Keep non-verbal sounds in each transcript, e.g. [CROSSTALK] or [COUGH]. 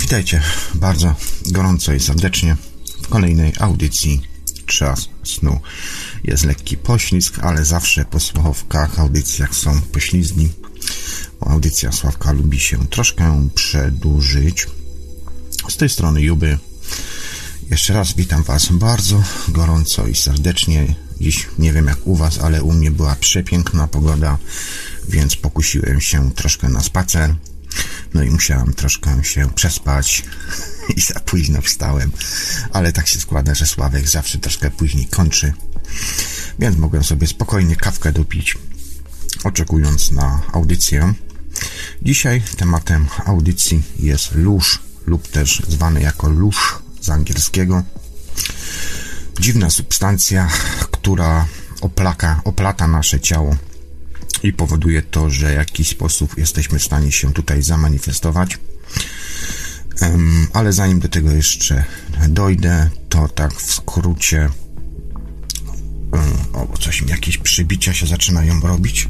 Witajcie bardzo gorąco i serdecznie w kolejnej audycji Czas Snu. Jest lekki poślizg, ale zawsze po słuchawkach audycjach są poślizgi. Audycja Sławka lubi się troszkę przedłużyć. Z tej strony Juby. Jeszcze raz witam Was bardzo gorąco i serdecznie. Dziś nie wiem jak u Was, ale u mnie była przepiękna pogoda, więc pokusiłem się troszkę na spacer. No i musiałem troszkę się przespać [LAUGHS] i za późno wstałem, ale tak się składa, że Sławek zawsze troszkę później kończy, więc mogłem sobie spokojnie kawkę dopić, oczekując na audycję. Dzisiaj tematem audycji jest lóż lub też zwany jako lóż z angielskiego. Dziwna substancja, która oplaka, oplata nasze ciało i powoduje to, że w jakiś sposób jesteśmy w stanie się tutaj zamanifestować. Ale zanim do tego jeszcze dojdę, to tak w skrócie. O, coś jakieś przybicia się zaczynają robić.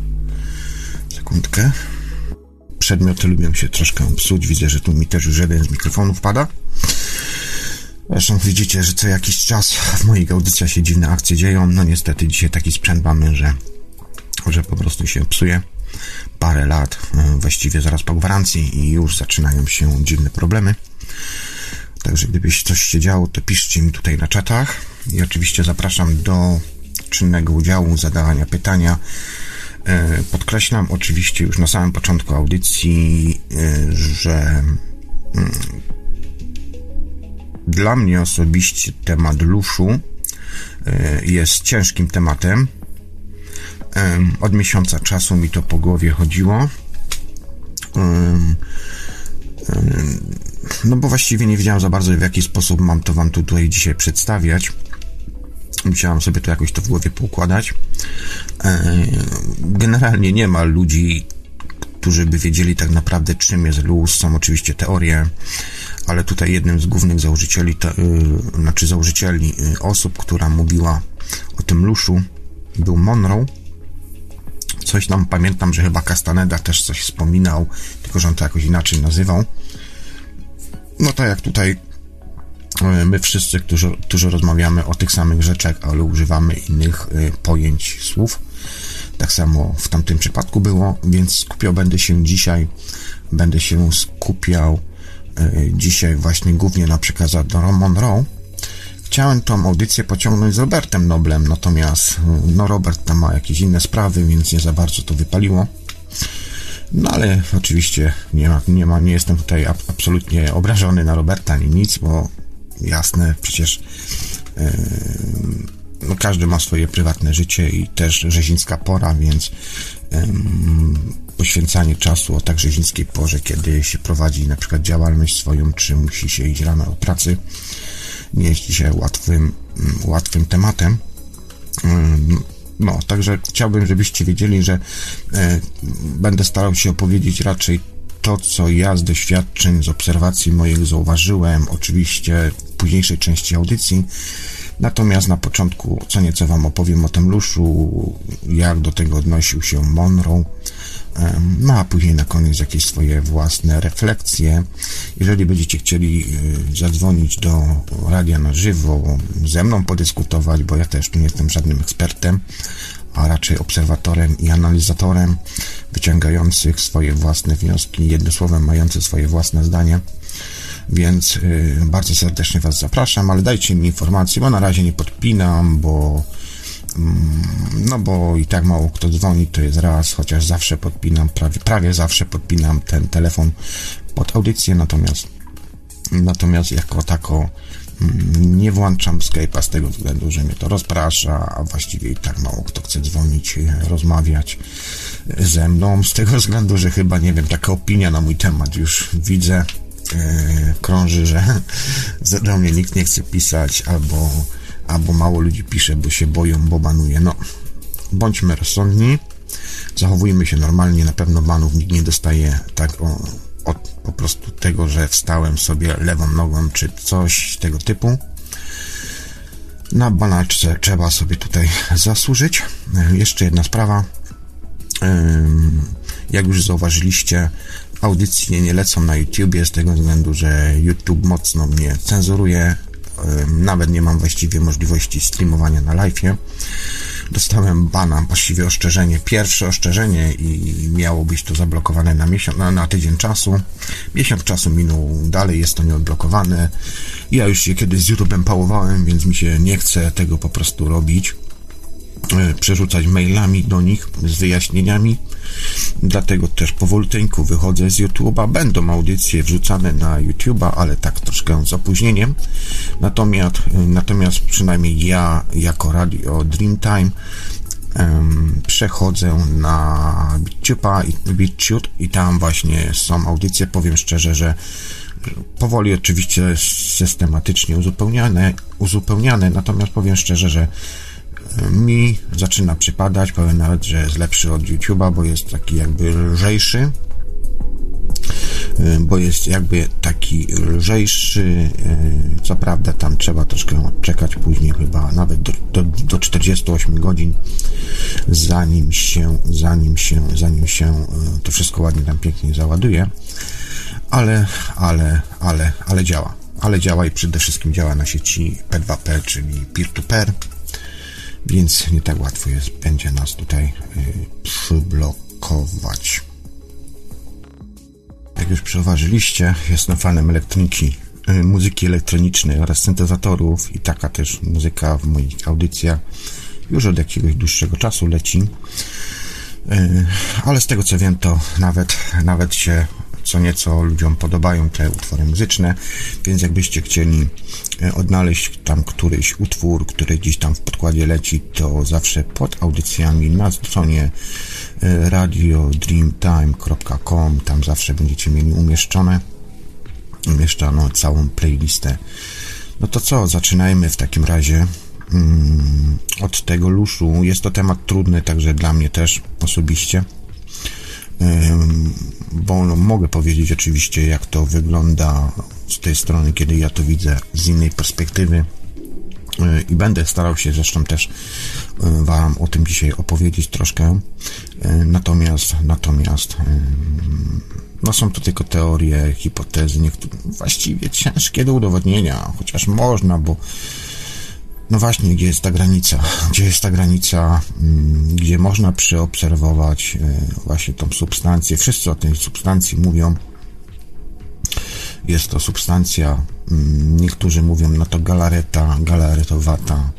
Sekundkę. Przedmioty lubią się troszkę psuć. Widzę, że tu mi też już jeden z mikrofonów pada. Zresztą widzicie, że co jakiś czas w moich audycjach się dziwne akcje dzieją. No niestety dzisiaj taki sprzęt mamy, że że po prostu się psuje parę lat, e, właściwie zaraz po gwarancji i już zaczynają się dziwne problemy. Także gdybyś coś się działo, to piszcie mi tutaj na czatach i oczywiście zapraszam do czynnego udziału, zadawania pytania. E, podkreślam oczywiście już na samym początku audycji, e, że mm, dla mnie osobiście temat luszu jest ciężkim tematem, od miesiąca czasu mi to po głowie chodziło. No bo właściwie nie wiedziałem za bardzo w jaki sposób mam to wam tutaj dzisiaj przedstawiać. Musiałem sobie to jakoś to w głowie poukładać. Generalnie nie ma ludzi, którzy by wiedzieli tak naprawdę czym jest luz. Są oczywiście teorie, ale tutaj jednym z głównych założycieli, to, y, znaczy założycieli y, osób, która mówiła o tym luszu był Monroe Coś tam pamiętam, że chyba Castaneda też coś wspominał, tylko że on to jakoś inaczej nazywał. No tak jak tutaj e, my wszyscy, którzy, którzy rozmawiamy o tych samych rzeczach, ale używamy innych y, pojęć, słów. Tak samo w tamtym przypadku było, więc skupiał będę się dzisiaj, będę się skupiał y, dzisiaj właśnie głównie na przekazach do Monroe, Chciałem tą audycję pociągnąć z Robertem Noblem, natomiast no Robert tam ma jakieś inne sprawy, więc nie za bardzo to wypaliło. No ale oczywiście nie ma, nie, ma, nie jestem tutaj absolutnie obrażony na Roberta ani nic, bo jasne, przecież yy, no każdy ma swoje prywatne życie i też rzezińska pora, więc yy, poświęcanie czasu o tak rzezińskiej porze, kiedy się prowadzi na przykład działalność swoją, czy musi się iść rano o pracy, nie jest dzisiaj łatwym, mm, łatwym tematem. Mm, no, także chciałbym, żebyście wiedzieli, że e, będę starał się opowiedzieć raczej to, co ja z doświadczeń, z obserwacji moich zauważyłem, oczywiście w późniejszej części audycji. Natomiast na początku co nieco Wam opowiem o tym luszu, jak do tego odnosił się Monroe, no a później na koniec jakieś swoje własne refleksje. Jeżeli będziecie chcieli y, zadzwonić do radia na żywo, ze mną podyskutować, bo ja też tu nie jestem żadnym ekspertem, a raczej obserwatorem i analizatorem, wyciągających swoje własne wnioski, jednym słowem mający swoje własne zdanie. Więc y, bardzo serdecznie Was zapraszam, ale dajcie mi informacje, bo na razie nie podpinam, bo no bo i tak mało kto dzwoni, to jest raz, chociaż zawsze podpinam, prawie, prawie zawsze podpinam ten telefon pod audycję, natomiast natomiast jako tako mm, nie włączam Skype'a z tego względu, że mnie to rozprasza, a właściwie i tak mało kto chce dzwonić, rozmawiać ze mną, z tego względu, że chyba, nie wiem, taka opinia na mój temat już widzę, yy, krąży, że [LAUGHS] do mnie nikt nie chce pisać, albo albo mało ludzi pisze, bo się boją, bo banuje. No, bądźmy rozsądni, zachowujmy się normalnie, na pewno banów nikt nie dostaje tak o, od po prostu tego, że wstałem sobie lewą nogą, czy coś tego typu. Na banaczce trzeba sobie tutaj zasłużyć. Jeszcze jedna sprawa. Jak już zauważyliście, audycje nie lecą na YouTubie z tego względu, że YouTube mocno mnie cenzuruje. Nawet nie mam właściwie możliwości streamowania na live'ie. Dostałem bana, właściwie oszczerzenie, pierwsze oszczerzenie i miało być to zablokowane na miesiąc, na, na tydzień czasu. Miesiąc czasu minął, dalej jest to nieodblokowane. Ja już się kiedyś z YouTube'em pałowałem, więc mi się nie chce tego po prostu robić. Przerzucać mailami do nich z wyjaśnieniami. Dlatego też powolutku wychodzę z YouTube'a. Będą audycje wrzucane na YouTube'a, ale tak troszkę z opóźnieniem. Natomiast, natomiast przynajmniej ja jako radio Dreamtime przechodzę na BitChute'a i, BitChute i tam właśnie są audycje. Powiem szczerze, że powoli oczywiście systematycznie uzupełniane, uzupełniane, natomiast powiem szczerze, że mi zaczyna przypadać, powiem nawet, że jest lepszy od YouTube'a, bo jest taki jakby lżejszy, bo jest jakby taki lżejszy, co prawda tam trzeba troszkę czekać później chyba nawet do, do, do 48 godzin zanim się, zanim się, zanim się to wszystko ładnie tam pięknie załaduje, ale, ale, ale, ale działa. Ale działa i przede wszystkim działa na sieci P2P, czyli peer-to-peer. -peer więc nie tak łatwo jest, będzie nas tutaj y, przyblokować. Jak już zauważyliście, jestem fanem elektroniki, y, muzyki elektronicznej oraz syntezatorów i taka też muzyka w moich audycjach już od jakiegoś dłuższego czasu leci. Y, ale z tego co wiem, to nawet, nawet się co nieco ludziom podobają te utwory muzyczne, więc jakbyście chcieli e, odnaleźć tam któryś utwór, który gdzieś tam w podkładzie leci, to zawsze pod audycjami na stronie e, radiodreamtime.com tam zawsze będziecie mieli umieszczone umieszczoną całą playlistę. No to co, zaczynajmy w takim razie mm, od tego luszu. Jest to temat trudny, także dla mnie też osobiście bo no, mogę powiedzieć oczywiście, jak to wygląda z tej strony, kiedy ja to widzę z innej perspektywy e, i będę starał się zresztą też e, Wam o tym dzisiaj opowiedzieć troszkę. E, natomiast, natomiast, no są to tylko teorie, hipotezy, niektóre właściwie ciężkie do udowodnienia, chociaż można, bo no właśnie, gdzie jest ta granica? Gdzie jest ta granica, mm, gdzie można przeobserwować e, właśnie tą substancję? Wszyscy o tej substancji mówią. Jest to substancja, mm, niektórzy mówią, no to galareta, galaretowata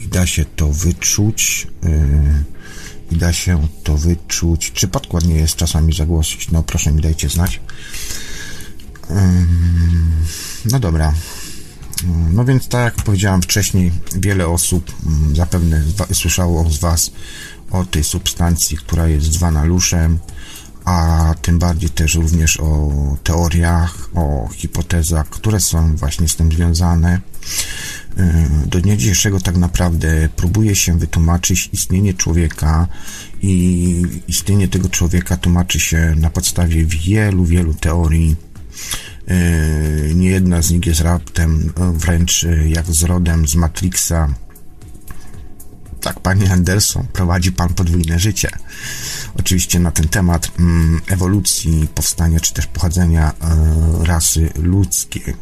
i da się to wyczuć e, i da się to wyczuć. Czy podkład nie jest czasami zagłosić? No proszę mi dajcie znać. No dobra. No więc tak jak powiedziałem wcześniej, wiele osób mm, zapewne słyszało z Was o tej substancji, która jest zwana luszem, a tym bardziej też również o teoriach, o hipotezach, które są właśnie z tym związane. Y, do dnia dzisiejszego tak naprawdę próbuje się wytłumaczyć istnienie człowieka i istnienie tego człowieka tłumaczy się na podstawie wielu, wielu teorii E, nie jedna z nich jest raptem e, wręcz e, jak z rodem z Matrixa. Tak, panie Anderson, prowadzi pan podwójne życie. Oczywiście na ten temat mm, ewolucji, powstania czy też pochodzenia rasy ludzkiej.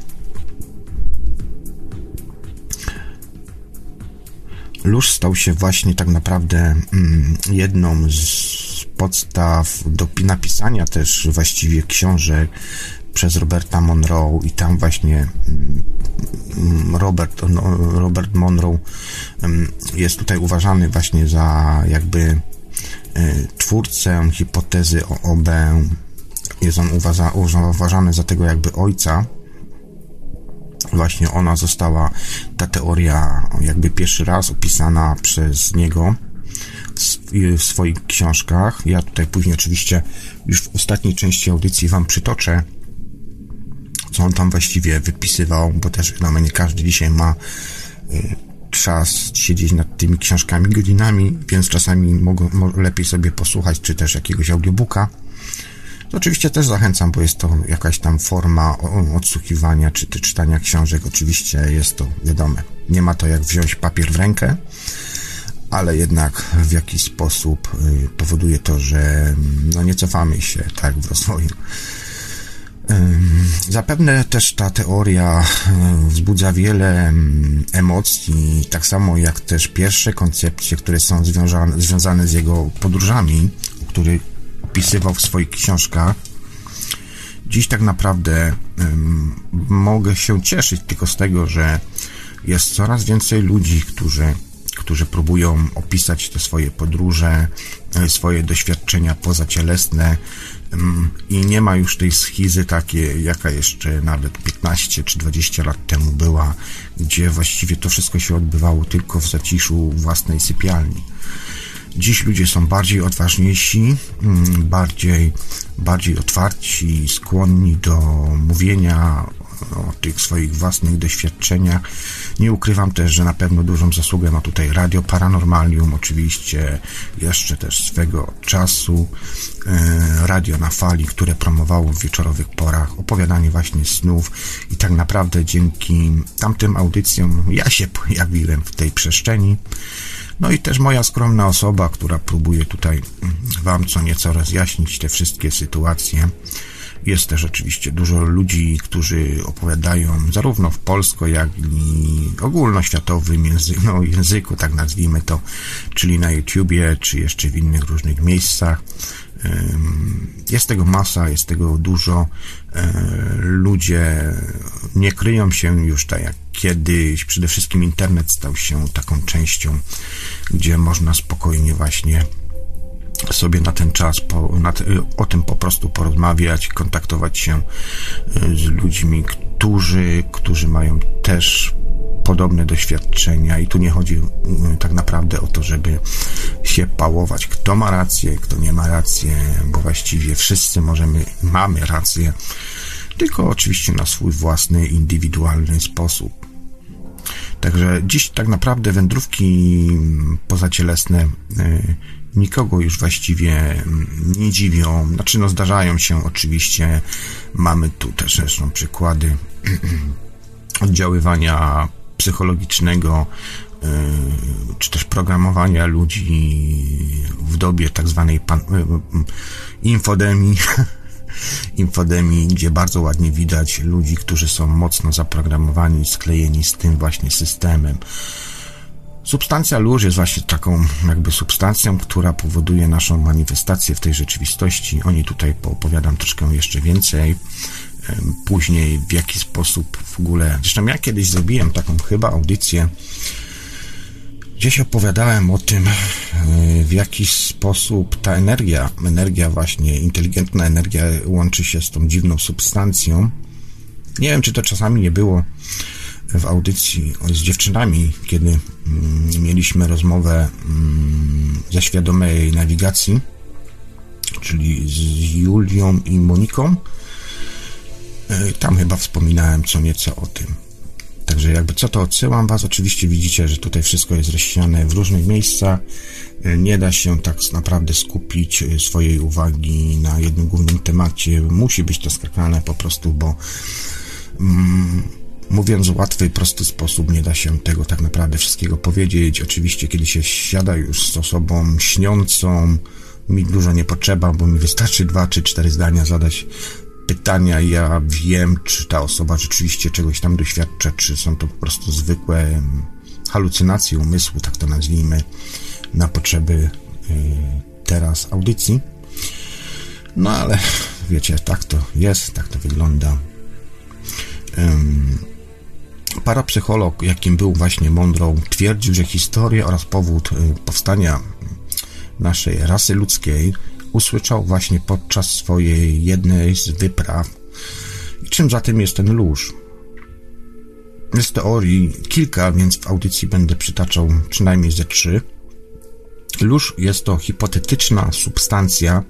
Lóż stał się właśnie tak naprawdę mm, jedną z podstaw do napisania też właściwie książek przez Roberta Monroe i tam właśnie mm, Robert, no, Robert Monroe mm, jest tutaj uważany właśnie za jakby e, twórcę hipotezy o OB. Jest on uważa, uważany za tego jakby ojca. Właśnie ona została, ta teoria jakby pierwszy raz opisana przez niego w swoich książkach. Ja tutaj później oczywiście już w ostatniej części audycji Wam przytoczę co on tam właściwie wypisywał, bo też wiadomo, nie każdy dzisiaj ma y, czas siedzieć nad tymi książkami godzinami, więc czasami lepiej sobie posłuchać, czy też jakiegoś audiobooka. To oczywiście też zachęcam, bo jest to jakaś tam forma odsłuchiwania czy, czy czytania książek. Oczywiście jest to wiadome. Nie ma to jak wziąć papier w rękę, ale jednak w jakiś sposób y, powoduje to, że no nie cofamy się tak w rozwoju. Zapewne też ta teoria wzbudza wiele emocji, tak samo jak też pierwsze koncepcje, które są związane, z jego podróżami, który opisywał w swoich książkach. Dziś tak naprawdę mogę się cieszyć tylko z tego, że jest coraz więcej ludzi, którzy którzy próbują opisać te swoje podróże, e, swoje doświadczenia pozacielesne i nie ma już tej schizy takiej, jaka jeszcze nawet 15 czy 20 lat temu była, gdzie właściwie to wszystko się odbywało tylko w zaciszu własnej sypialni. Dziś ludzie są bardziej odważniejsi, mm, bardziej, bardziej otwarci, skłonni do mówienia o tych swoich własnych doświadczeniach. Nie ukrywam też, że na pewno dużą zasługę ma tutaj Radio Paranormalium, oczywiście jeszcze też swego czasu e, radio na fali, które promowało w wieczorowych porach opowiadanie właśnie snów i tak naprawdę dzięki tamtym audycjom ja się pojawiłem w tej przestrzeni. No i też moja skromna osoba, która próbuje tutaj Wam co nieco rozjaśnić te wszystkie sytuacje. Jest też oczywiście dużo ludzi, którzy opowiadają zarówno w polsko, jak i ogólnoświatowym języku, no, języku, tak nazwijmy to, czyli na YouTubie, czy jeszcze w innych różnych miejscach. Jest tego masa, jest tego dużo. E, ludzie nie kryją się już tak jak kiedyś. Przede wszystkim internet stał się taką częścią, gdzie można spokojnie właśnie sobie na ten czas po, te, o tym po prostu porozmawiać, kontaktować się y, z ludźmi, którzy, którzy mają też podobne doświadczenia i tu nie chodzi y, tak naprawdę o to, żeby się pałować, kto ma rację, kto nie ma rację, bo właściwie wszyscy możemy, mamy rację, tylko oczywiście na swój własny, indywidualny sposób. Także dziś tak naprawdę wędrówki pozacielesne y, nikogo już właściwie nie dziwią. Znaczy, no zdarzają się oczywiście. Mamy tu też zresztą przykłady [CLEARS THROAT] oddziaływania psychologicznego y, czy też programowania ludzi w dobie tak zwanej pan, y, y, infodemii, [LAUGHS] infodemii, gdzie bardzo ładnie widać ludzi, którzy są mocno zaprogramowani, sklejeni z tym właśnie systemem. Substancja lóż jest właśnie taką jakby substancją, która powoduje naszą manifestację w tej rzeczywistości. O niej tutaj poopowiadam troszkę jeszcze więcej. Później w jaki sposób w ogóle... Zresztą ja kiedyś zrobiłem taką chyba audycję, Gdzieś opowiadałem o tym, e, w jaki sposób ta energia, energia właśnie, inteligentna energia łączy się z tą dziwną substancją. Nie wiem, czy to czasami nie było w audycji z dziewczynami, kiedy mm, mieliśmy rozmowę mm, ze świadomej nawigacji, czyli z Julią i Moniką. E, tam chyba wspominałem co nieco o tym. Także jakby co to odsyłam Was, oczywiście widzicie, że tutaj wszystko jest rozsiane w różnych miejscach. E, nie da się tak naprawdę skupić e, swojej uwagi na jednym głównym temacie. Musi być to skakane po prostu, bo mm, Mówiąc w łatwy, prosty sposób, nie da się tego tak naprawdę wszystkiego powiedzieć. Oczywiście, kiedy się siada już z osobą śniącą, mi dużo nie potrzeba, bo mi wystarczy dwa czy cztery zdania zadać pytania ja wiem, czy ta osoba rzeczywiście czegoś tam doświadcza, czy są to po prostu zwykłe halucynacje umysłu, tak to nazwijmy, na potrzeby y, teraz audycji. No ale wiecie, tak to jest, tak to wygląda. Parapsycholog, jakim był właśnie Monroe, twierdził, że historię oraz powód y, powstania naszej rasy ludzkiej usłyszał właśnie podczas swojej jednej z wypraw. I czym za tym jest ten lóż? Jest teorii kilka, więc w audycji będę przytaczał przynajmniej ze trzy. Lóż jest to hipotetyczna substancja,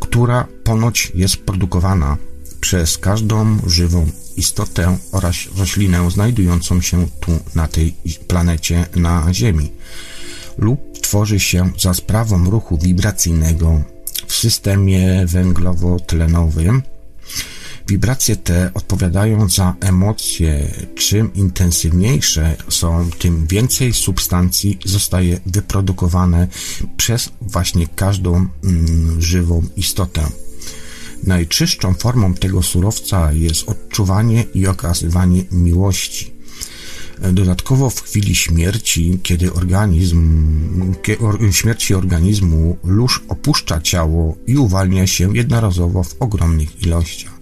która ponoć jest produkowana przez każdą żywą istotę oraz roślinę znajdującą się tu na tej planecie na Ziemi lub tworzy się za sprawą ruchu wibracyjnego w systemie węglowo-tlenowym. Wibracje te odpowiadają za emocje. Czym intensywniejsze są, tym więcej substancji zostaje wyprodukowane przez właśnie każdą mm, żywą istotę. Najczystszą formą tego surowca jest odczuwanie i okazywanie miłości. Dodatkowo w chwili śmierci, kiedy organizm, śmierci organizmu, lóż opuszcza ciało i uwalnia się jednorazowo w ogromnych ilościach.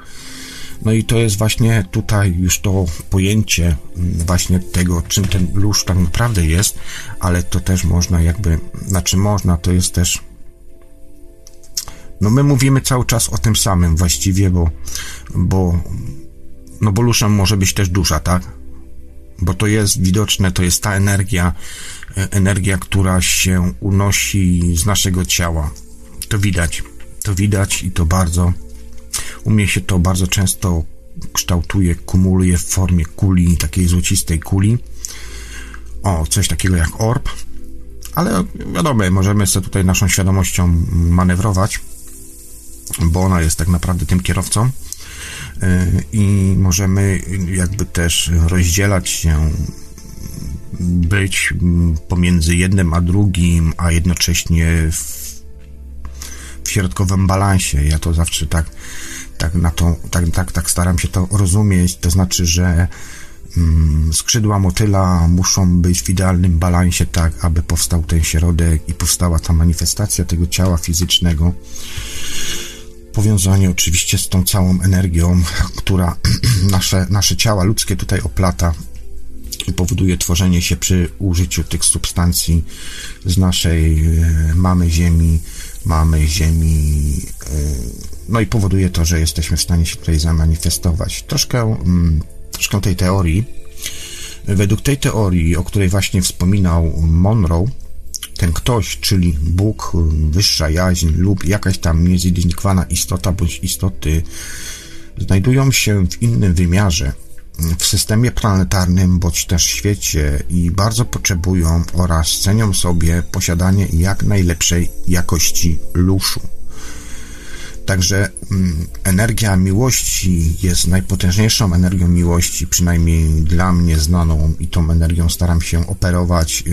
No i to jest właśnie tutaj już to pojęcie mm, właśnie tego, czym ten lóż tak naprawdę jest, ale to też można jakby, znaczy można, to jest też no my mówimy cały czas o tym samym właściwie, bo, bo no bo luszem może być też dusza, tak? Bo to jest widoczne, to jest ta energia, e, energia, która się unosi z naszego ciała. To widać, to widać i to bardzo, u mnie się to bardzo często kształtuje, kumuluje w formie kuli, takiej złocistej kuli. O, coś takiego jak orb, ale wiadomo, możemy sobie tutaj naszą świadomością manewrować bo ona jest tak naprawdę tym kierowcą e, i możemy jakby też rozdzielać się, być pomiędzy jednym a drugim, a jednocześnie w, w środkowym balansie. Ja to zawsze tak, tak na to, tak, tak, tak staram się to rozumieć, to znaczy, że mm, skrzydła motyla muszą być w idealnym balansie, tak aby powstał ten środek i powstała ta manifestacja tego ciała fizycznego powiązanie oczywiście z tą całą energią, która [CLEARS THROAT] nasze, nasze ciała ludzkie tutaj oplata i powoduje tworzenie się przy użyciu tych substancji z naszej e, mamy Ziemi, mamy Ziemi, e, no i powoduje to, że jesteśmy w stanie się tutaj zamanifestować. Troszkę, mm, troszkę tej teorii. Według tej teorii, o której właśnie wspominał Monroe, ten ktoś, czyli Bóg, wyższa jaźń lub jakaś tam niezidentyfikowana istota bądź istoty, znajdują się w innym wymiarze, w systemie planetarnym bądź też świecie i bardzo potrzebują oraz cenią sobie posiadanie jak najlepszej jakości luszu. Także mm, energia miłości jest najpotężniejszą energią miłości, przynajmniej dla mnie znaną, i tą energią staram się operować.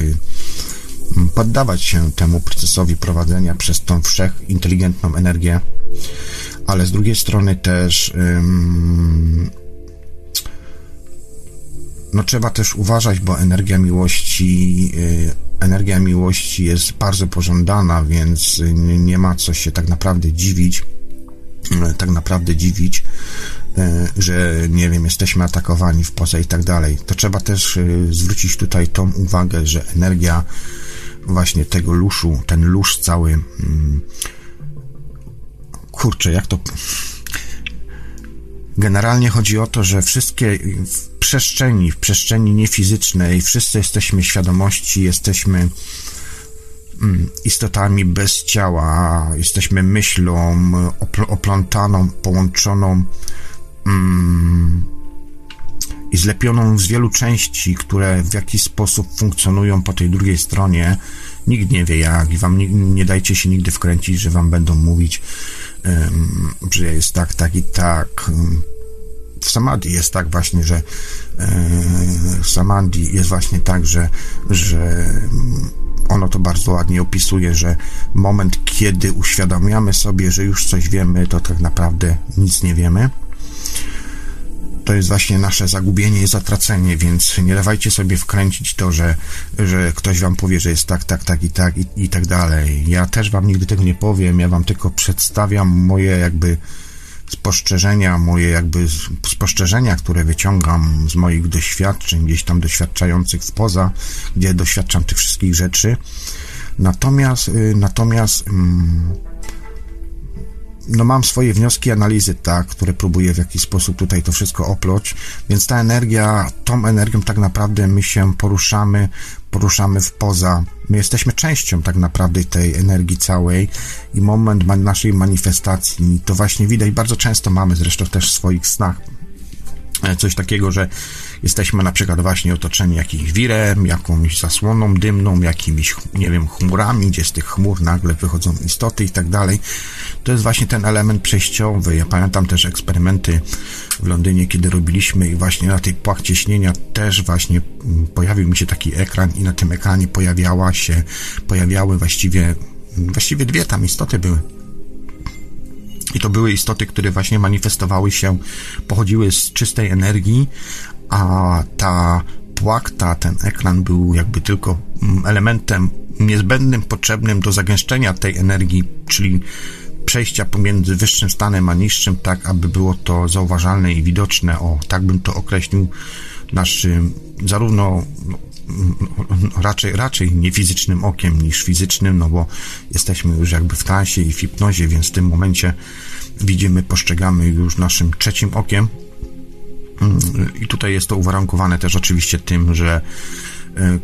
Poddawać się temu procesowi prowadzenia przez tą wszechinteligentną energię, ale z drugiej strony też no trzeba też uważać, bo energia miłości y, energia miłości jest bardzo pożądana, więc nie ma co się tak naprawdę dziwić, y, tak naprawdę dziwić, y, że nie wiem, jesteśmy atakowani w poza i tak dalej. To trzeba też zwrócić tutaj tą uwagę, że energia właśnie tego luszu, ten lusz cały. Mm, kurczę, jak to. Generalnie chodzi o to, że wszystkie w przestrzeni, w przestrzeni niefizycznej, wszyscy jesteśmy świadomości, jesteśmy mm, istotami bez ciała, jesteśmy myślą oplątaną, połączoną mm, i zlepioną z wielu części, które w jakiś sposób funkcjonują po tej drugiej stronie. Nikt nie wie jak i wam nie, nie dajcie się nigdy wkręcić, że wam będą mówić, um, że jest tak, tak i tak. W Samadhi jest tak właśnie, że w Samadhi jest właśnie tak, że, że ono to bardzo ładnie opisuje, że moment, kiedy uświadamiamy sobie, że już coś wiemy, to tak naprawdę nic nie wiemy to jest właśnie nasze zagubienie i zatracenie, więc nie dawajcie sobie wkręcić to, że, że ktoś wam powie, że jest tak, tak, tak i tak i, i tak dalej. Ja też wam nigdy tego nie powiem, ja wam tylko przedstawiam moje jakby spostrzeżenia, moje jakby spostrzeżenia, które wyciągam z moich doświadczeń, gdzieś tam doświadczających w poza, gdzie doświadczam tych wszystkich rzeczy. Natomiast, y, natomiast, mm, no mam swoje wnioski, analizy, tak, które próbuję w jakiś sposób tutaj to wszystko oploć, więc ta energia, tą energią tak naprawdę my się poruszamy, poruszamy w poza, my jesteśmy częścią tak naprawdę tej energii całej i moment naszej manifestacji, to właśnie widać, bardzo często mamy zresztą też w swoich snach coś takiego, że jesteśmy na przykład właśnie otoczeni jakimś wirem, jakąś zasłoną dymną, jakimiś, nie wiem, chmurami, gdzie z tych chmur nagle wychodzą istoty i tak dalej. To jest właśnie ten element przejściowy. Ja pamiętam też eksperymenty w Londynie, kiedy robiliśmy i właśnie na tej płachcie śnienia też właśnie pojawił mi się taki ekran i na tym ekranie pojawiała się, pojawiały właściwie, właściwie dwie tam istoty były i to były istoty, które właśnie manifestowały się, pochodziły z czystej energii, a ta płakta, ten ekran był jakby tylko mm, elementem niezbędnym, potrzebnym do zagęszczenia tej energii, czyli przejścia pomiędzy wyższym stanem a niższym, tak aby było to zauważalne i widoczne. O, tak bym to określił naszym zarówno no, raczej, raczej nie fizycznym okiem niż fizycznym, no bo jesteśmy już jakby w transie i w hipnozie, więc w tym momencie widzimy, postrzegamy już naszym trzecim okiem. I tutaj jest to uwarunkowane też oczywiście tym, że e,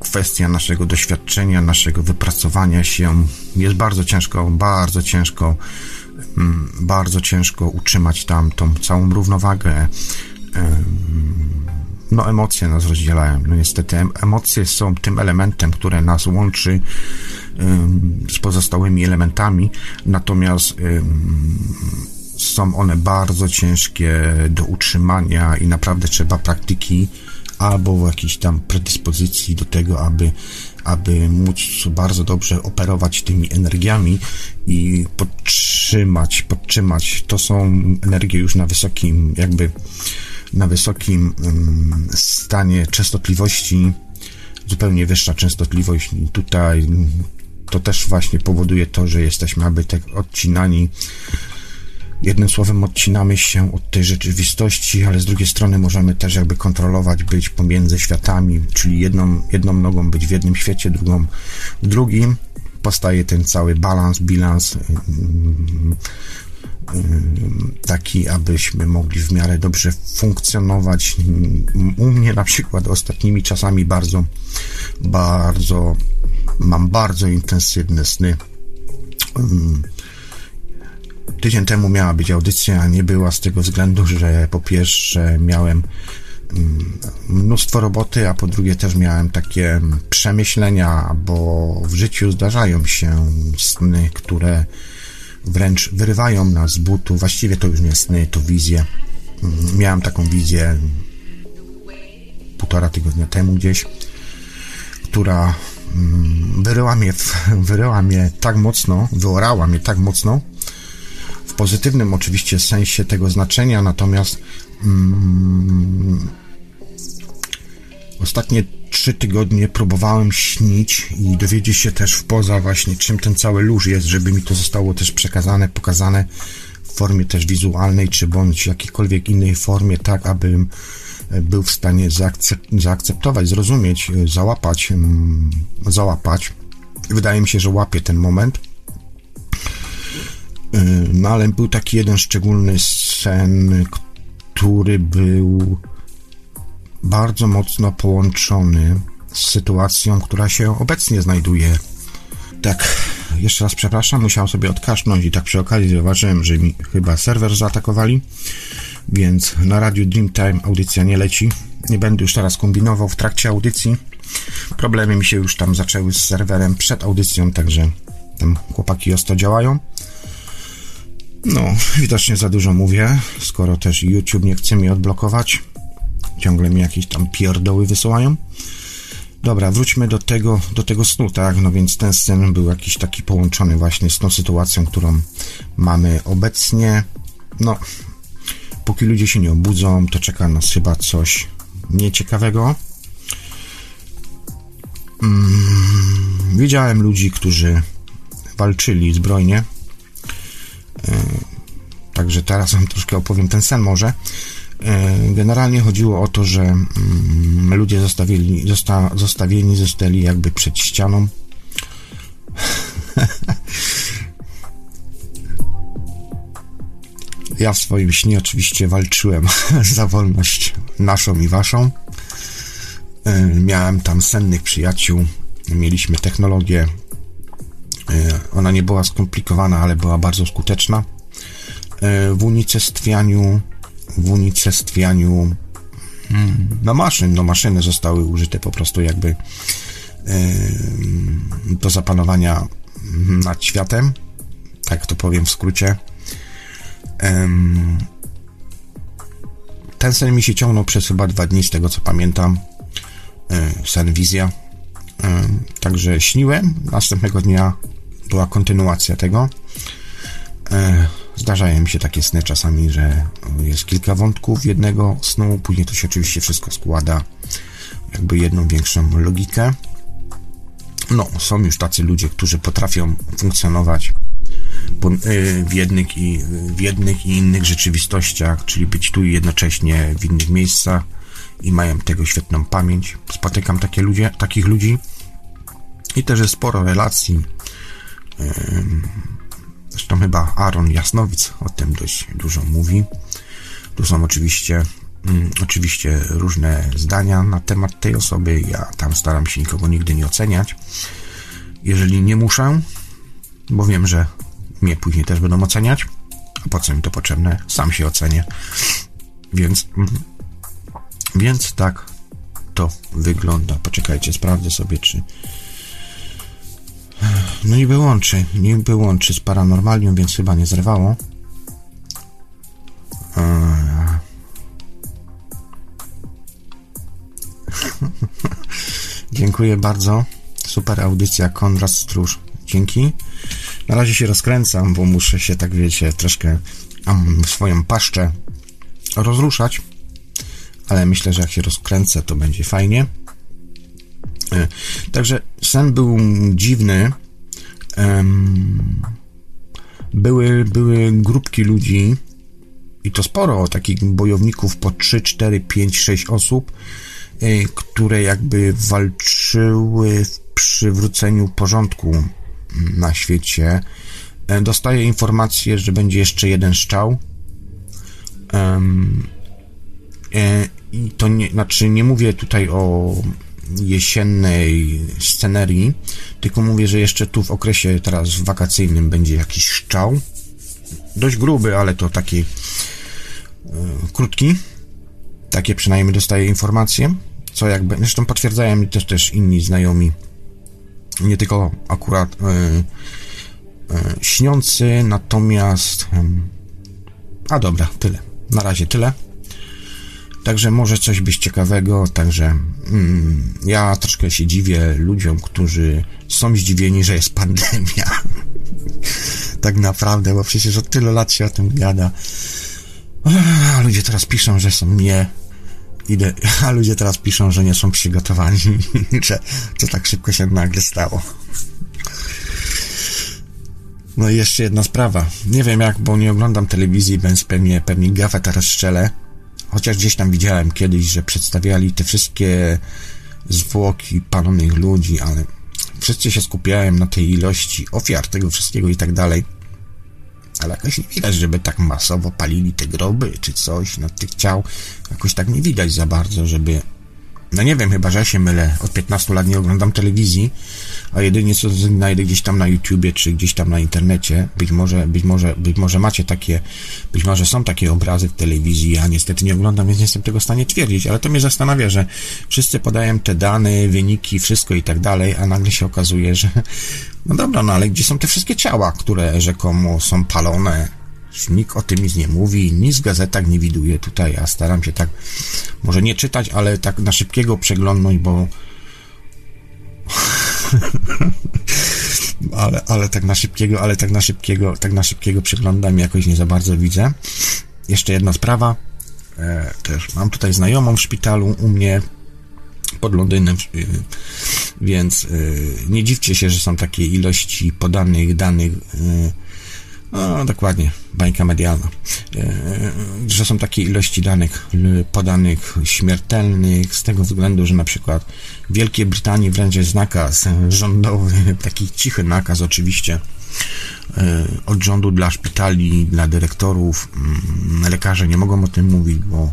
kwestia naszego doświadczenia, naszego wypracowania się jest bardzo ciężko, bardzo ciężko, mm, bardzo ciężko utrzymać tam tą całą równowagę no emocje nas rozdzielają. No niestety emocje są tym elementem, które nas łączy z pozostałymi elementami, natomiast są one bardzo ciężkie do utrzymania i naprawdę trzeba praktyki albo jakiejś tam predyspozycji do tego, aby, aby móc bardzo dobrze operować tymi energiami i podtrzymać, podtrzymać. To są energie już na wysokim jakby na wysokim stanie częstotliwości, zupełnie wyższa częstotliwość. Tutaj to też właśnie powoduje to, że jesteśmy aby tak odcinani. Jednym słowem, odcinamy się od tej rzeczywistości, ale z drugiej strony możemy też jakby kontrolować, być pomiędzy światami, czyli jedną, jedną nogą być w jednym świecie, drugą w drugim. Powstaje ten cały balans, bilans, taki, abyśmy mogli w miarę dobrze funkcjonować. U mnie na przykład ostatnimi czasami bardzo, bardzo, mam bardzo intensywne sny. Tydzień temu miała być audycja, a nie była z tego względu, że po pierwsze miałem mnóstwo roboty, a po drugie też miałem takie przemyślenia, bo w życiu zdarzają się sny, które wręcz wyrywają nas z butu. Właściwie to już nie sny, to wizje. Mm, miałem taką wizję półtora tygodnia temu gdzieś, która mm, wyryła mnie, [LAUGHS] wyryła mnie tak mocno, wyorała mnie tak mocno, w pozytywnym oczywiście sensie tego znaczenia, natomiast mm, ostatnie trzy tygodnie próbowałem śnić i dowiedzieć się też w poza właśnie, czym ten cały lóż jest, żeby mi to zostało też przekazane, pokazane w formie też wizualnej, czy bądź jakiejkolwiek innej formie, tak abym e, był w stanie zaakcep- zaakceptować, zrozumieć, e, załapać, załapać. Wydaje mi się, że łapię ten moment. E, no ale był taki jeden szczególny sen, który był bardzo mocno połączony z sytuacją, która się obecnie znajduje. Tak, jeszcze raz przepraszam, musiałem sobie odkasznąć i tak przy okazji zauważyłem, że mi chyba serwer zaatakowali, więc na radiu Dreamtime audycja nie leci. Nie będę już teraz kombinował w trakcie audycji. Problemy mi się już tam zaczęły z serwerem przed audycją, także tam chłopaki ostro działają. No, widocznie za dużo mówię, skoro też YouTube nie chce mi odblokować. Ciągle mi jakieś tam pierdoły wysyłają. Dobra, wróćmy do tego, do tego snu, tak? No więc ten sen był jakiś taki połączony właśnie z tą sytuacją, którą mamy obecnie. No, póki ludzie się nie obudzą, to czeka nas chyba coś nieciekawego. Mm, widziałem ludzi, którzy walczyli zbrojnie. Yy, także teraz wam troszkę opowiem ten sen może. E, generalnie chodziło o to, że mm, ludzie zostawili, zosta, zostawieni zostali jakby przed ścianą. [LAUGHS] Ja w swoim śnie oczywiście walczyłem [LAUGHS] za wolność naszą i waszą. E, miałem tam sennych przyjaciół, mieliśmy technologię. E, ona nie była skomplikowana, ale była bardzo skuteczna w unicestwianiu w unicestwianiu mm, no maszyn, no maszyny zostały użyte po prostu jakby do zapanowania nad światem, tak to powiem w skrócie. Ten sen mi się ciągnął przez chyba dwa dni, z tego co pamiętam. E, sen wizja. Także śniłem, następnego dnia była kontynuacja tego. Zdarzają mi się takie sny czasami, że jest kilka wątków jednego snu, później to się oczywiście wszystko składa jakby jedną większą logikę. No, są już tacy ludzie, którzy potrafią funkcjonować y, w jednych i, w jednych i innych rzeczywistościach, czyli być tu i jednocześnie w innych miejscach i mają tego świetną pamięć. Spotykam takie ludzie, takich ludzi i też jest sporo relacji. Zresztą chyba Aaron Jasnowic o tym dość dużo mówi. Tu są oczywiście mm, oczywiście różne zdania na temat tej osoby. Ja tam staram się nikogo nigdy nie oceniać. Jeżeli nie muszę, bo wiem, że mnie później też będą oceniać, a po co mi to potrzebne? Sam się ocenię. Więc, mm, więc tak to wygląda. Poczekajcie, sprawdzę sobie, czy. No niby łączy, niby łączy z paranormalią, więc chyba nie zrywało. Eee. [LAUGHS] Dziękuję bardzo. Super audycja, Konrad Stróż. Dzięki. Na razie się rozkręcam, bo muszę się, tak wiecie, troszkę um, swoją paszczę rozruszać, ale myślę, że jak się rozkręcę, to będzie fajnie. E, także sen był dziwny. Były, były grupki ludzi i to sporo takich bojowników po 3, 4, 5, 6 osób, e, które jakby walczyły w przywróceniu porządku na świecie. E, dostaję informację, że będzie jeszcze jeden szczał. I to nie, znaczy nie mówię tutaj o jesiennej scenerii, tylko mówię, że jeszcze tu w okresie teraz wakacyjnym będzie jakiś szczał. Dość gruby, ale to taki e, krótki. Takie przynajmniej dostaję informacje. Co jakby, zresztą potwierdzają mi też, też inni znajomi nie tylko akurat e, e, śniący, natomiast a dobra, tyle. Na razie tyle. Także może coś być ciekawego, także mm, ja troszkę się dziwię ludziom, którzy są zdziwieni, że jest pandemia. [LAUGHS] tak naprawdę, bo przecież od tylu lat się o tym gada. A ludzie teraz piszą, że są nie idę, [LAUGHS] a ludzie teraz piszą, że nie są przygotowani, [LAUGHS] że to tak szybko się nagle stało. No i jeszcze jedna sprawa. Nie wiem jak, bo nie oglądam telewizji, więc pewnie, pewnie gafę teraz szczelę. Chociaż gdzieś tam widziałem kiedyś, że przedstawiali te wszystkie zwłoki palonych ludzi, ale wszyscy się skupiałem na tej ilości ofiar tego wszystkiego i tak dalej ale jakoś nie widać, żeby tak masowo palili te groby czy coś na tych ciał. Jakoś tak nie widać za bardzo, żeby no nie wiem, chyba że ja się mylę. Od 15 lat nie oglądam telewizji, a jedynie co znajdę gdzieś tam na YouTubie, czy gdzieś tam na internecie. Być może, być może, być może macie takie, być może są takie obrazy w telewizji, ja niestety nie oglądam, więc nie jestem tego w stanie twierdzić, ale to mnie zastanawia, że wszyscy podają te dane, wyniki, wszystko i tak dalej, a nagle się okazuje, że no dobra, no ale gdzie są te wszystkie ciała, które rzekomo są palone, Nikt o tym nic nie mówi, nic w gazetach nie widuje tutaj. Ja staram się tak, może nie czytać, ale tak na szybkiego przeglądnąć, bo. [LAUGHS] ale, ale tak na szybkiego, ale tak na szybkiego, tak na szybkiego przeglądam jakoś nie za bardzo widzę. Jeszcze jedna sprawa. E, też mam tutaj znajomą w szpitalu u mnie pod Londynem, y, więc y, nie dziwcie się, że są takie ilości podanych danych y, no, dokładnie, bańka medialna. E, że są takie ilości danych podanych śmiertelnych z tego względu, że na przykład w Wielkiej Brytanii wręcz jest nakaz rządowy, [LAUGHS] taki cichy nakaz oczywiście e, od rządu dla szpitali, dla dyrektorów. Mm, lekarze nie mogą o tym mówić, bo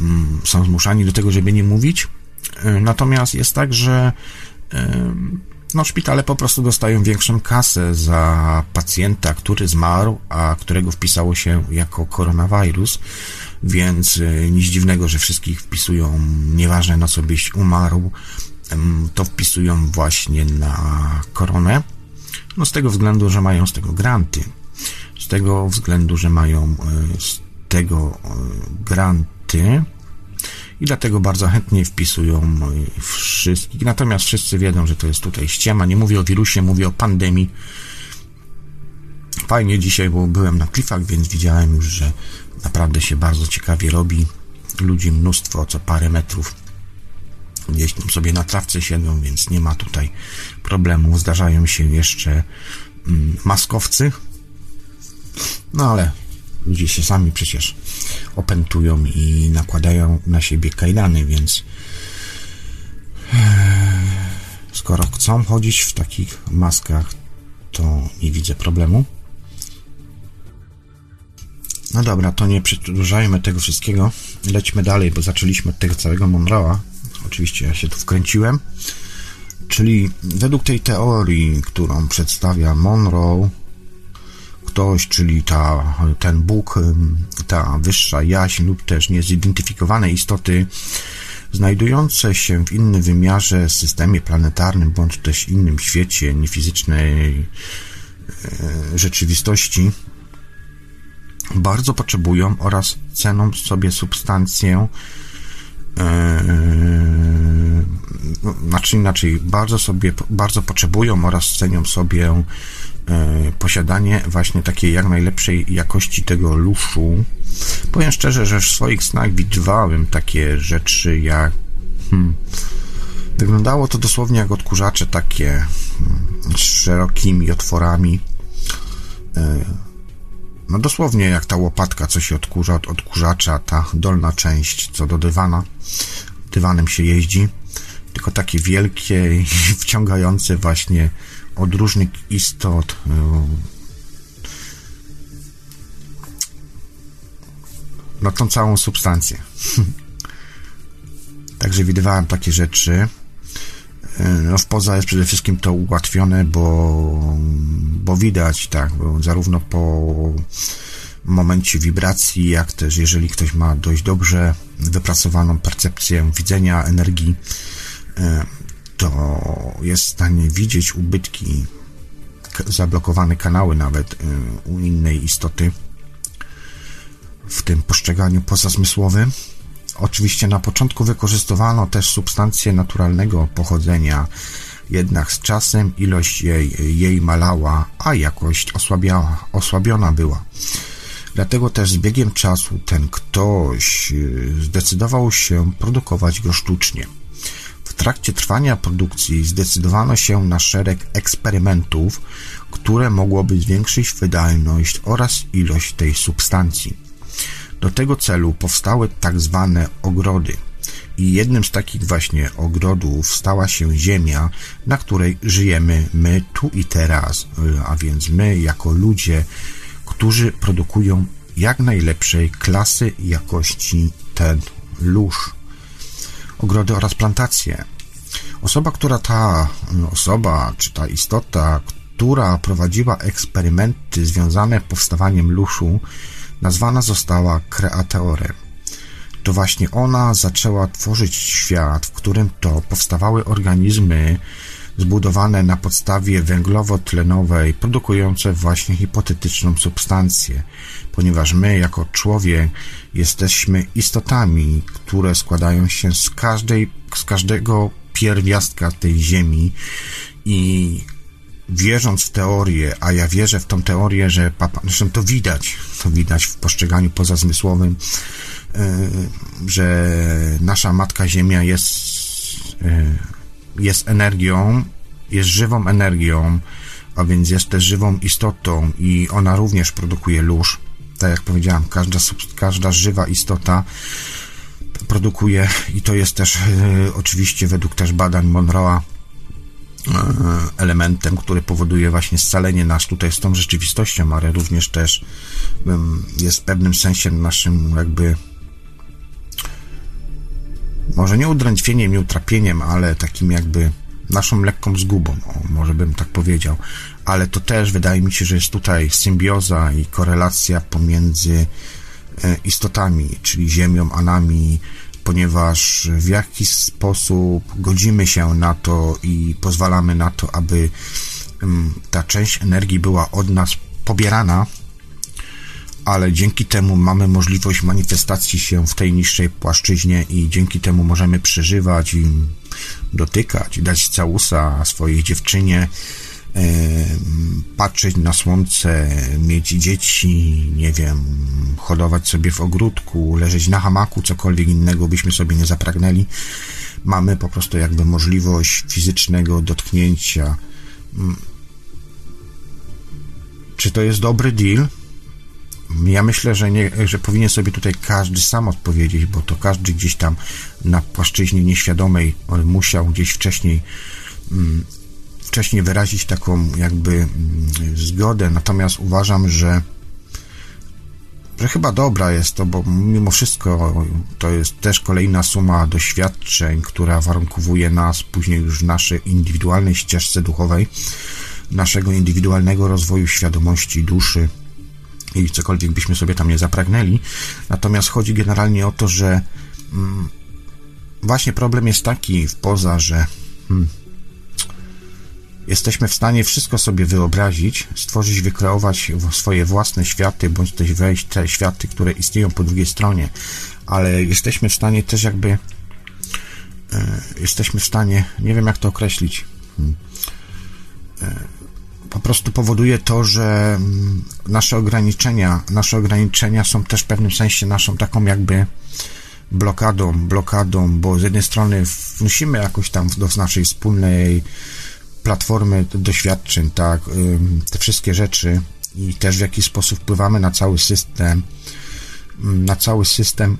mm, są zmuszani do tego, żeby nie mówić. E, natomiast jest tak, że no, szpitale po prostu dostają większą kasę za pacjenta, który zmarł, a którego wpisało się jako koronawirus. więc y, nic dziwnego, że wszystkich wpisują, nieważne na co byś umarł, to wpisują właśnie na koronę. No z tego względu, że mają z tego granty. Z tego względu, że mają y, z tego y, granty i dlatego bardzo chętnie wpisują wszystkich. Natomiast wszyscy wiedzą, że to jest tutaj ściema. Nie mówię o wirusie, mówię o pandemii. Fajnie dzisiaj, bo byłem na klifach, więc widziałem już, że naprawdę się bardzo ciekawie robi. Ludzi mnóstwo, co parę metrów. Gdzieś tam sobie na trawce siedzą, więc nie ma tutaj problemu. Zdarzają się jeszcze mm, maskowcy. No ale ludzie się sami przecież opętują i nakładają na siebie kajdany, więc skoro chcą chodzić w takich maskach, to nie widzę problemu. No dobra, to nie przedłużajmy tego wszystkiego. Lećmy dalej, bo zaczęliśmy od tego całego Monroe'a. Oczywiście ja się tu wkręciłem. Czyli według tej teorii, którą przedstawia Monroe, ktoś, czyli ta, ten Bóg, ta wyższa jaźń lub też niezidentyfikowane istoty znajdujące się w innym wymiarze, systemie planetarnym bądź też innym świecie niefizycznej e, rzeczywistości bardzo potrzebują oraz ceną sobie substancję no, znaczy inaczej, bardzo sobie, bardzo potrzebują oraz cenią sobie posiadanie właśnie takiej jak najlepszej jakości tego luszu. Powiem szczerze, że w swoich snach widywałem takie rzeczy jak hmm, wyglądało to dosłownie jak odkurzacze takie hmm, z szerokimi otworami e, no dosłownie jak ta łopatka, co się odkurza od odkurzacza, ta dolna część, co do dywana. Dywanem się jeździ. Tylko takie wielkie i [LAUGHS] wciągające właśnie odróżnik istot e, na tą całą substancję. [LAUGHS] Także widywałem takie rzeczy. E, no w poza jest przede wszystkim to ułatwione, bo, bo widać, tak, bo zarówno po momencie wibracji, jak też jeżeli ktoś ma dość dobrze wypracowaną percepcję widzenia energii, e, to jest w stanie widzieć ubytki, zablokowane kanały nawet y, u innej istoty w tym postrzeganiu pozazmysłowym. Oczywiście na początku wykorzystywano też substancje naturalnego pochodzenia, jednak z czasem ilość jej, jej malała, a jakość osłabiała, osłabiona była. Dlatego też z biegiem czasu ten ktoś y, zdecydował się produkować go sztucznie. W trakcie trwania produkcji zdecydowano się na szereg eksperymentów, które mogłoby zwiększyć wydajność oraz ilość tej substancji. Do tego celu powstały tak zwane ogrody. I jednym z takich właśnie ogrodów stała się Ziemia, na której żyjemy my tu i teraz, a więc my jako ludzie, którzy produkują jak najlepszej klasy jakości ten lóż ogrody oraz plantacje. Osoba, która ta osoba, czy ta istota, która prowadziła eksperymenty związane z powstawaniem luszu, nazwana została kreatorem. To właśnie ona zaczęła tworzyć świat, w którym to powstawały organizmy zbudowane na podstawie węglowo-tlenowej, produkujące właśnie hipotetyczną substancję, ponieważ my, jako człowiek, jesteśmy istotami, które składają się z, każdej, z każdego pierwiastka tej ziemi i wierząc w teorię, a ja wierzę w tą teorię, że papa, zresztą to widać, to widać w postrzeganiu pozazmysłowym, e, że nasza Matka Ziemia jest, e, jest energią, jest żywą energią, a więc jest też żywą istotą i ona również produkuje lóż tak jak powiedziałem, każda, każda żywa istota produkuje i to jest też e, oczywiście według też badań Monroe'a e, elementem, który powoduje właśnie scalenie nas tutaj z tą rzeczywistością, ale również też jest w pewnym sensie naszym jakby może nie udrętwieniem, nie utrapieniem, ale takim jakby naszą lekką zgubą, o, może bym tak powiedział ale to też wydaje mi się, że jest tutaj symbioza i korelacja pomiędzy e, istotami, czyli ziemią, anami, ponieważ w jakiś sposób godzimy się na to i pozwalamy na to, aby mm, ta część energii była od nas pobierana, ale dzięki temu mamy możliwość manifestacji się w tej niższej płaszczyźnie i dzięki temu możemy przeżywać i dotykać, dać całusa swojej dziewczynie, patrzeć na słońce, mieć dzieci, nie wiem, hodować sobie w ogródku, leżeć na hamaku, cokolwiek innego byśmy sobie nie zapragnęli. Mamy po prostu jakby możliwość fizycznego dotknięcia. Mm. Czy to jest dobry deal? Ja myślę, że, nie, że powinien sobie tutaj każdy sam odpowiedzieć, bo to każdy gdzieś tam na płaszczyźnie nieświadomej musiał gdzieś wcześniej mm, wcześniej wyrazić taką jakby mm, zgodę, natomiast uważam, że że chyba dobra jest to, bo mimo wszystko to jest też kolejna suma doświadczeń, która warunkowuje nas później już w naszej indywidualnej ścieżce duchowej, naszego indywidualnego rozwoju świadomości, duszy, i cokolwiek byśmy sobie tam nie zapragnęli. Natomiast chodzi generalnie o to, że mm, właśnie problem jest taki w poza, że hmm, jesteśmy w stanie wszystko sobie wyobrazić, stworzyć, wykreować swoje własne światy, bądź też wejść te światy, które istnieją po drugiej stronie, ale jesteśmy w stanie też jakby e, jesteśmy w stanie, nie wiem jak to określić, hmm, e, po prostu powoduje to, że mm, nasze ograniczenia, nasze ograniczenia są też w pewnym sensie naszą taką jakby blokadą, blokadą, bo z jednej strony wnosimy jakoś tam do naszej wspólnej platformy doświadczeń, tak, te wszystkie rzeczy i też w jakiś sposób wpływamy na cały system, na cały system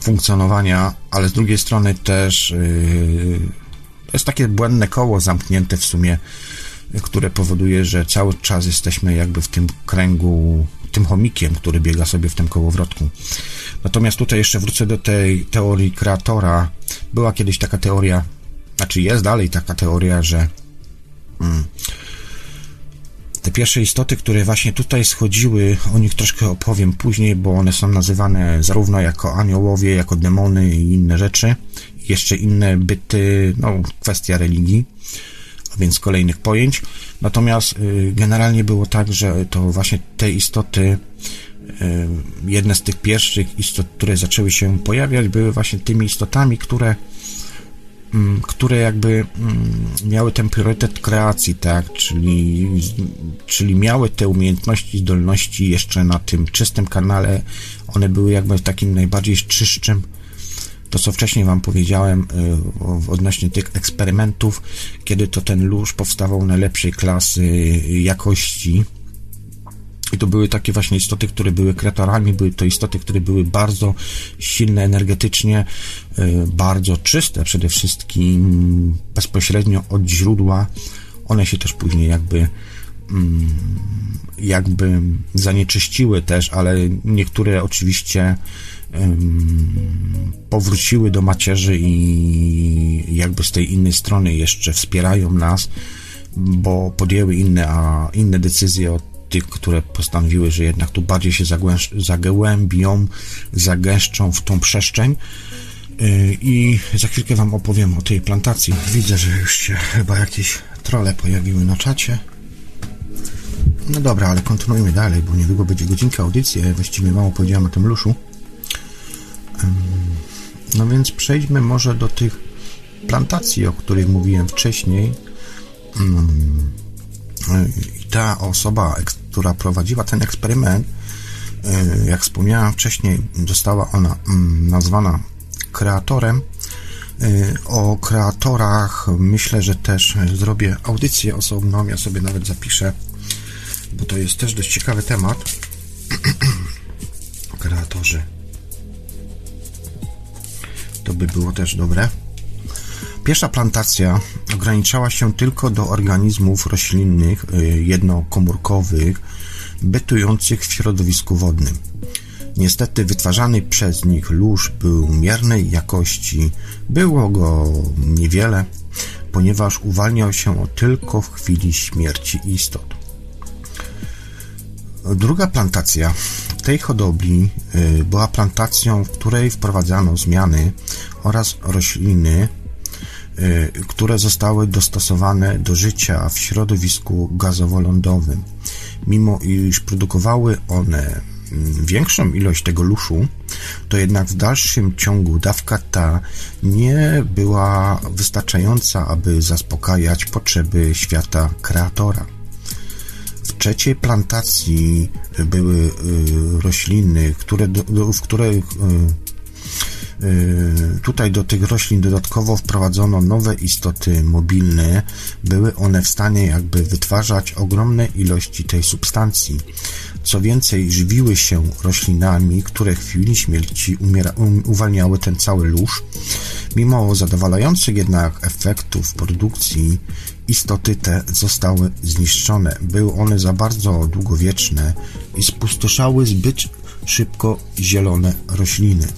funkcjonowania, ale z drugiej strony też yy, to jest takie błędne koło zamknięte w sumie które powoduje, że cały czas jesteśmy jakby w tym kręgu, tym chomikiem, który biega sobie w tym kołowrotku. Natomiast tutaj jeszcze wrócę do tej teorii kreatora. Była kiedyś taka teoria, znaczy jest dalej taka teoria, że mm, te pierwsze istoty, które właśnie tutaj schodziły, o nich troszkę opowiem później, bo one są nazywane zarówno jako aniołowie, jako demony i inne rzeczy, jeszcze inne byty, no kwestia religii więc kolejnych pojęć. Natomiast y, generalnie było tak, że to właśnie te istoty, y, jedne z tych pierwszych istot, które zaczęły się pojawiać, były właśnie tymi istotami, które które jakby mm, miały ten priorytet kreacji, tak, czyli, czyli miały te umiejętności, zdolności jeszcze na tym czystym kanale, one były jakby takim najbardziej czystszym. To, co wcześniej Wam powiedziałem y, odnośnie tych eksperymentów, kiedy to ten lóż powstawał najlepszej klasy jakości. To były takie właśnie istoty, które były kreatorami, były to istoty, które były bardzo silne energetycznie, y, bardzo czyste przede wszystkim, bezpośrednio od źródła. One się też później jakby mm, jakby zanieczyściły też, ale niektóre oczywiście powróciły do macierzy i jakby z tej innej strony jeszcze wspierają nas, bo podjęły inne, a inne decyzje od tych, które postanowiły, że jednak tu bardziej się zagłębią, zagęszczą w tą przestrzeń. Y, I za chwilkę Wam opowiem o tej plantacji. Widzę, że już się chyba jakieś trole pojawiły na czacie. No dobra, ale kontynuujmy dalej, bo niedługo będzie godzinka audycji, ja właściwie mało powiedziałem o tym luszu. No więc przejdźmy może do tych plantacji, o których mówiłem wcześniej. Ta osoba, która prowadziła ten eksperyment, e, jak wspomniałem wcześniej, została ona mm, nazwana kreatorem. E, o kreatorach myślę, że też zrobię audycję osobną. Ja sobie nawet zapiszę, bo to jest też dość ciekawy temat. [CLEARS THROAT] Kreatorzy to by było też dobre. Pierwsza plantacja ograniczała się tylko do organizmów roślinnych y, jednokomórkowych, bytujących w środowisku wodnym. Niestety wytwarzany przez nich lóż był miernej jakości, było go niewiele, ponieważ uwalniał się tylko w chwili śmierci istot. Druga plantacja tej hodowli y, była plantacją, w której wprowadzano zmiany oraz rośliny, które zostały dostosowane do życia w środowisku gazowo-lądowym. Mimo iż produkowały one mm, większą ilość tego luszu, to jednak w dalszym ciągu dawka ta nie była wystarczająca, aby zaspokajać potrzeby świata kreatora. W trzeciej plantacji były y, rośliny, które, w które y, y, Tutaj do tych roślin dodatkowo wprowadzono nowe istoty mobilne. Były one w stanie jakby wytwarzać ogromne ilości tej substancji. Co więcej, żywiły się roślinami, które w chwili śmierci umiera, um, uwalniały ten cały lóż. Mimo zadowalających jednak efektów produkcji, istoty te zostały zniszczone. Były one za bardzo długowieczne i spustoszały zbyt szybko zielone rośliny.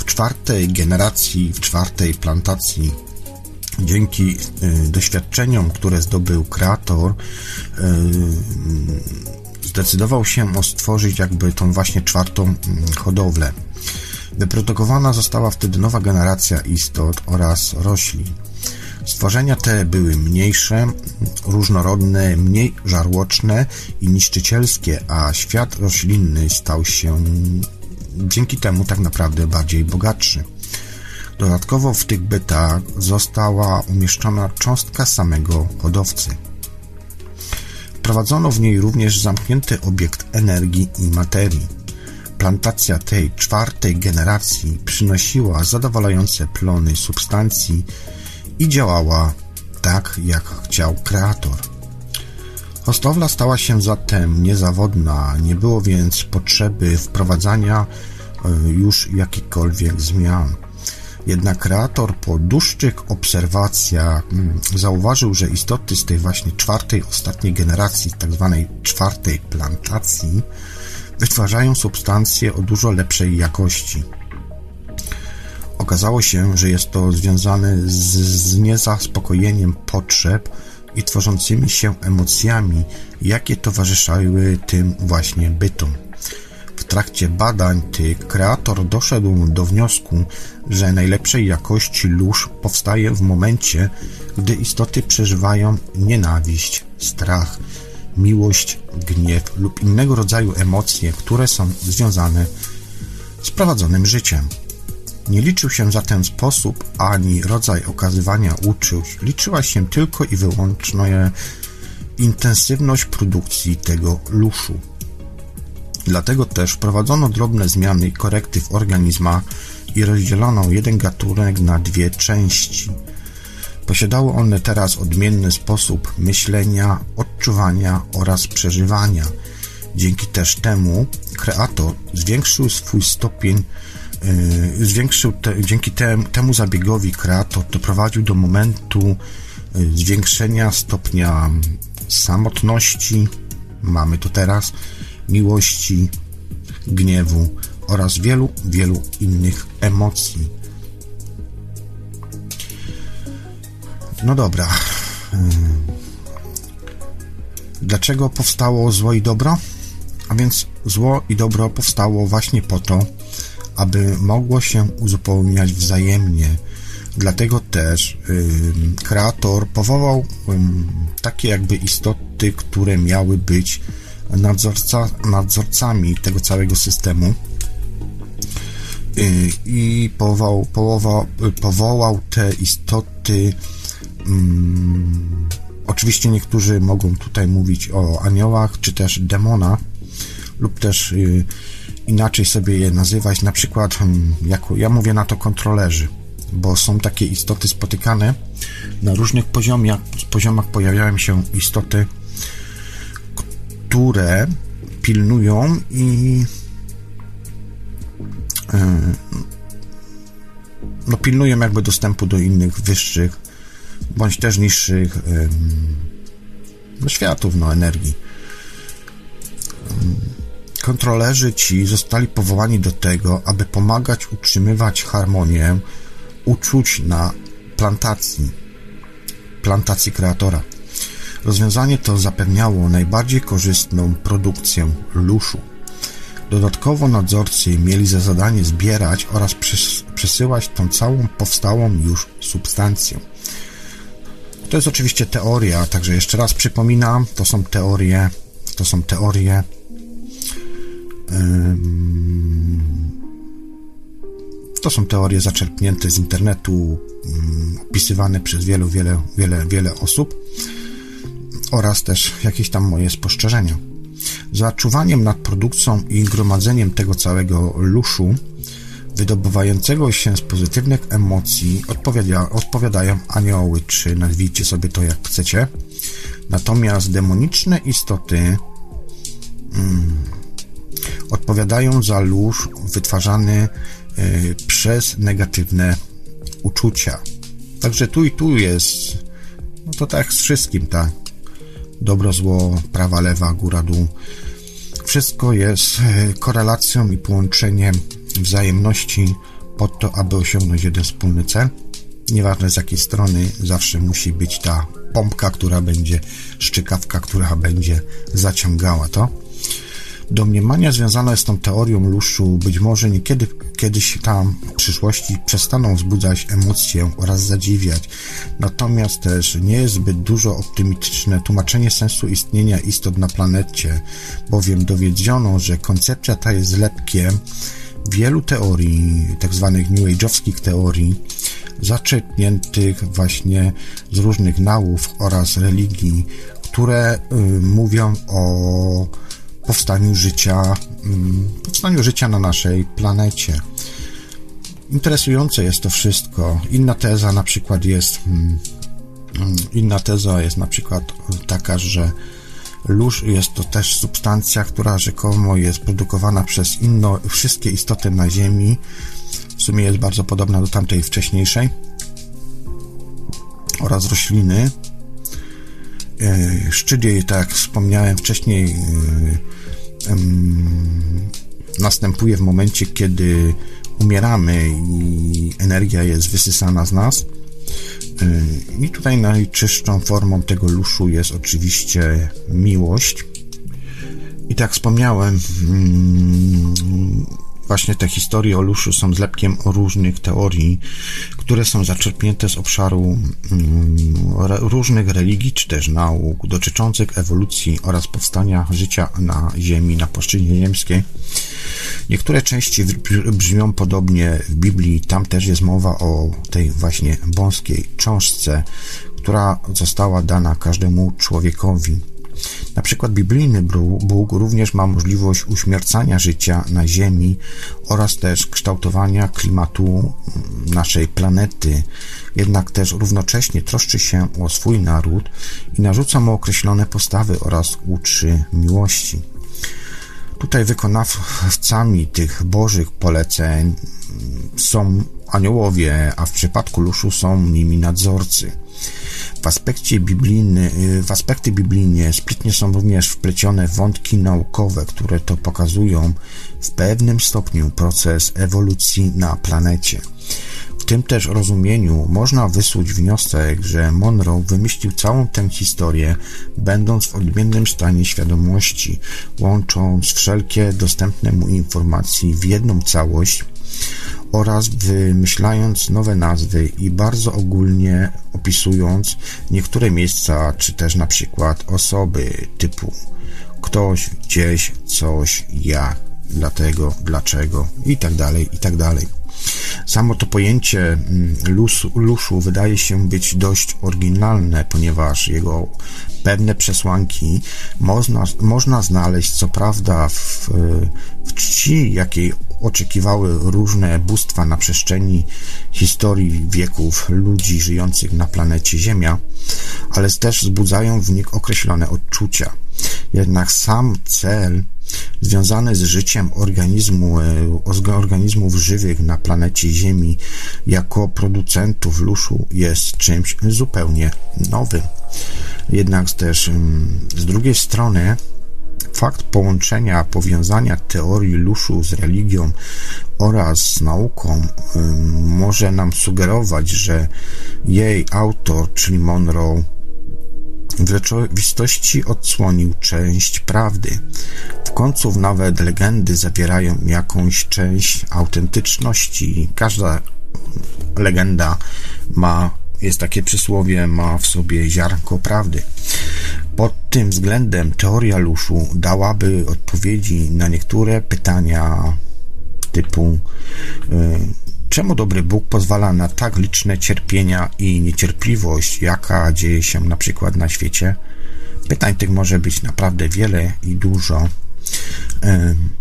W czwartej generacji, w czwartej plantacji dzięki y, doświadczeniom, które zdobył kreator, y, zdecydował się o stworzyć jakby tą właśnie czwartą mm, hodowlę. Wyprodukowana została wtedy nowa generacja istot oraz roślin. Stworzenia te były mniejsze, różnorodne, mniej żarłoczne i niszczycielskie, a świat roślinny stał się dzięki temu tak naprawdę bardziej bogatszy. Dodatkowo w tych bytach została umieszczona cząstka samego hodowcy. Wprowadzono w niej również zamknięty obiekt energii i materii. Plantacja tej czwartej generacji przynosiła zadowalające plony substancji i działała tak, jak chciał kreator. Hostowla stała się zatem niezawodna, nie było więc potrzeby wprowadzania e, już jakichkolwiek zmian. Jednak kreator po dłuższych obserwacjach mm, zauważył, że istoty z tej właśnie czwartej, ostatniej generacji, tak zwanej czwartej plantacji, wytwarzają substancje o dużo lepszej jakości. Okazało się, że jest to związane z, z niezaspokojeniem potrzeb i tworzącymi się emocjami, jakie towarzyszyły tym właśnie bytom. W trakcie badań tych kreator doszedł do wniosku, że najlepszej jakości lóż powstaje w momencie, gdy istoty przeżywają nienawiść, strach, miłość, gniew lub innego rodzaju emocje, które są związane z prowadzonym życiem. Nie liczył się zatem sposób ani rodzaj okazywania uczuć, liczyła się tylko i wyłącznie intensywność produkcji tego luszu. Dlatego też wprowadzono drobne zmiany i korekty w organizmach i rozdzielono jeden gatunek na dwie części. Posiadały one teraz odmienny sposób myślenia, odczuwania oraz przeżywania. Dzięki też temu kreator zwiększył swój stopień zwiększył te, dzięki te, temu zabiegowi kreator doprowadził do momentu y, zwiększenia stopnia samotności, mamy to teraz, miłości, gniewu oraz wielu, wielu innych emocji. No dobra. Y, dlaczego powstało zło i dobro? A więc zło i dobro powstało właśnie po to, aby mogło się uzupełniać wzajemnie. Dlatego też kreator powołał takie jakby istoty, które miały być nadzorca, nadzorcami tego całego systemu y, i powołał, powołał, powołał te istoty. Oczywiście niektórzy mogą tutaj mówić o aniołach, czy też demonach, lub też inaczej sobie je nazywać, na przykład hmm, jako, ja mówię na to kontrolerzy, bo są takie istoty spotykane na różnych poziomach, poziomach pojawiają się istoty, które pilnują i e, no, pilnują jakby dostępu do innych wyższych bądź też niższych no, światów no, energii Kontrolerzy ci zostali powołani do tego, aby pomagać utrzymywać harmonię uczuć na plantacji, plantacji kreatora. Rozwiązanie to zapewniało najbardziej korzystną produkcję luszu. Dodatkowo nadzorcy mieli za zadanie zbierać oraz przesyłać tą całą powstałą już substancję. To jest oczywiście teoria, także jeszcze raz przypominam, to są teorie, to są teorie to są teorie zaczerpnięte z internetu, opisywane przez wielu, wiele, wiele, wiele osób oraz też jakieś tam moje spostrzeżenia. Za czuwaniem nad produkcją i gromadzeniem tego całego luszu, wydobywającego się z pozytywnych emocji, odpowiada, odpowiadają anioły, czy nazwijcie sobie to jak chcecie. Natomiast demoniczne istoty mm, odpowiadają za lóż wytwarzany y, przez negatywne uczucia. Także tu i tu jest, no to tak z wszystkim, tak. Dobro, zło, prawa, lewa, góra, dół. Wszystko jest y, korelacją i połączeniem wzajemności po to, aby osiągnąć jeden wspólny cel. Nieważne z jakiej strony, zawsze musi być ta pompka, która będzie, szczykawka, która będzie zaciągała to. Domniemania związane z tą teorią luszu być może niekiedy kiedyś tam w przyszłości przestaną wzbudzać emocje oraz zadziwiać, natomiast też nie jest zbyt dużo optymistyczne tłumaczenie sensu istnienia istot na planecie, bowiem dowiedziono, że koncepcja ta jest zlepkiem wielu teorii, tak zwanych New Age'owskich teorii, zaczerpniętych właśnie z różnych nauk oraz religii, które y, mówią o powstaniu życia, mm, powstaniu życia na naszej planecie. Interesujące jest to wszystko. Inna teza na przykład jest mm, mm, inna teza jest na przykład taka, że lóż jest to też substancja, która rzekomo jest produkowana przez inno, wszystkie istoty na Ziemi. W sumie jest bardzo podobna do tamtej wcześniejszej oraz rośliny. E, szczyt jej, tak jak wspomniałem wcześniej, e, następuje w momencie, kiedy umieramy i energia jest wysysana z nas. I tutaj najczystszą formą tego luszu jest oczywiście miłość. I tak wspomniałem, Właśnie te historie o Luszu są zlepkiem różnych teorii, które są zaczerpnięte z obszaru mm, różnych religii czy też nauk dotyczących ewolucji oraz powstania życia na Ziemi, na płaszczyźnie ziemskiej. Niektóre części brzmią podobnie w Biblii, tam też jest mowa o tej właśnie wąskiej cząstce, która została dana każdemu człowiekowi. Na przykład biblijny Bóg również ma możliwość uśmiercania życia na Ziemi oraz też kształtowania klimatu naszej planety, jednak też równocześnie troszczy się o swój naród i narzuca mu określone postawy oraz uczy miłości. Tutaj wykonawcami tych bożych poleceń są aniołowie, a w przypadku Luszu są nimi nadzorcy. W aspekcie biblijny, y, w aspekty biblijne sprytnie są również wplecione wątki naukowe, które to pokazują w pewnym stopniu proces ewolucji na planecie. W tym też rozumieniu można wysłuć wniosek, że Monroe wymyślił całą tę historię, będąc w odmiennym stanie świadomości, łącząc wszelkie dostępne mu informacje w jedną całość oraz wymyślając nowe nazwy i bardzo ogólnie opisując niektóre miejsca, czy też na przykład osoby typu ktoś, gdzieś, coś, jak, dlatego, dlaczego i tak dalej, i tak. Samo to pojęcie mm, lusu, luszu wydaje się być dość oryginalne, ponieważ jego pewne przesłanki można, można znaleźć, co prawda, w, w czci, jakiej oczekiwały różne bóstwa na przestrzeni historii wieków ludzi żyjących na planecie Ziemia, ale też wzbudzają w nich określone odczucia. Jednak sam cel związany z życiem organizmu, e, organizmów żywych na planecie Ziemi jako producentów luszu jest czymś zupełnie nowym. Jednak też mm, z drugiej strony Fakt połączenia, powiązania teorii luszu z religią oraz z nauką może nam sugerować, że jej autor, czyli Monroe, w rzeczywistości odsłonił część prawdy. W końcu nawet legendy zawierają jakąś część autentyczności. Każda legenda ma, jest takie przysłowie, ma w sobie ziarnko prawdy. Pod tym względem teoria Luszu dałaby odpowiedzi na niektóre pytania typu Czemu dobry Bóg pozwala na tak liczne cierpienia i niecierpliwość, jaka dzieje się na przykład na świecie? Pytań tych może być naprawdę wiele i dużo.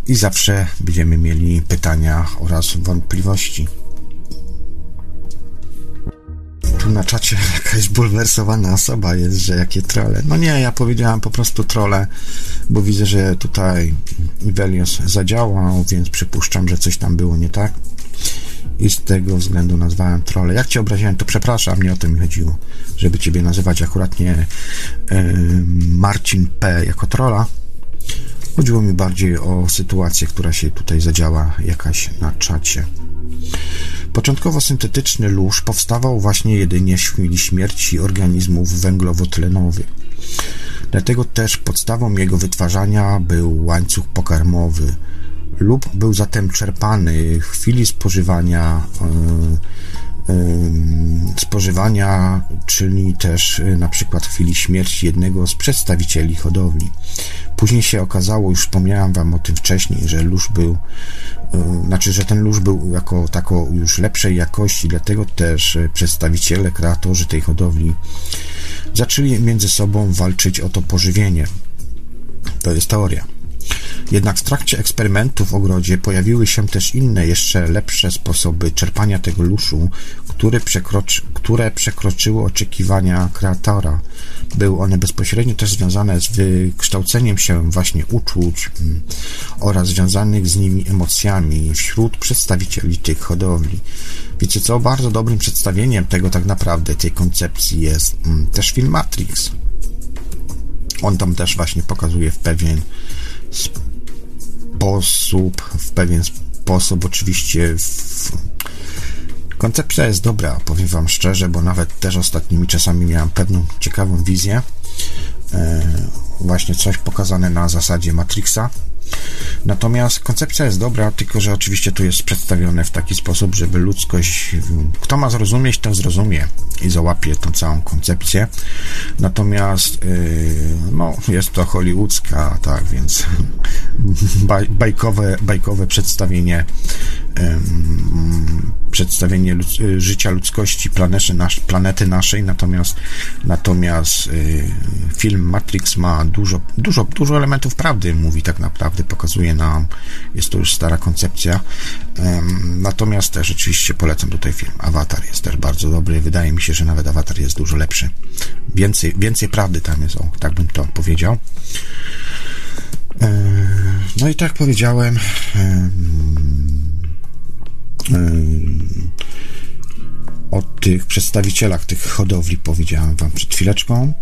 I zawsze będziemy mieli pytania oraz wątpliwości. Tu na czacie [LAUGHS] jakaś bulwersowana osoba jest, że jakie trole. No nie, ja powiedziałem po prostu trole, bo widzę, że tutaj Ivelios zadziałał, więc przypuszczam, że coś tam było nie tak i z tego względu nazwałem trole. Jak cię obraziłem, to przepraszam, nie o to mi chodziło, żeby ciebie nazywać akurat nie e, Marcin P. jako trola. Chodziło mi bardziej o sytuację, która się tutaj zadziała jakaś na czacie. Początkowo syntetyczny lóż powstawał właśnie jedynie w chwili śmierci organizmów węglowotlenowych. Dlatego też podstawą jego wytwarzania był łańcuch pokarmowy – lub był zatem czerpany w chwili spożywania e, e, spożywania, czyli też e, na przykład w chwili śmierci jednego z przedstawicieli hodowli. Później się okazało, już wspomniałem wam o tym wcześniej, że lóż był, znaczy, że ten lóż był jako tako już lepszej jakości, dlatego też przedstawiciele, kreatorzy tej hodowli zaczęli między sobą walczyć o to pożywienie. To jest teoria. Jednak w trakcie eksperymentów w ogrodzie pojawiły się też inne, jeszcze lepsze sposoby czerpania tego luszu, które, przekroczy, które przekroczyły oczekiwania kreatora. Były one bezpośrednio też związane z wykształceniem się właśnie uczuć mm, oraz związanych z nimi emocjami wśród przedstawicieli tych hodowli. Wiecie co, bardzo dobrym przedstawieniem tego tak naprawdę, tej koncepcji jest mm, też film Matrix. On tam też właśnie pokazuje w pewien sposób, w pewien sposób, oczywiście w... koncepcja jest dobra, powiem Wam szczerze, bo nawet też ostatnimi czasami miałem pewną ciekawą wizję. E, właśnie coś pokazane na zasadzie Matrixa, Natomiast koncepcja jest dobra, tylko że oczywiście tu jest przedstawione w taki sposób, żeby ludzkość, kto ma zrozumieć, ten zrozumie i załapie tą całą koncepcję. Natomiast yy, no, jest to hollywoodzka, tak, więc [LAUGHS] baj, bajkowe, bajkowe przedstawienie przedstawienie y, życia ludzkości, planety, planety naszej, natomiast, natomiast y, film Matrix ma dużo, dużo, dużo elementów prawdy, mówi tak naprawdę, pokazuje nam, jest to już stara koncepcja, natomiast też oczywiście polecam tutaj film. Avatar, jest też bardzo dobry, wydaje mi się, że nawet Avatar jest dużo lepszy, więcej, więcej prawdy tam jest, o, tak bym to powiedział. No i tak powiedziałem, o tych przedstawicielach tych hodowli powiedziałem Wam przed chwileczką.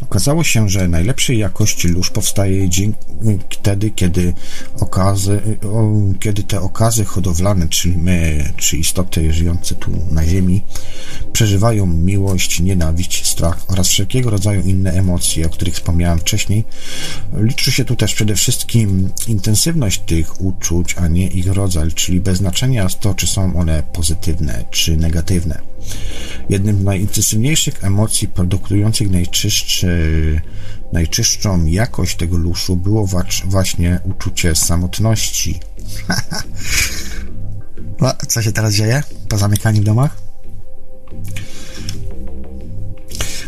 Okazało się, że najlepszej jakości lóż powstaje dzięki, wtedy, kiedy, okazy, kiedy te okazy hodowlane, czyli my, czy istoty żyjące tu na Ziemi, przeżywają miłość, nienawiść, strach oraz wszelkiego rodzaju inne emocje, o których wspomniałem wcześniej. Liczy się tu też przede wszystkim intensywność tych uczuć, a nie ich rodzaj, czyli bez znaczenia to, czy są one pozytywne czy negatywne. Jednym z najintensywniejszych emocji produkujących najczystszy, najczystszą jakość tego luszu było właśnie uczucie samotności. [LAUGHS] Co się teraz dzieje? Pozamykani w domach?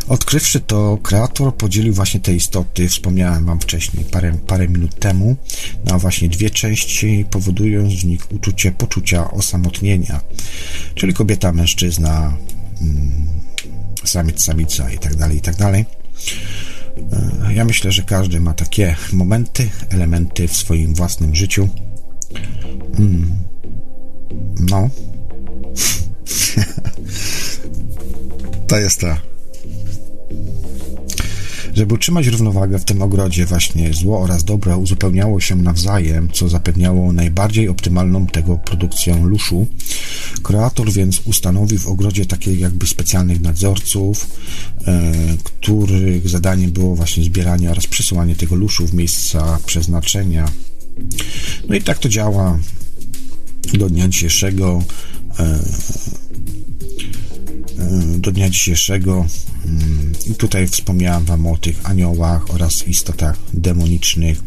Odkrywszy to, kreator podzielił właśnie te istoty, wspomniałem Wam wcześniej, parę, parę minut temu, na właśnie dwie części, powodując w nich uczucie poczucia osamotnienia, czyli kobieta, mężczyzna, mm, samiec, samica i tak dalej, i tak dalej. E, ja myślę, że każdy ma takie momenty, elementy w swoim własnym życiu. Mm. No. [LAUGHS] to jest ta Żeby utrzymać równowagę w tym ogrodzie, właśnie zło oraz dobro uzupełniało się nawzajem, co zapewniało najbardziej optymalną tego produkcję luszu. Kreator więc ustanowił w ogrodzie takich jakby specjalnych nadzorców, e, których zadaniem było właśnie zbieranie oraz przesyłanie tego luszu w miejsca przeznaczenia. No i tak to działa do dnia dzisiejszego. E, do dnia dzisiejszego mm, i tutaj wspomniałem Wam o tych aniołach oraz istotach demonicznych,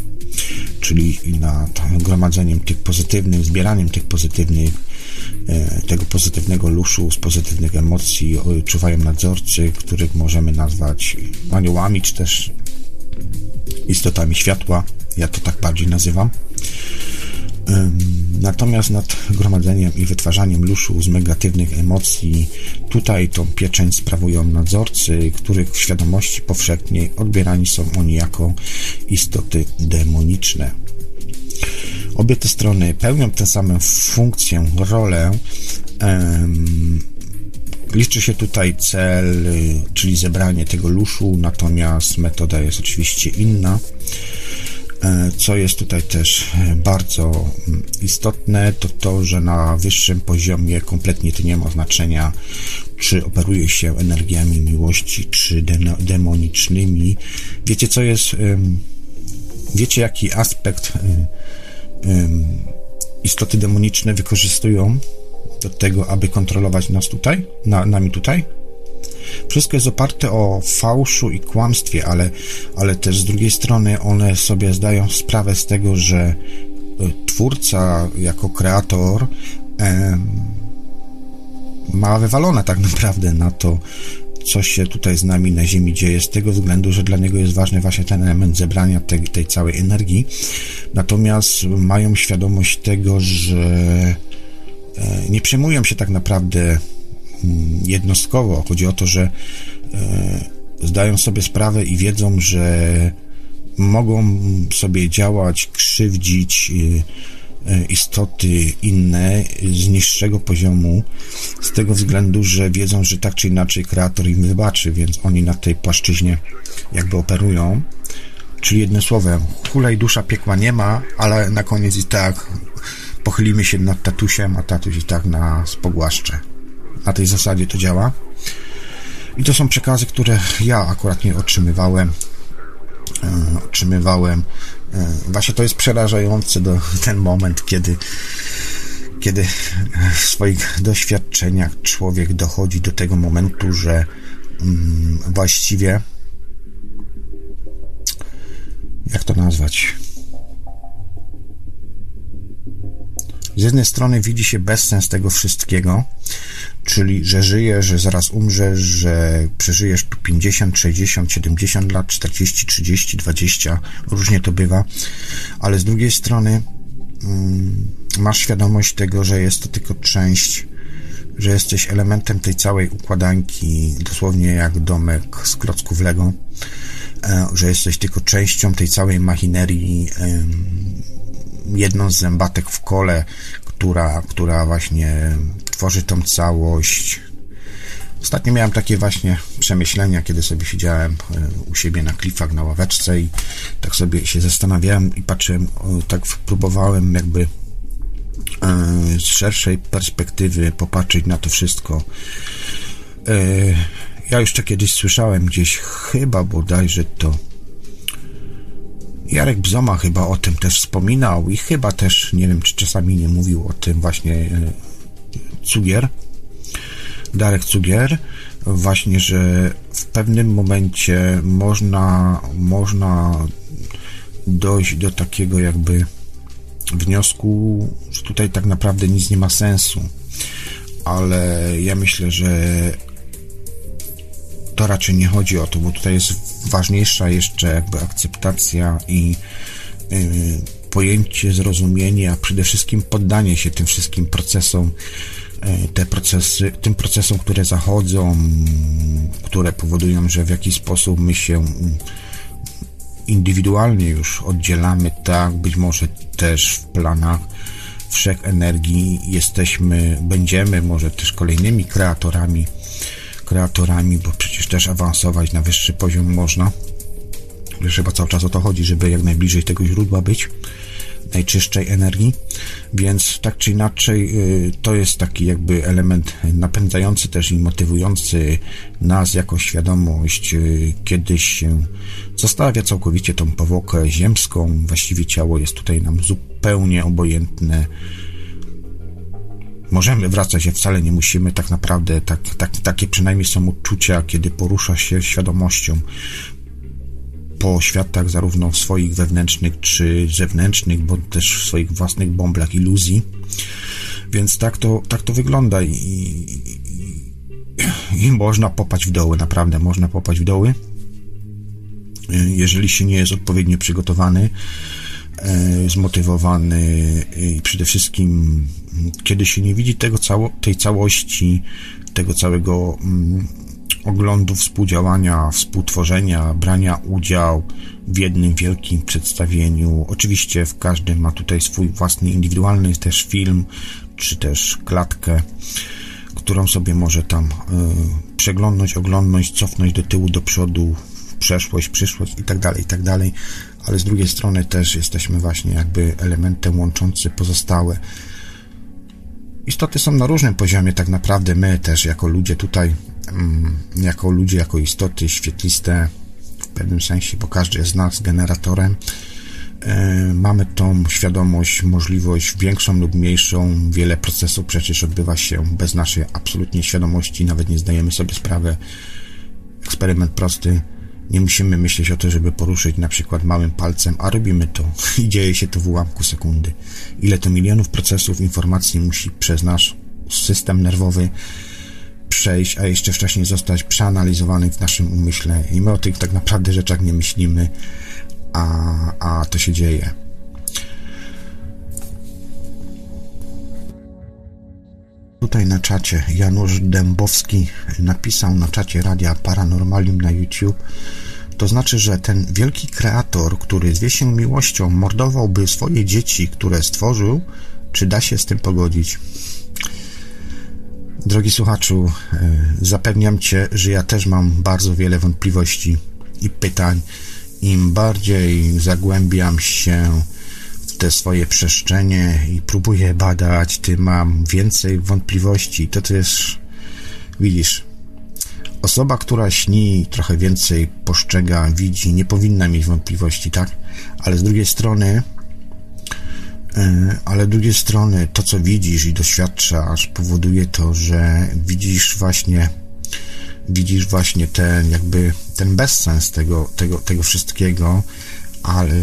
czyli nad gromadzeniem tych pozytywnych, zbieraniem tych pozytywnych, e, tego pozytywnego luszu, z pozytywnych emocji czuwają nadzorcy, których możemy nazwać aniołami, czy też istotami światła. Ja to tak bardziej nazywam. Natomiast nad gromadzeniem i wytwarzaniem luszu z negatywnych emocji, tutaj tą pieczęć sprawują nadzorcy, których w świadomości powszechnej odbierani są oni jako istoty demoniczne. Obie te strony pełnią tę samą funkcję, rolę. Liczy się tutaj cel, czyli zebranie tego luszu, natomiast metoda jest oczywiście inna. E, co jest tutaj też e, bardzo mm, istotne, to to, że na wyższym poziomie kompletnie to nie ma znaczenia, czy operuje się energiami miłości, czy demonicznymi. Wiecie, co jest, wiecie, jaki aspekt istoty demoniczne wykorzystują do tego, aby kontrolować nas tutaj, na, nami tutaj? Wszystko jest oparte o fałszu i kłamstwie, ale, ale też z drugiej strony one sobie zdają sprawę z tego, że e, twórca jako kreator e, ma wywalone tak naprawdę na to, co się tutaj z nami na Ziemi dzieje, z tego względu, że dla niego jest ważny właśnie ten element zebrania tej, całej energii. Natomiast mają świadomość tego, że e, nie przejmują się tak naprawdę jednostkowo. Chodzi o to, że e, zdają sobie sprawę i wiedzą, że mogą sobie działać, krzywdzić e, e, istoty inne z niższego poziomu, z tego względu, że wiedzą, że tak czy inaczej kreator im wybaczy, więc oni na tej płaszczyźnie jakby operują. Czyli jednym słowem, hulej dusza piekła nie ma, ale na koniec i tak pochylimy się nad tatusiem, a tatuś i tak nas pogłaszcze na tej zasadzie to działa. I to są przekazy, które ja akurat nie otrzymywałem. E, otrzymywałem. E, właśnie to jest przerażające do ten moment, kiedy kiedy w swoich doświadczeniach człowiek dochodzi do tego momentu, że mm, właściwie jak to nazwać? Z jednej strony widzi się bezsens tego wszystkiego, czyli że żyjesz, że zaraz umrzesz, że przeżyjesz tu 50, 60, 70 lat, 40, 30, 20, różnie to bywa, ale z drugiej strony mm, masz świadomość tego, że jest to tylko część, że jesteś elementem tej całej układanki, dosłownie jak domek z klocków Lego, e, że jesteś tylko częścią tej całej machinerii, jedną z zębatek w kole, która, która właśnie tworzy tą całość. Ostatnio miałem takie właśnie przemyślenia, kiedy sobie siedziałem e, u siebie na klifach, na ławeczce i tak sobie się zastanawiałem i patrzyłem, tak próbowałem jakby e, z szerszej perspektywy popatrzeć na to wszystko. E, ja to kiedyś słyszałem gdzieś, chyba bodajże to Jarek Bzoma chyba o tym też wspominał i chyba też, nie wiem, czy czasami nie mówił o tym właśnie e, Cugier, Darek Cugier, właśnie, że w pewnym momencie można, można dojść do takiego jakby wniosku, że tutaj tak naprawdę nic nie ma sensu. Ale ja myślę, że to raczej nie chodzi o to, bo tutaj jest ważniejsza jeszcze jakby akceptacja i yy, pojęcie, zrozumienie, a przede wszystkim poddanie się tym wszystkim procesom, yy, te procesy, tym procesom, które zachodzą, które powodują, że w jakiś sposób my się indywidualnie już oddzielamy, tak, być może też w planach wszech energii jesteśmy, będziemy może też kolejnymi kreatorami kreatorami, bo przecież też awansować na wyższy poziom można. Chyba cały czas o to chodzi, żeby jak najbliżej tego źródła być najczystszej energii, więc tak czy inaczej y, to jest taki jakby element napędzający też i motywujący nas jako świadomość, y, kiedyś się zostawia całkowicie tą powłokę ziemską, właściwie ciało jest tutaj nam zupełnie obojętne, możemy wracać, a wcale nie musimy, tak naprawdę tak, tak, takie przynajmniej są uczucia, kiedy porusza się świadomością po światach zarówno swoich wewnętrznych czy zewnętrznych, bo też w swoich własnych bąblach iluzji. Więc tak to, tak to wygląda i, i, i można popaść w doły, naprawdę można popaść w doły, jeżeli się nie jest odpowiednio przygotowany, e, zmotywowany i przede wszystkim kiedy się nie widzi tego cało, tej całości, tego całego mm, oglądu współdziałania, współtworzenia, brania udziału w jednym wielkim przedstawieniu. Oczywiście w każdym ma tutaj swój własny indywidualny też film, czy też klatkę, którą sobie może tam y, przeglądnąć, oglądnąć, cofnąć do tyłu, do przodu, przeszłość, przyszłość i tak dalej, i tak. Ale z drugiej strony też jesteśmy właśnie jakby elementem łączącym pozostałe istoty są na różnym poziomie, tak naprawdę my też jako ludzie tutaj, mm, jako ludzie, jako istoty świetliste, w pewnym sensie, bo każdy z nas generatorem, e, mamy tą świadomość, możliwość większą lub mniejszą. Wiele procesów przecież odbywa się bez naszej absolutnie świadomości, nawet nie zdajemy sobie sprawy. Eksperyment prosty nie musimy myśleć o to, żeby poruszyć na przykład małym palcem, a robimy to i dzieje się to w ułamku sekundy. Ile to milionów procesów informacji musi przez nasz system nerwowy przejść, a jeszcze wcześniej zostać przeanalizowany w naszym umyśle i my o tych tak naprawdę rzeczach nie myślimy, a, a to się dzieje. Tutaj na czacie Janusz Dębowski napisał na czacie Radia Paranormalium na YouTube. To znaczy, że ten wielki kreator, który zwie się miłością, mordowałby swoje dzieci, które stworzył, czy da się z tym pogodzić? Drogi słuchaczu, e, zapewniam Cię, że ja też mam bardzo wiele wątpliwości i pytań. Im bardziej zagłębiam się te swoje przestrzenie i próbuję badać, tym mam więcej wątpliwości. To też, widzisz, osoba, która śni, trochę więcej postrzega, widzi, nie powinna mieć wątpliwości, tak? Ale z drugiej strony, e, ale z drugiej strony to, co widzisz i doświadczasz, powoduje to, że widzisz właśnie widzisz właśnie ten jakby ten bezsens tego, tego, tego wszystkiego, ale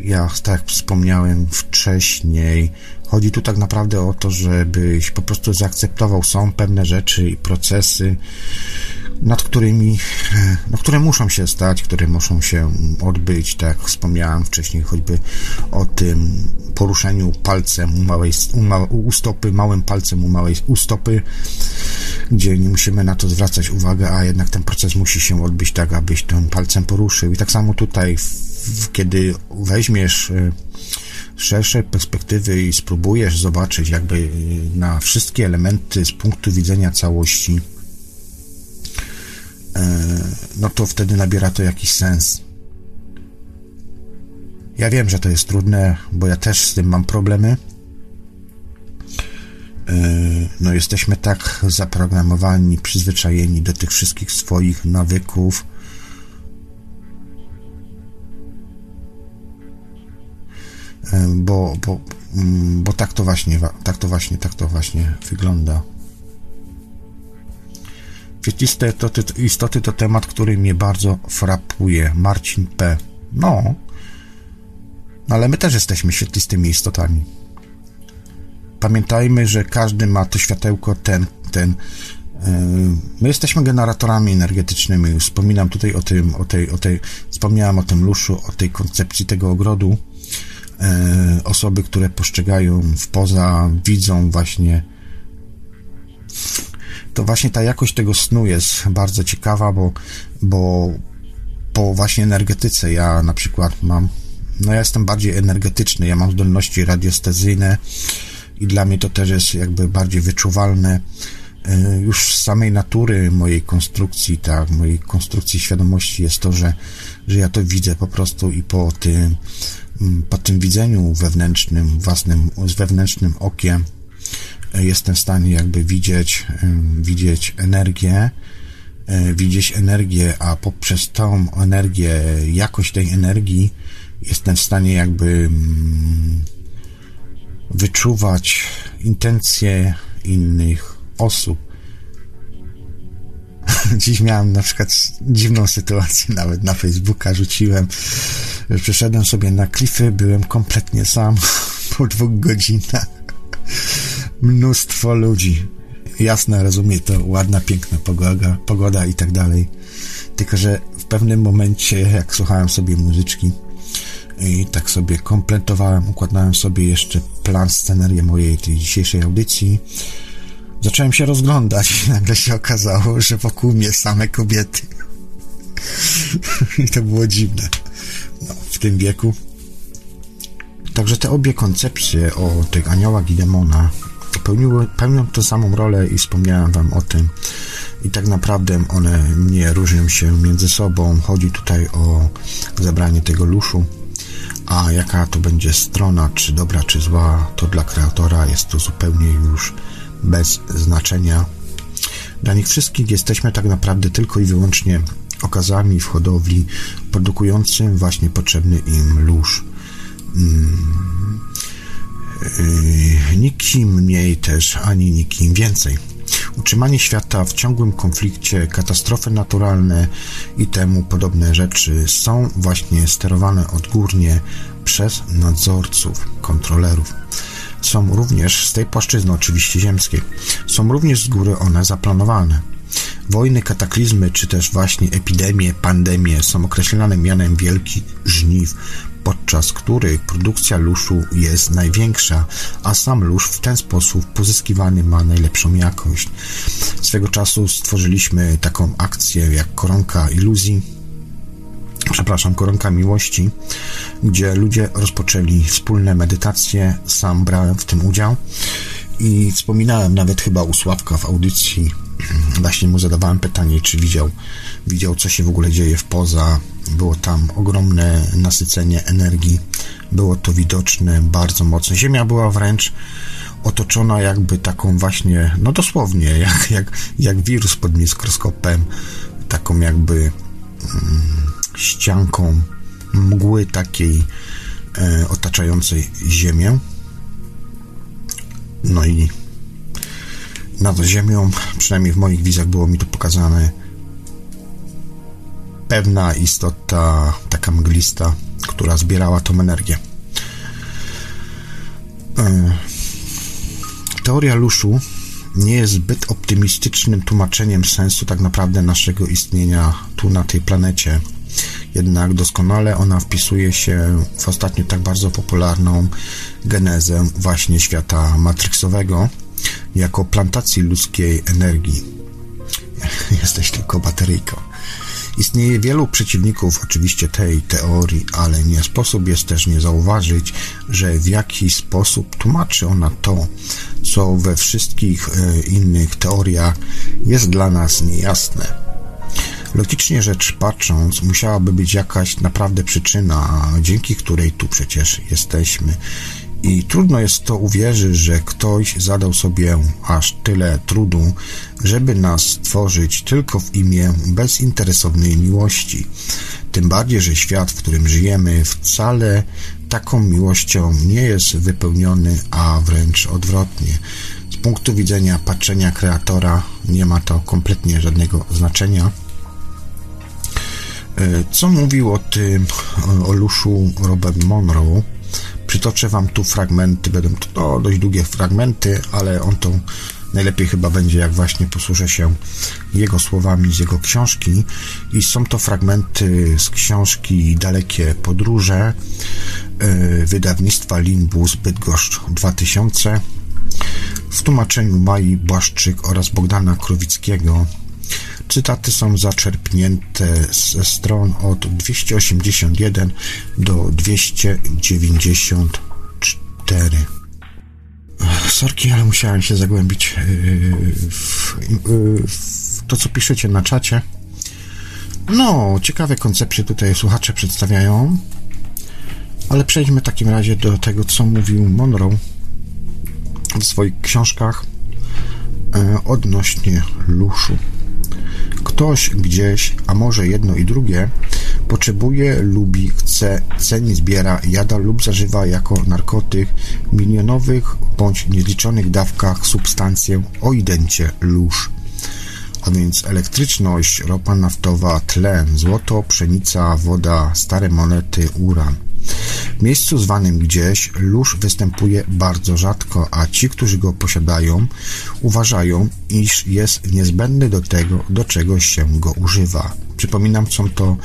ja, tak jak wspomniałem wcześniej, chodzi tu tak naprawdę o to, żebyś po prostu zaakceptował, są pewne rzeczy i procesy, nad którymi, no, które muszą się stać, które muszą się odbyć, tak jak wspomniałem wcześniej, choćby o tym poruszeniu palcem u, małej, u, ma, u stopy, małym palcem u małej u stopy, gdzie nie musimy na to zwracać uwagi, a jednak ten proces musi się odbyć tak, abyś tym palcem poruszył. I tak samo tutaj kiedy weźmiesz y, szersze perspektywy i spróbujesz zobaczyć jakby y, na wszystkie elementy z punktu widzenia całości, no to wtedy nabiera to jakiś sens. Ja wiem, że to jest trudne, bo ja też z tym mam problemy. No, jesteśmy tak zaprogramowani, przyzwyczajeni do tych wszystkich swoich nawyków, bo, bo, mm, bo tak to właśnie, tak to właśnie, tak to właśnie wygląda. Świetliste istoty, istoty to temat, który mnie bardzo frapuje. Marcin P. No, no ale my też jesteśmy świetlistymi istotami. Pamiętajmy, że każdy ma to światełko, ten, ten. E, my jesteśmy generatorami energetycznymi. Wspominam tutaj o tym, o tej, o tej, wspomniałem o tym luszu, o tej koncepcji tego ogrodu E, osoby, które postrzegają w poza, widzą właśnie to właśnie ta jakość tego snu jest bardzo ciekawa, bo, bo po właśnie energetyce ja na przykład mam, no ja jestem bardziej energetyczny, ja mam zdolności radiestezyjne i dla mnie to też jest jakby bardziej wyczuwalne. E, już z samej natury mojej konstrukcji, tak, mojej konstrukcji świadomości jest to, że, że ja to widzę po prostu i po tym, mm, po tym widzeniu wewnętrznym, własnym, z wewnętrznym okiem jestem w stanie jakby widzieć, widzieć energię, e, widzieć energię, a poprzez tą energię, jakość tej energii jestem w stanie jakby mm, wyczuwać intencje innych osób. [LAUGHS] Dziś miałem na przykład dziwną sytuację, nawet na Facebooka rzuciłem. Przeszedłem sobie na klify, byłem kompletnie sam [LAUGHS] po dwóch godzinach. Mnóstwo ludzi. Jasne, rozumie to, ładna, piękna pogoda, pogoda i tak dalej. Tylko, że w pewnym momencie, jak słuchałem sobie muzyczki, i tak sobie kompletowałem, układałem sobie jeszcze plan, scenerię mojej tej dzisiejszej audycji. Zacząłem się rozglądać i nagle się okazało, że wokół mnie same kobiety. [LAUGHS] I to było dziwne. No, w tym wieku. Także te obie koncepcje o tych aniołach i demonach pełniły, pełnią tę samą rolę i wspomniałem wam o tym. I tak naprawdę one nie różnią się między sobą. Chodzi tutaj o zabranie tego luszu a jaka to będzie strona, czy dobra, czy zła, to dla kreatora jest to zupełnie już bez znaczenia. Dla nich wszystkich jesteśmy tak naprawdę tylko i wyłącznie okazami w hodowli produkującym właśnie potrzebny im lóż. Hmm. Yy, nikim mniej też, ani nikim więcej. Utrzymanie świata w ciągłym konflikcie, katastrofy naturalne i temu podobne rzeczy są właśnie sterowane odgórnie przez nadzorców, kontrolerów. Są również z tej płaszczyzny oczywiście ziemskiej, są również z góry one zaplanowane. Wojny, kataklizmy czy też właśnie epidemie, pandemie są określane mianem wielkich żniw, podczas których produkcja luszu jest największa, a sam lusz w ten sposób pozyskiwany ma najlepszą jakość. Swego czasu stworzyliśmy taką akcję jak koronka iluzji, przepraszam, koronka miłości, gdzie ludzie rozpoczęli wspólne medytacje, sam brałem w tym udział i wspominałem nawet chyba u Sławka w audycji, właśnie mu zadawałem pytanie, czy widział, widział co się w ogóle dzieje w poza, było tam ogromne nasycenie energii, było to widoczne bardzo mocno. Ziemia była wręcz otoczona jakby taką właśnie, no dosłownie, [LAUGHS] jak, jak, jak wirus pod mikroskopem, taką jakby mm, ścianką mgły takiej e, otaczającej Ziemię. No i nad Ziemią, przynajmniej w moich wizjach było mi to pokazane, pewna istota, taka mglista, która zbierała tą energię. E, teoria Luszu nie jest zbyt optymistycznym tłumaczeniem sensu tak naprawdę naszego istnienia tu na tej planecie. Jednak doskonale ona wpisuje się w ostatnio tak bardzo popularną genezę właśnie świata matrixowego jako plantacji ludzkiej energii. [LAUGHS] Jesteś tylko bateryjką. Istnieje wielu przeciwników oczywiście tej teorii, ale nie sposób jest też nie zauważyć, że w jaki sposób tłumaczy ona to, co we wszystkich e, innych teoriach jest dla nas niejasne. Logicznie rzecz patrząc, musiałaby być jakaś naprawdę przyczyna, dzięki której tu przecież jesteśmy. I trudno jest to uwierzyć, że ktoś zadał sobie aż tyle trudu, żeby nas stworzyć tylko w imię bezinteresownej miłości. Tym bardziej, że świat, w którym żyjemy, wcale taką miłością nie jest wypełniony, a wręcz odwrotnie. Z punktu widzenia patrzenia kreatora nie ma to kompletnie żadnego znaczenia. E, co mówił o tym, o Luszu Robert Monroe? Przytoczę wam tu fragmenty, będą to dość długie fragmenty, ale on to najlepiej chyba będzie, jak właśnie posłużę się jego słowami z jego książki. I są to fragmenty z książki Dalekie Podróże e, wydawnictwa Limbus Bydgoszcz 2000 w tłumaczeniu Mai Błaszczyk oraz Bogdana Krowickiego Cytaty są zaczerpnięte ze stron od 281 do 294. sorki, ale musiałem się zagłębić w, w to, co piszecie na czacie. No, ciekawe koncepcje tutaj słuchacze przedstawiają. Ale przejdźmy w takim razie do tego, co mówił Monroe w swoich książkach e, odnośnie luszu. Ktoś gdzieś, a może jedno i drugie, potrzebuje, lubi, chce, ceni, zbiera, jada lub zażywa jako narkotyk milionowych bądź niezliczonych dawkach substancję o idencie lusz a więc elektryczność, ropa naftowa, tlen, złoto, pszenica, woda, stare monety, uran. W miejscu zwanym gdzieś lóż występuje bardzo rzadko, a ci, którzy go posiadają, uważają, iż jest niezbędny do tego, do czego się go używa. Przypominam, są to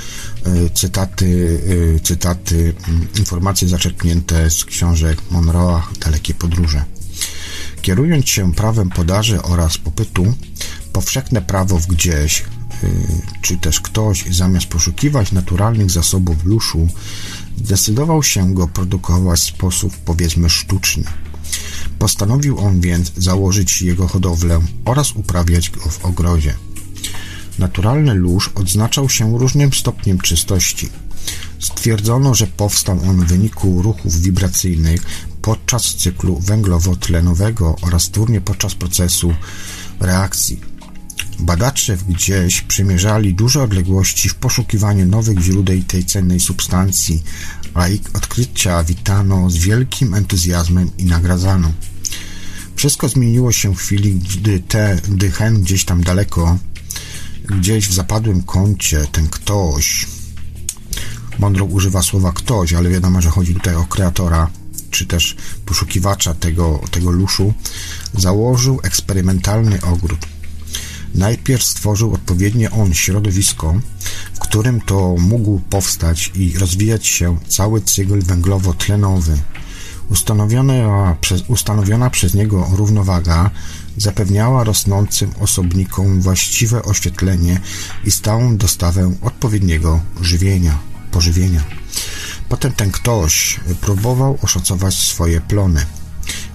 y, cytaty, y, cytaty, y, informacje zaczerpnięte z książek Monroe'a Dalekie Podróże. Kierując się prawem podaży oraz popytu, powszechne prawo w gdzieś, y, czy też ktoś zamiast poszukiwać naturalnych zasobów luszu, zdecydował się go produkować w sposób powiedzmy sztuczny. Postanowił on więc założyć jego hodowlę oraz uprawiać go w ogrodzie. Naturalny lóż odznaczał się różnym stopniem czystości. Stwierdzono, że powstał on w wyniku ruchów wibracyjnych podczas cyklu węglowo-tlenowego oraz turnie podczas procesu reakcji. Badacze gdzieś przemierzali duże odległości w poszukiwaniu nowych źródeł tej cennej substancji, a ich odkrycia witano z wielkim entuzjazmem i nagradzano. Wszystko zmieniło się w chwili, gdy, te, gdy hen gdzieś tam daleko, gdzieś w zapadłym kącie, ten ktoś, Monroe używa słowa ktoś, ale wiadomo, że chodzi tutaj o kreatora, czy też poszukiwacza tego, tego luszu, założył eksperymentalny ogród. Najpierw stworzył odpowiednie on środowisko, w którym to mógł powstać i rozwijać się cały cykl węglowo-tlenowy. Ustanowiona przez, ustanowiona przez niego równowaga zapewniała rosnącym osobnikom właściwe oświetlenie i stałą dostawę odpowiedniego żywienia, pożywienia. Potem ten ktoś próbował oszacować swoje plony.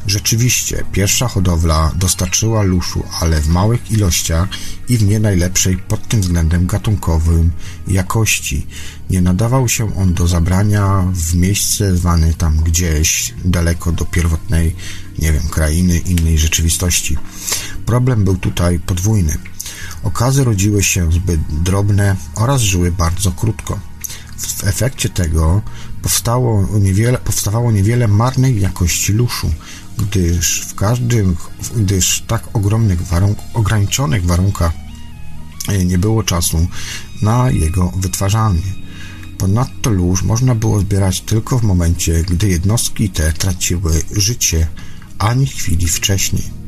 Rzeczywiście, pierwsza hodowla dostarczyła luszu, ale w małych ilościach i w nie najlepszej pod tym względem gatunkowym jakości. Nie nadawał się on do zabrania w miejsce zwane tam gdzieś, daleko do pierwotnej, nie wiem, krainy, innej rzeczywistości. Problem był tutaj podwójny. Okazy rodziły się zbyt drobne oraz żyły bardzo krótko. W efekcie tego powstało niewiele, powstawało niewiele marnej jakości luszu, gdyż w każdym, gdyż tak ogromnych warunk, ograniczonych warunkach e, nie było czasu na jego wytwarzanie. Ponadto lóż można było zbierać tylko w momencie, gdy jednostki te traciły życie, ani chwili wcześniej.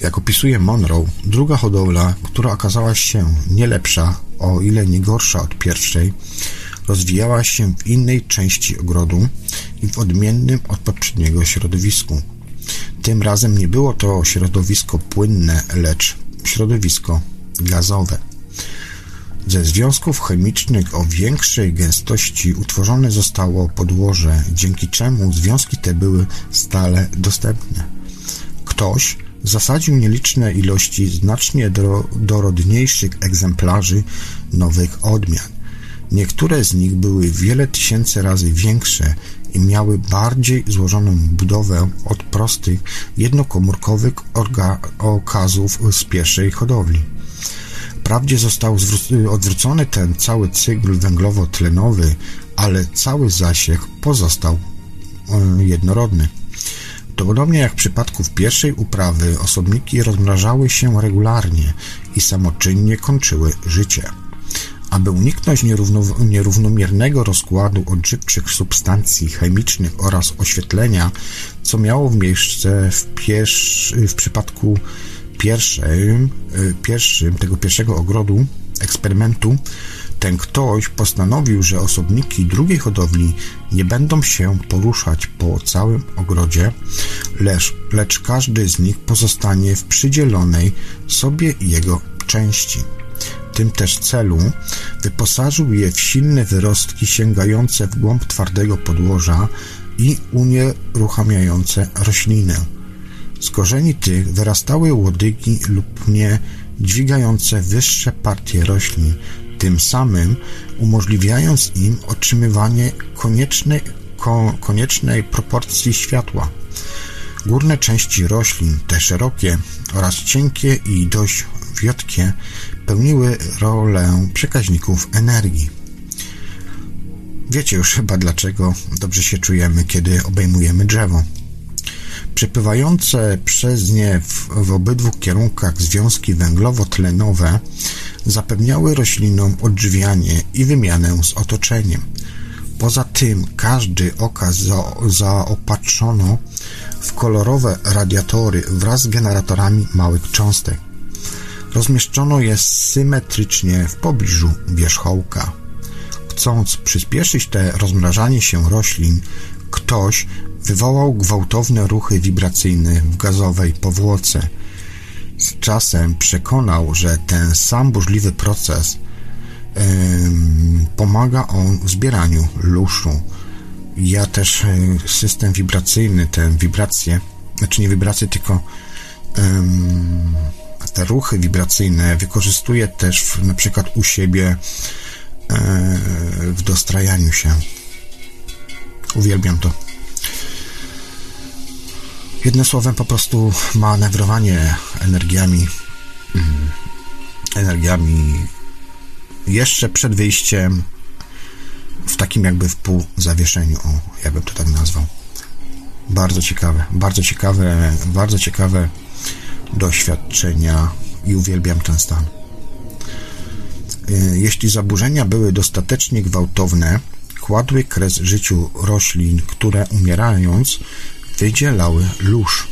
Jak opisuje Monroe, druga hodowla, która okazała się nie lepsza, o ile nie gorsza od pierwszej, rozwijała się w innej części ogrodu i w odmiennym od poprzedniego środowisku. Tym razem nie było to środowisko płynne, lecz środowisko gazowe. Ze związków chemicznych o większej gęstości utworzone zostało podłoże, dzięki czemu związki te były stale dostępne. Ktoś zasadził nieliczne ilości znacznie dorodniejszych egzemplarzy nowych odmian. Niektóre z nich były wiele tysięcy razy większe miały bardziej złożoną budowę od prostych, jednokomórkowych okazów z pierwszej hodowli. Wprawdzie został odwrócony ten cały cykl węglowo-tlenowy, ale cały zasięg pozostał e, jednorodny. Podobnie jak w przypadku pierwszej uprawy, osobniki rozmrażały się regularnie i samoczynnie kończyły życie. Aby uniknąć nierówno, nierównomiernego rozkładu odżywczych substancji chemicznych oraz oświetlenia, co miało miejsce w, w przypadku pierwszym, pierwszym, tego pierwszego ogrodu, eksperymentu, ten ktoś postanowił, że osobniki drugiej hodowli nie będą się poruszać po całym ogrodzie, lecz, lecz każdy z nich pozostanie w przydzielonej sobie jego części tym też celu wyposażył je w silne wyrostki sięgające w głąb twardego podłoża i unieruchamiające roślinę. Z korzeni tych wyrastały łodygi lub nie dźwigające wyższe partie roślin, tym samym umożliwiając im otrzymywanie koniecznej, ko, koniecznej proporcji światła. Górne części roślin, te szerokie oraz cienkie i dość wiotkie, pełniły rolę przekaźników energii. Wiecie już chyba dlaczego dobrze się czujemy, kiedy obejmujemy drzewo. Przepływające przez nie w, w obydwu kierunkach związki węglowo-tlenowe zapewniały roślinom odżywianie i wymianę z otoczeniem. Poza tym każdy okaz za, zaopatrzono w kolorowe radiatory wraz z generatorami małych cząstek. Rozmieszczono je symetrycznie w pobliżu wierzchołka. Chcąc przyspieszyć te rozmrażanie się roślin, ktoś wywołał gwałtowne ruchy wibracyjne w gazowej powłoce. Z czasem przekonał, że ten sam burzliwy proces yy, pomaga on w zbieraniu luszu. Ja też yy, system wibracyjny, te wibracje, znaczy nie wibracje, tylko yy, te ruchy wibracyjne wykorzystuję też w, na przykład u siebie w dostrajaniu się. Uwielbiam to. Jednym słowem, po prostu manewrowanie energiami, mm, energiami jeszcze przed wyjściem w takim jakby w pół zawieszeniu, o, ja bym to tak nazwał. Bardzo ciekawe, bardzo ciekawe, bardzo ciekawe doświadczenia i uwielbiam ten stan. Y, jeśli zaburzenia były dostatecznie gwałtowne, kładły kres życiu roślin, które umierając wydzielały lóż.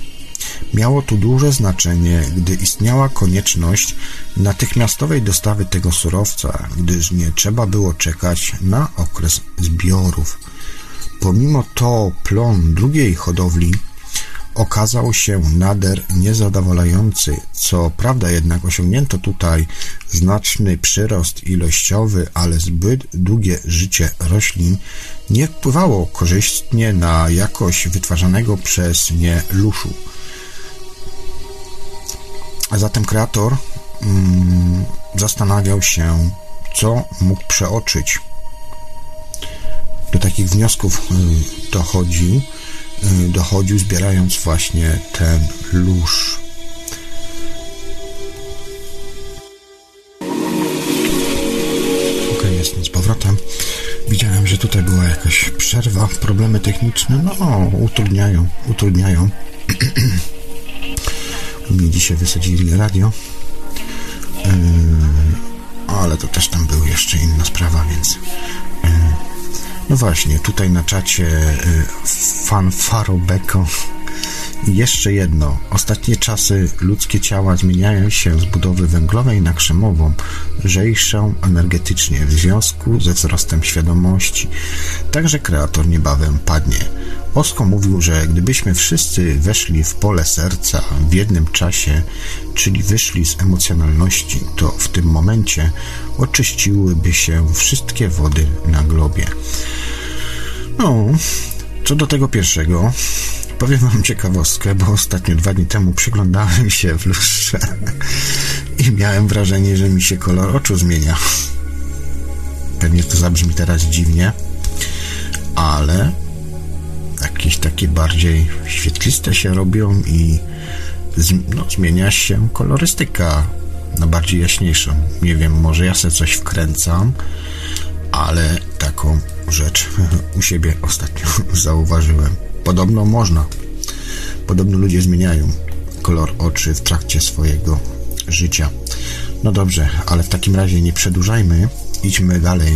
Miało to duże znaczenie, gdy istniała konieczność natychmiastowej dostawy tego surowca, gdyż nie trzeba było czekać na okres zbiorów. Pomimo to plon drugiej hodowli okazał się nader niezadowalający. Co prawda jednak osiągnięto tutaj znaczny przyrost ilościowy, ale zbyt długie życie roślin nie wpływało korzystnie na jakość wytwarzanego przez nie luszu. A zatem kreator mm, zastanawiał się, co mógł przeoczyć. Do takich wniosków y, dochodził, Y, dochodził, zbierając właśnie ten lóż. Ok, jestem z powrotem. Widziałem, że tutaj była jakaś przerwa, problemy techniczne, no utrudniają, utrudniają. [CLEARS THROAT] Mi dzisiaj wysadzili radio, yy, ale to też tam była jeszcze inna sprawa, więc no właśnie, tutaj na czacie y, fanfaro beko. I jeszcze jedno. Ostatnie czasy ludzkie ciała zmieniają się z budowy węglowej na krzemową, lżejszą energetycznie w związku ze wzrostem świadomości. Także kreator niebawem padnie. Osko mówił, że gdybyśmy wszyscy weszli w pole serca w jednym czasie, czyli wyszli z emocjonalności, to w tym momencie oczyściłyby się wszystkie wody na globie. No, co do tego pierwszego, powiem wam ciekawostkę, bo ostatnio dwa dni temu przyglądałem się w lustrze i miałem wrażenie, że mi się kolor oczu zmienia. Pewnie to zabrzmi teraz dziwnie, ale jakieś takie bardziej świetliste się robią i no, zmienia się kolorystyka na bardziej jaśniejszą. Nie wiem, może ja sobie coś wkręcam, ale taką rzecz [LAUGHS] u siebie ostatnio [LAUGHS] zauważyłem. Podobno można. Podobno ludzie zmieniają kolor oczy w trakcie swojego życia. No dobrze, ale w takim razie nie przedłużajmy. Idźmy dalej.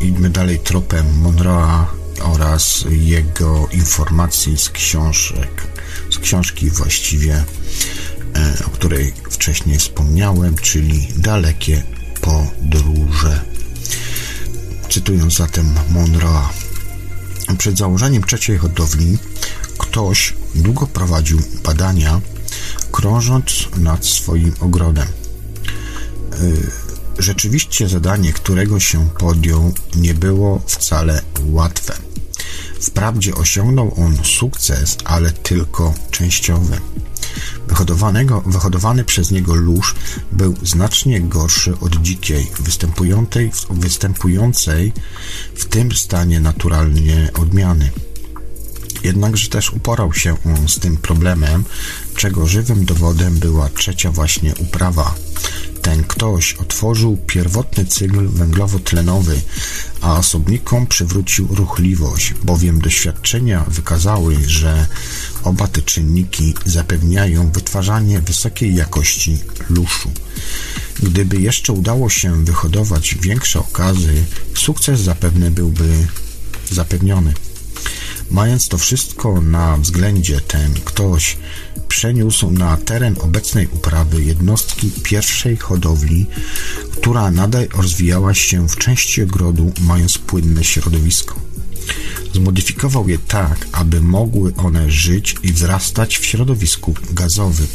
Yy, idźmy dalej tropem Monroe'a oraz jego informacji z książek, z książki właściwie, yy, o której wcześniej wspomniałem, czyli Dalekie podróże. Cytując zatem Monroe, przed założeniem trzeciej hodowli ktoś długo prowadził badania, krążąc nad swoim ogrodem. Y, rzeczywiście zadanie, którego się podjął, nie było wcale łatwe. Wprawdzie osiągnął on sukces, ale tylko częściowy. Wyhodowany przez niego lóż był znacznie gorszy od dzikiej, występującej w tym stanie naturalnie odmiany. Jednakże też uporał się on z tym problemem, czego żywym dowodem była trzecia właśnie uprawa. Ten ktoś otworzył pierwotny cykl węglowo-tlenowy, a osobnikom przywrócił ruchliwość, bowiem doświadczenia wykazały, że oba te czynniki zapewniają wytwarzanie wysokiej jakości luszu. Gdyby jeszcze udało się wyhodować większe okazy, sukces zapewne byłby zapewniony. Mając to wszystko na względzie, ten ktoś przeniósł na teren obecnej uprawy jednostki pierwszej hodowli, która nadal rozwijała się w części ogrodu, mając płynne środowisko. Zmodyfikował je tak, aby mogły one żyć i wzrastać w środowisku gazowym.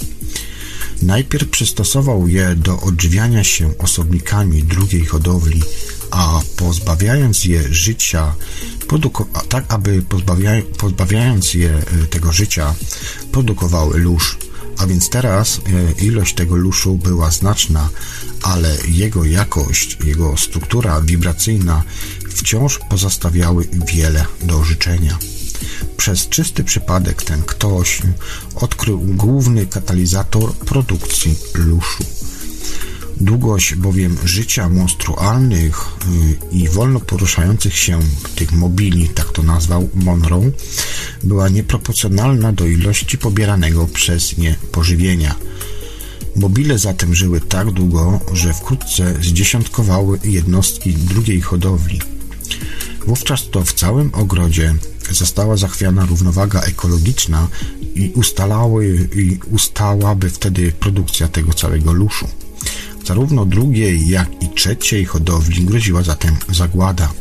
Najpierw przystosował je do odżywiania się osobnikami drugiej hodowli, a pozbawiając je życia, tak aby pozbawia pozbawiając je e, tego życia, produkowały lóż. A więc teraz e, ilość tego luszu była znaczna, ale jego jakość, jego struktura wibracyjna wciąż pozostawiały wiele do życzenia. Przez czysty przypadek ten ktoś odkrył główny katalizator produkcji luszu. Długość bowiem życia monstrualnych y, i wolno poruszających się tych mobili, tak to nazwał Monroe, była nieproporcjonalna do ilości pobieranego przez nie pożywienia. Mobile zatem żyły tak długo, że wkrótce zdziesiątkowały jednostki drugiej hodowli. Wówczas to w całym ogrodzie została zachwiana równowaga ekologiczna i, ustalały, i ustałaby wtedy produkcja tego całego luszu. Zarówno drugiej, jak i trzeciej hodowli groziła zatem zagłada.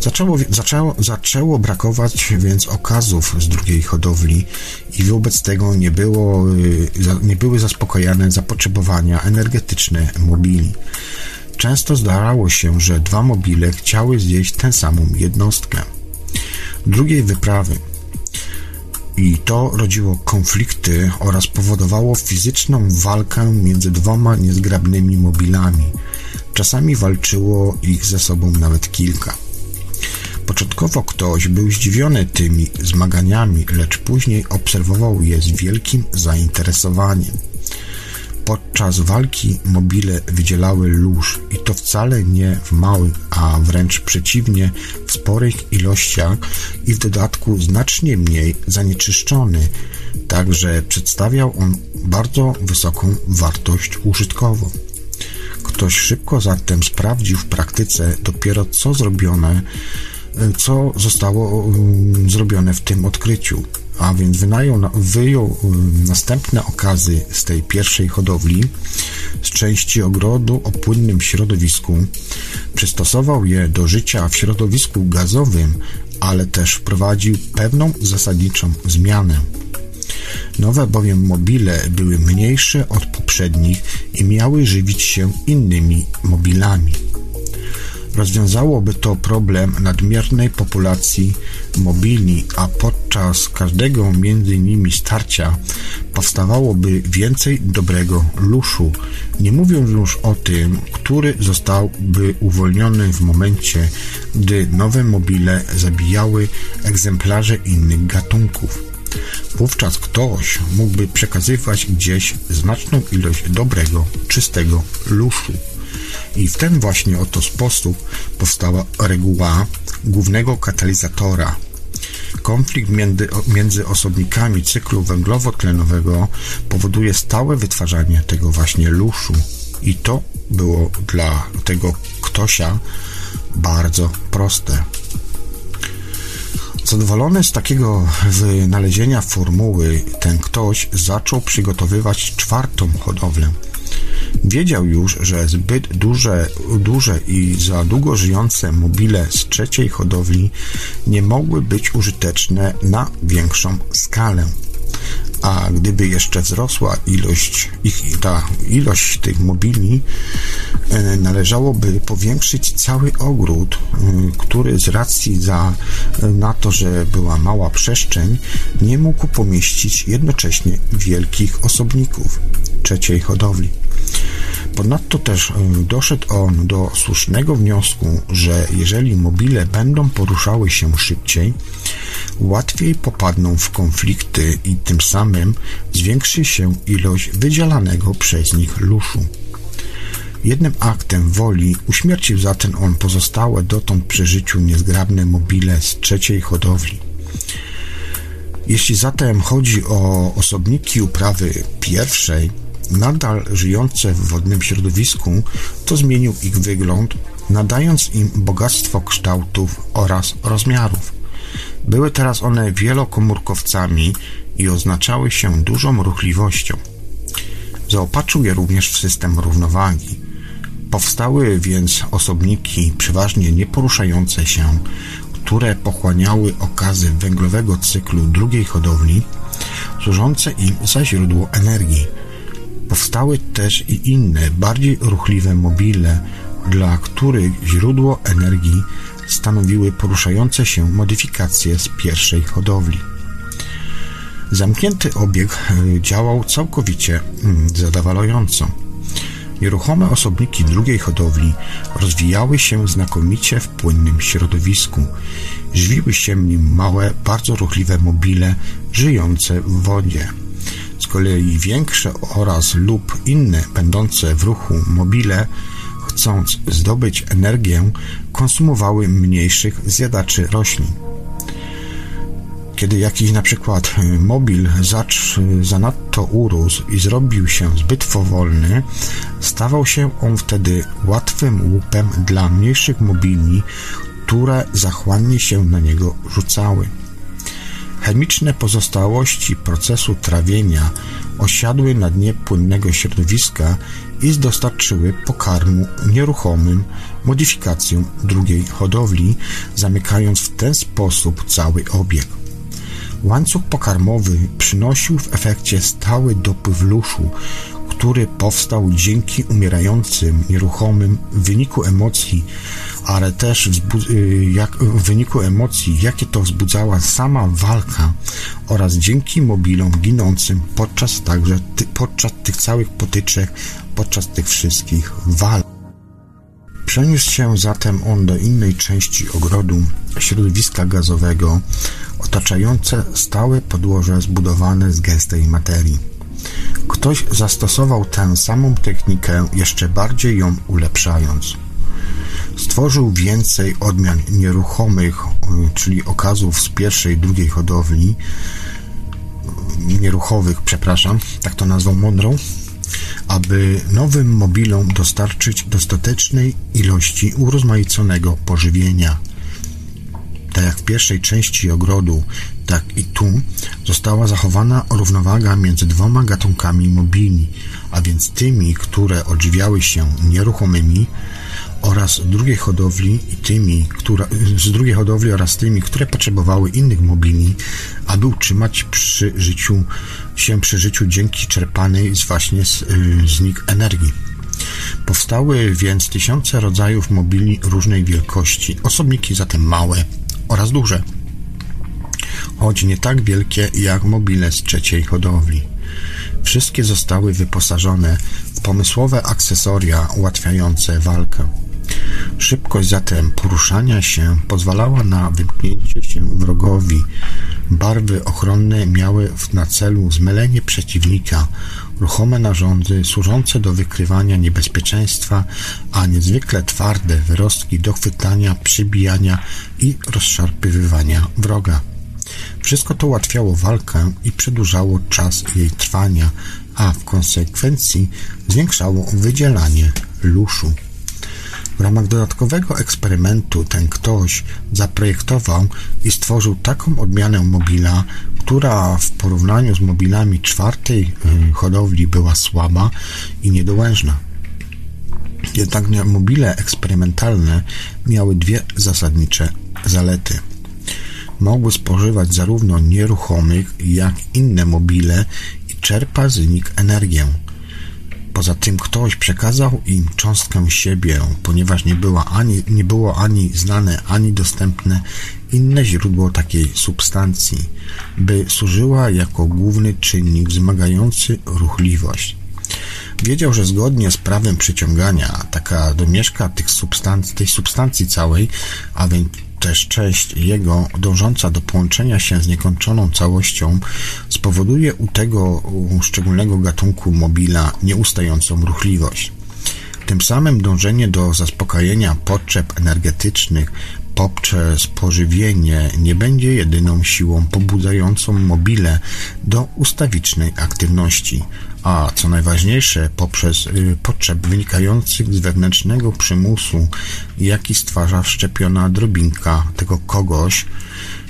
Zaczęło, zaczęło, zaczęło brakować więc okazów z drugiej hodowli i wobec tego nie, było, y, nie były zaspokojane zapotrzebowania energetyczne mobili. Często zdarzało się, że dwa mobile chciały zjeść tę samą jednostkę. Drugiej wyprawy i to rodziło konflikty oraz powodowało fizyczną walkę między dwoma niezgrabnymi mobilami. Czasami walczyło ich ze sobą nawet kilka. Początkowo ktoś był zdziwiony tymi zmaganiami, lecz później obserwował je z wielkim zainteresowaniem. Podczas walki mobile wydzielały lóż i to wcale nie w małych, a wręcz przeciwnie, w sporych ilościach i w dodatku znacznie mniej zanieczyszczony, także przedstawiał on bardzo wysoką wartość użytkową. Ktoś szybko zatem sprawdził w praktyce dopiero co zrobione, co zostało um, zrobione w tym odkryciu a więc wynajął, wyjął um, następne okazy z tej pierwszej hodowli, z części ogrodu o płynnym środowisku, przystosował je do życia w środowisku gazowym, ale też wprowadził pewną zasadniczą zmianę. Nowe bowiem mobile były mniejsze od poprzednich i miały żywić się innymi mobilami. Rozwiązałoby to problem nadmiernej populacji mobili, a podczas każdego między nimi starcia powstawałoby więcej dobrego luszu, nie mówiąc już o tym, który zostałby uwolniony w momencie, gdy nowe mobile zabijały egzemplarze innych gatunków. Wówczas ktoś mógłby przekazywać gdzieś znaczną ilość dobrego, czystego luszu. I w ten właśnie oto sposób powstała reguła głównego katalizatora. Konflikt między, między osobnikami cyklu węglowo-tlenowego powoduje stałe wytwarzanie tego właśnie luszu. I to było dla tego ktośa bardzo proste. Zadowolony z takiego wynalezienia formuły, ten ktoś zaczął przygotowywać czwartą hodowlę. Wiedział już, że zbyt duże, duże i za długo żyjące mobile z trzeciej hodowli nie mogły być użyteczne na większą skalę. A gdyby jeszcze wzrosła ilość ich, ta ilość tych mobili, e, należałoby powiększyć cały ogród, e, który z racji za na to, że była mała przestrzeń, nie mógł pomieścić jednocześnie wielkich osobników trzeciej hodowli. Ponadto też e, doszedł on do słusznego wniosku, że jeżeli mobile będą poruszały się szybciej, łatwiej popadną w konflikty i tym samym zwiększy się ilość wydzielanego przez nich luszu. Jednym aktem woli uśmiercił zatem on pozostałe dotąd przy życiu niezgrabne mobile z trzeciej hodowli. Jeśli zatem chodzi o osobniki uprawy pierwszej, nadal żyjące w wodnym środowisku, to zmienił ich wygląd, nadając im bogactwo kształtów oraz rozmiarów. Były teraz one wielokomórkowcami i oznaczały się dużą ruchliwością. Zaopatrzył je również w system równowagi. Powstały więc osobniki przeważnie nieporuszające się, które pochłaniały okazy węglowego cyklu drugiej hodowli, służące im za źródło energii. Powstały też i inne, bardziej ruchliwe mobile, dla których źródło energii stanowiły poruszające się modyfikacje z pierwszej hodowli. Zamknięty obieg e, działał całkowicie mm, zadowalająco. Nieruchome osobniki drugiej hodowli rozwijały się znakomicie w płynnym środowisku. Żywiły się nim małe, bardzo ruchliwe mobile żyjące w wodzie. Z kolei większe oraz lub inne będące w ruchu mobile chcąc zdobyć energię, konsumowały mniejszych zjadaczy roślin. Kiedy jakiś na przykład y, mobil zacz zanadto urósł i zrobił się zbyt powolny, stawał się on wtedy łatwym łupem dla mniejszych mobili, które zachłannie się na niego rzucały. Chemiczne pozostałości procesu trawienia osiadły na dnie płynnego środowiska i dostarczyły pokarmu nieruchomym modyfikacjom drugiej hodowli, zamykając w ten sposób cały obieg. Łańcuch pokarmowy przynosił w efekcie stały dopływ luszu, który powstał dzięki umierającym nieruchomym w wyniku emocji, ale też y, jak, w wyniku emocji, jakie to wzbudzała sama walka oraz dzięki mobilom ginącym podczas także podczas tych całych potyczek, podczas tych wszystkich walk. Przeniósł się zatem on do innej części ogrodu, środowiska gazowego, otaczające stałe podłoże zbudowane z gęstej materii. Ktoś zastosował tę samą technikę, jeszcze bardziej ją ulepszając. Stworzył więcej odmian nieruchomych, czyli okazów z pierwszej i drugiej hodowli, nieruchowych, przepraszam, tak to nazwą mądrą, aby nowym mobilom dostarczyć dostatecznej ilości urozmaiconego pożywienia. Tak jak w pierwszej części ogrodu, tak i tu została zachowana równowaga między dwoma gatunkami mobili, a więc tymi, które odżywiały się nieruchomymi oraz drugiej hodowli i tymi, które, z drugiej hodowli oraz tymi, które potrzebowały innych mobili, aby utrzymać przy życiu, się przy życiu dzięki czerpanej właśnie z, z nich energii. Powstały więc tysiące rodzajów mobili różnej wielkości, osobniki zatem małe oraz duże, choć nie tak wielkie jak mobile z trzeciej hodowli. Wszystkie zostały wyposażone w pomysłowe akcesoria ułatwiające walkę. Szybkość zatem poruszania się pozwalała na wymknięcie się wrogowi. Barwy ochronne miały na celu zmylenie przeciwnika, ruchome narządy służące do wykrywania niebezpieczeństwa, a niezwykle twarde wyrostki do chwytania, przybijania i rozszarpywywania wroga. Wszystko to ułatwiało walkę i przedłużało czas jej trwania, a w konsekwencji zwiększało wydzielanie luszu. W ramach dodatkowego eksperymentu ten ktoś zaprojektował i stworzył taką odmianę mobila, która w porównaniu z mobilami czwartej y, hodowli była słaba i niedołężna. Jednak mobile eksperymentalne miały dwie zasadnicze zalety. Mogły spożywać zarówno nieruchomych, jak inne mobile i czerpać z nich energię. Poza tym ktoś przekazał im cząstkę siebie, ponieważ nie, była ani, nie było ani znane, ani dostępne inne źródło takiej substancji, by służyła jako główny czynnik wzmagający ruchliwość. Wiedział, że zgodnie z prawem przyciągania taka domieszka tych substancji, tej substancji całej, a więc też część jego dążąca do połączenia się z niekończoną całością spowoduje u tego szczególnego gatunku mobila nieustającą ruchliwość. Tym samym dążenie do zaspokojenia potrzeb energetycznych poprzez pożywienie nie będzie jedyną siłą pobudzającą mobile do ustawicznej aktywności, a co najważniejsze, poprzez y, potrzeb wynikających z wewnętrznego przymusu, jaki stwarza wszczepiona drobinka tego kogoś,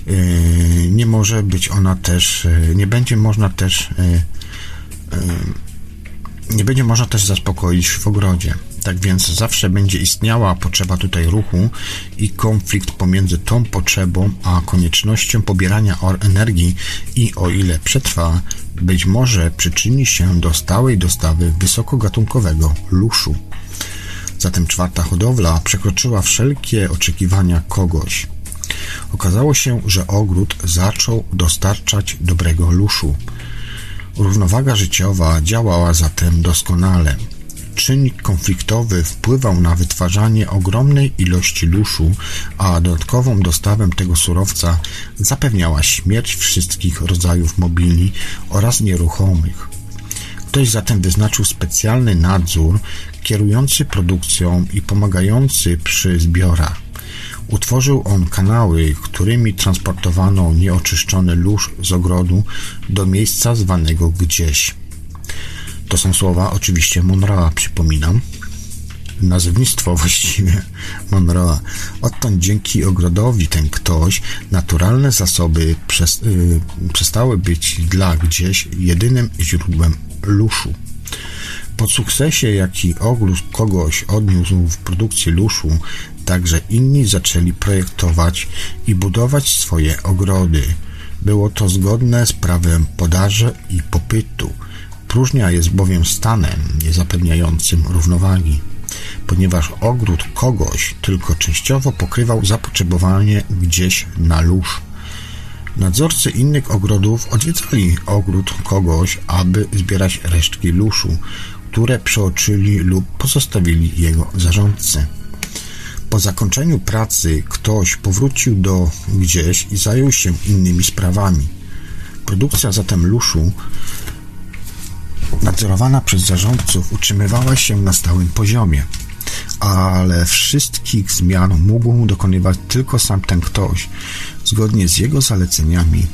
y, nie może być ona też, y, nie będzie można też nie będzie można też zaspokoić w ogrodzie. Tak więc zawsze będzie istniała potrzeba tutaj ruchu i konflikt pomiędzy tą potrzebą a koniecznością pobierania energii i o ile przetrwa, być może przyczyni się do stałej dostawy wysokogatunkowego luszu. Zatem czwarta hodowla przekroczyła wszelkie oczekiwania kogoś. Okazało się, że ogród zaczął dostarczać dobrego luszu. Równowaga życiowa działała zatem doskonale. Czynnik konfliktowy wpływał na wytwarzanie ogromnej ilości luszu, a dodatkową dostawę tego surowca zapewniała śmierć wszystkich rodzajów mobili oraz nieruchomych. Ktoś zatem wyznaczył specjalny nadzór kierujący produkcją i pomagający przy zbiorach. Utworzył on kanały, którymi transportowano nieoczyszczony lóż z ogrodu do miejsca zwanego gdzieś. To są słowa oczywiście Monroe'a, przypominam. Nazewnictwo [LAUGHS] właściwie Monroe'a. Odtąd dzięki ogrodowi ten ktoś naturalne zasoby przez, yy, przestały być dla gdzieś jedynym źródłem luszu. Po sukcesie, jaki ogród kogoś odniósł w produkcji luszu, także inni zaczęli projektować i budować swoje ogrody. Było to zgodne z prawem podaży i popytu. Próżnia jest bowiem stanem niezapewniającym równowagi, ponieważ ogród kogoś tylko częściowo pokrywał zapotrzebowanie gdzieś na lóż. Nadzorcy innych ogrodów odwiedzali ogród kogoś, aby zbierać resztki luszu, które przeoczyli lub pozostawili jego zarządcy. Po zakończeniu pracy ktoś powrócił do gdzieś i zajął się innymi sprawami. Produkcja zatem luszu nadzorowana przez zarządców utrzymywała się na stałym poziomie, ale wszystkich zmian mógł dokonywać tylko sam ten ktoś. Zgodnie z jego zaleceniami,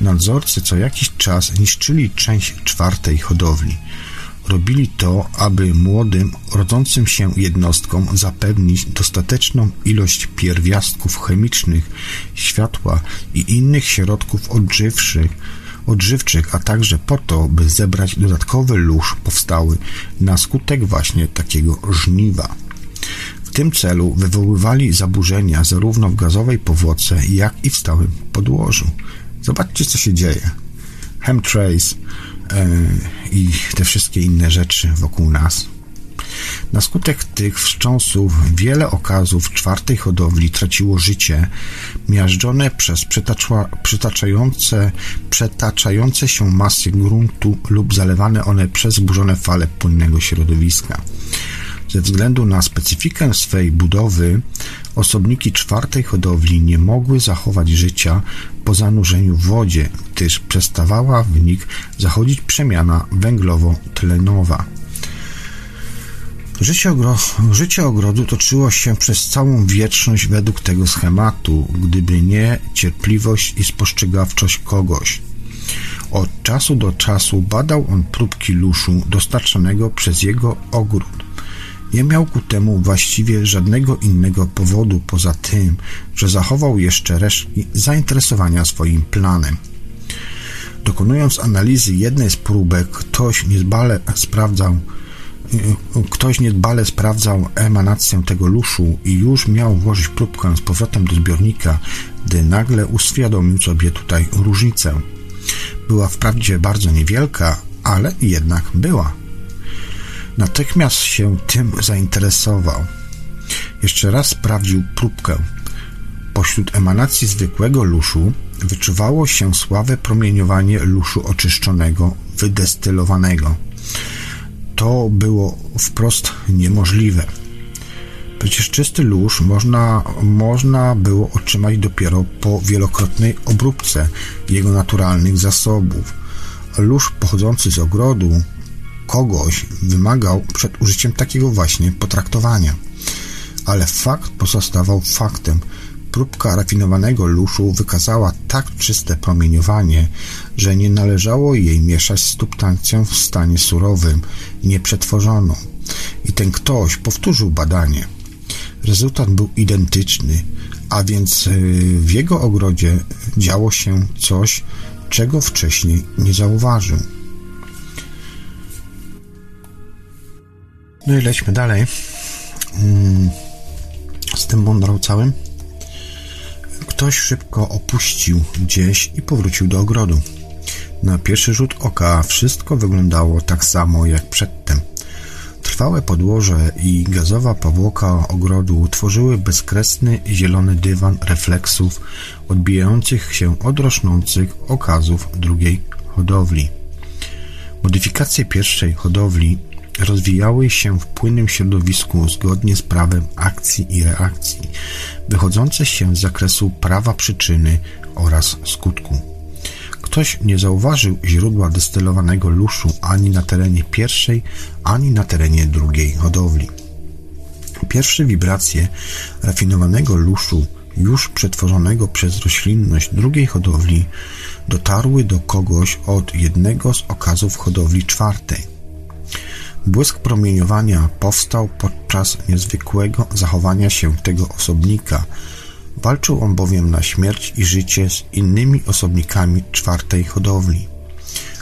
nadzorcy co jakiś czas niszczyli część czwartej hodowli – Robili to, aby młodym, rodzącym się jednostkom zapewnić dostateczną ilość pierwiastków chemicznych, światła i innych środków odżywczych, odżywczych, a także po to, by zebrać dodatkowy lóż powstały na skutek właśnie takiego żniwa. W tym celu wywoływali zaburzenia zarówno w gazowej powłoce, jak i w stałym podłożu. Zobaczcie, co się dzieje. Chemtrace, E, i te wszystkie inne rzeczy wokół nas. Na skutek tych wstrząsów wiele okazów czwartej hodowli traciło życie, miażdżone przez przetaczające, przetaczające się masy gruntu lub zalewane one przez zburzone fale płynnego środowiska. Ze względu na specyfikę swej budowy, osobniki czwartej hodowli nie mogły zachować życia po zanurzeniu w wodzie, gdyż przestawała w nich zachodzić przemiana węglowo-tlenowa. Życie, ogro życie ogrodu toczyło się przez całą wieczność według tego schematu, gdyby nie cierpliwość i spostrzegawczość kogoś. Od czasu do czasu badał on próbki luszu dostarczanego przez jego ogród. Nie miał ku temu właściwie żadnego innego powodu poza tym, że zachował jeszcze resztki zainteresowania swoim planem. Dokonując analizy jednej z próbek, ktoś niedbale sprawdzał, ktoś niedbale sprawdzał emanację tego luszu i już miał włożyć próbkę z powrotem do zbiornika, gdy nagle uświadomił sobie tutaj różnicę. Była wprawdzie bardzo niewielka, ale jednak była. Natychmiast się tym zainteresował. Jeszcze raz sprawdził próbkę. Pośród emanacji zwykłego luszu wyczuwało się słabe promieniowanie luszu oczyszczonego, wydestylowanego. To było wprost niemożliwe. Przecież czysty lóż można, można było otrzymać dopiero po wielokrotnej obróbce jego naturalnych zasobów. Lóż pochodzący z ogrodu kogoś wymagał przed użyciem takiego właśnie potraktowania. Ale fakt pozostawał faktem. Próbka rafinowanego luszu wykazała tak czyste promieniowanie, że nie należało jej mieszać z substancją w stanie surowym, nieprzetworzoną. I ten ktoś powtórzył badanie. Rezultat był identyczny, a więc y, w jego ogrodzie działo się coś, czego wcześniej nie zauważył. No i lećmy dalej mm, z tym mądrą całym. Ktoś szybko opuścił gdzieś i powrócił do ogrodu. Na pierwszy rzut oka wszystko wyglądało tak samo jak przedtem. Trwałe podłoże i gazowa powłoka ogrodu tworzyły bezkresny zielony dywan refleksów odbijających się od rosnących okazów drugiej hodowli. Modyfikacje pierwszej hodowli rozwijały się w płynnym środowisku zgodnie z prawem akcji i reakcji, wychodzące się z zakresu prawa przyczyny oraz skutku. Ktoś nie zauważył źródła destylowanego luszu ani na terenie pierwszej, ani na terenie drugiej hodowli. Pierwsze wibracje rafinowanego luszu, już przetworzonego przez roślinność drugiej hodowli, dotarły do kogoś od jednego z okazów hodowli czwartej. Błysk promieniowania powstał podczas niezwykłego zachowania się tego osobnika, Walczył on bowiem na śmierć i życie z innymi osobnikami czwartej hodowli.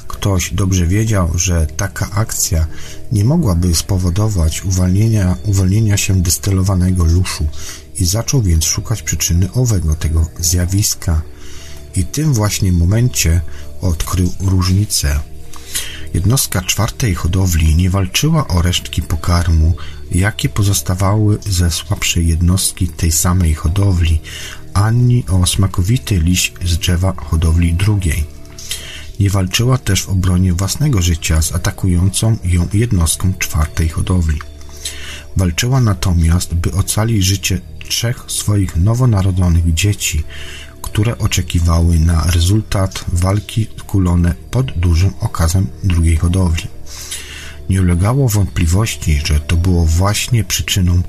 Ktoś dobrze wiedział, że taka akcja nie mogłaby spowodować uwolnienia się destylowanego luszu i zaczął więc szukać przyczyny owego tego zjawiska. I w tym właśnie momencie odkrył różnicę. Jednostka czwartej hodowli nie walczyła o resztki pokarmu, jakie pozostawały ze słabszej jednostki tej samej hodowli, ani o smakowity liść z drzewa hodowli drugiej. Nie walczyła też w obronie własnego życia z atakującą ją jednostką czwartej hodowli. Walczyła natomiast, by ocalić życie trzech swoich nowonarodzonych dzieci, które oczekiwały na rezultat walki kulone pod dużym okazem drugiej hodowli. Nie ulegało wątpliwości, że to było właśnie przyczyną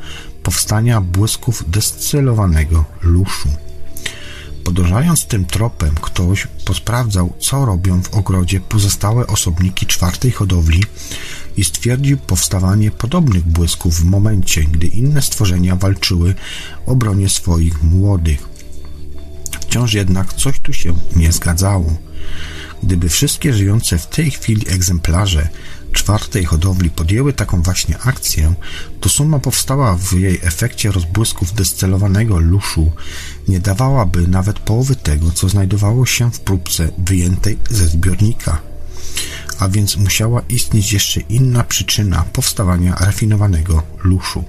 powstania błysków descylowanego luszu. Podążając tym tropem, ktoś posprawdzał, co robią w ogrodzie pozostałe osobniki czwartej hodowli i stwierdził powstawanie podobnych błysków w momencie, gdy inne stworzenia walczyły o obronie swoich młodych. Wciąż jednak coś tu się nie zgadzało. Gdyby wszystkie żyjące w tej chwili egzemplarze czwartej hodowli podjęły taką właśnie akcję, to suma powstała w jej efekcie rozbłysków descelowanego luszu nie dawałaby nawet połowy tego, co znajdowało się w próbce wyjętej ze zbiornika. A więc musiała istnieć jeszcze inna przyczyna powstawania rafinowanego luszu.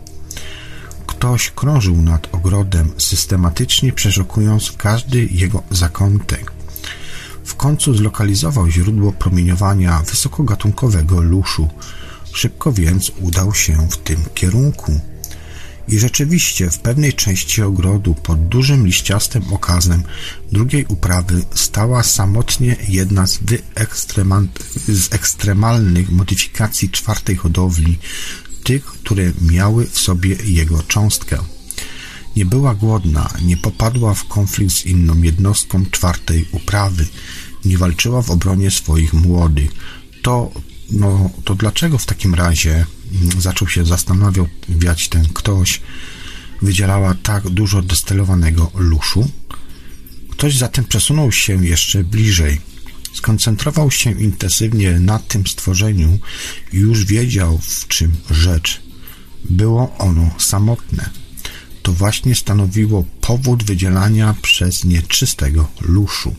Ktoś krążył nad ogrodem, systematycznie przeszukując każdy jego zakątek. W końcu zlokalizował źródło promieniowania wysokogatunkowego luszu. Szybko więc udał się w tym kierunku. I rzeczywiście w pewnej części ogrodu pod dużym liściastym okazem drugiej uprawy stała samotnie jedna z, z ekstremalnych modyfikacji czwartej hodowli, tych, które miały w sobie jego cząstkę. Nie była głodna, nie popadła w konflikt z inną jednostką czwartej uprawy, nie walczyła w obronie swoich młodych. To, no, to dlaczego w takim razie mm, zaczął się zastanawiać ten ktoś, wydzielała tak dużo destylowanego luszu? Ktoś zatem przesunął się jeszcze bliżej. Skoncentrował się intensywnie na tym stworzeniu i już wiedział, w czym rzecz. Było ono samotne. To właśnie stanowiło powód wydzielania przez nie czystego luszu.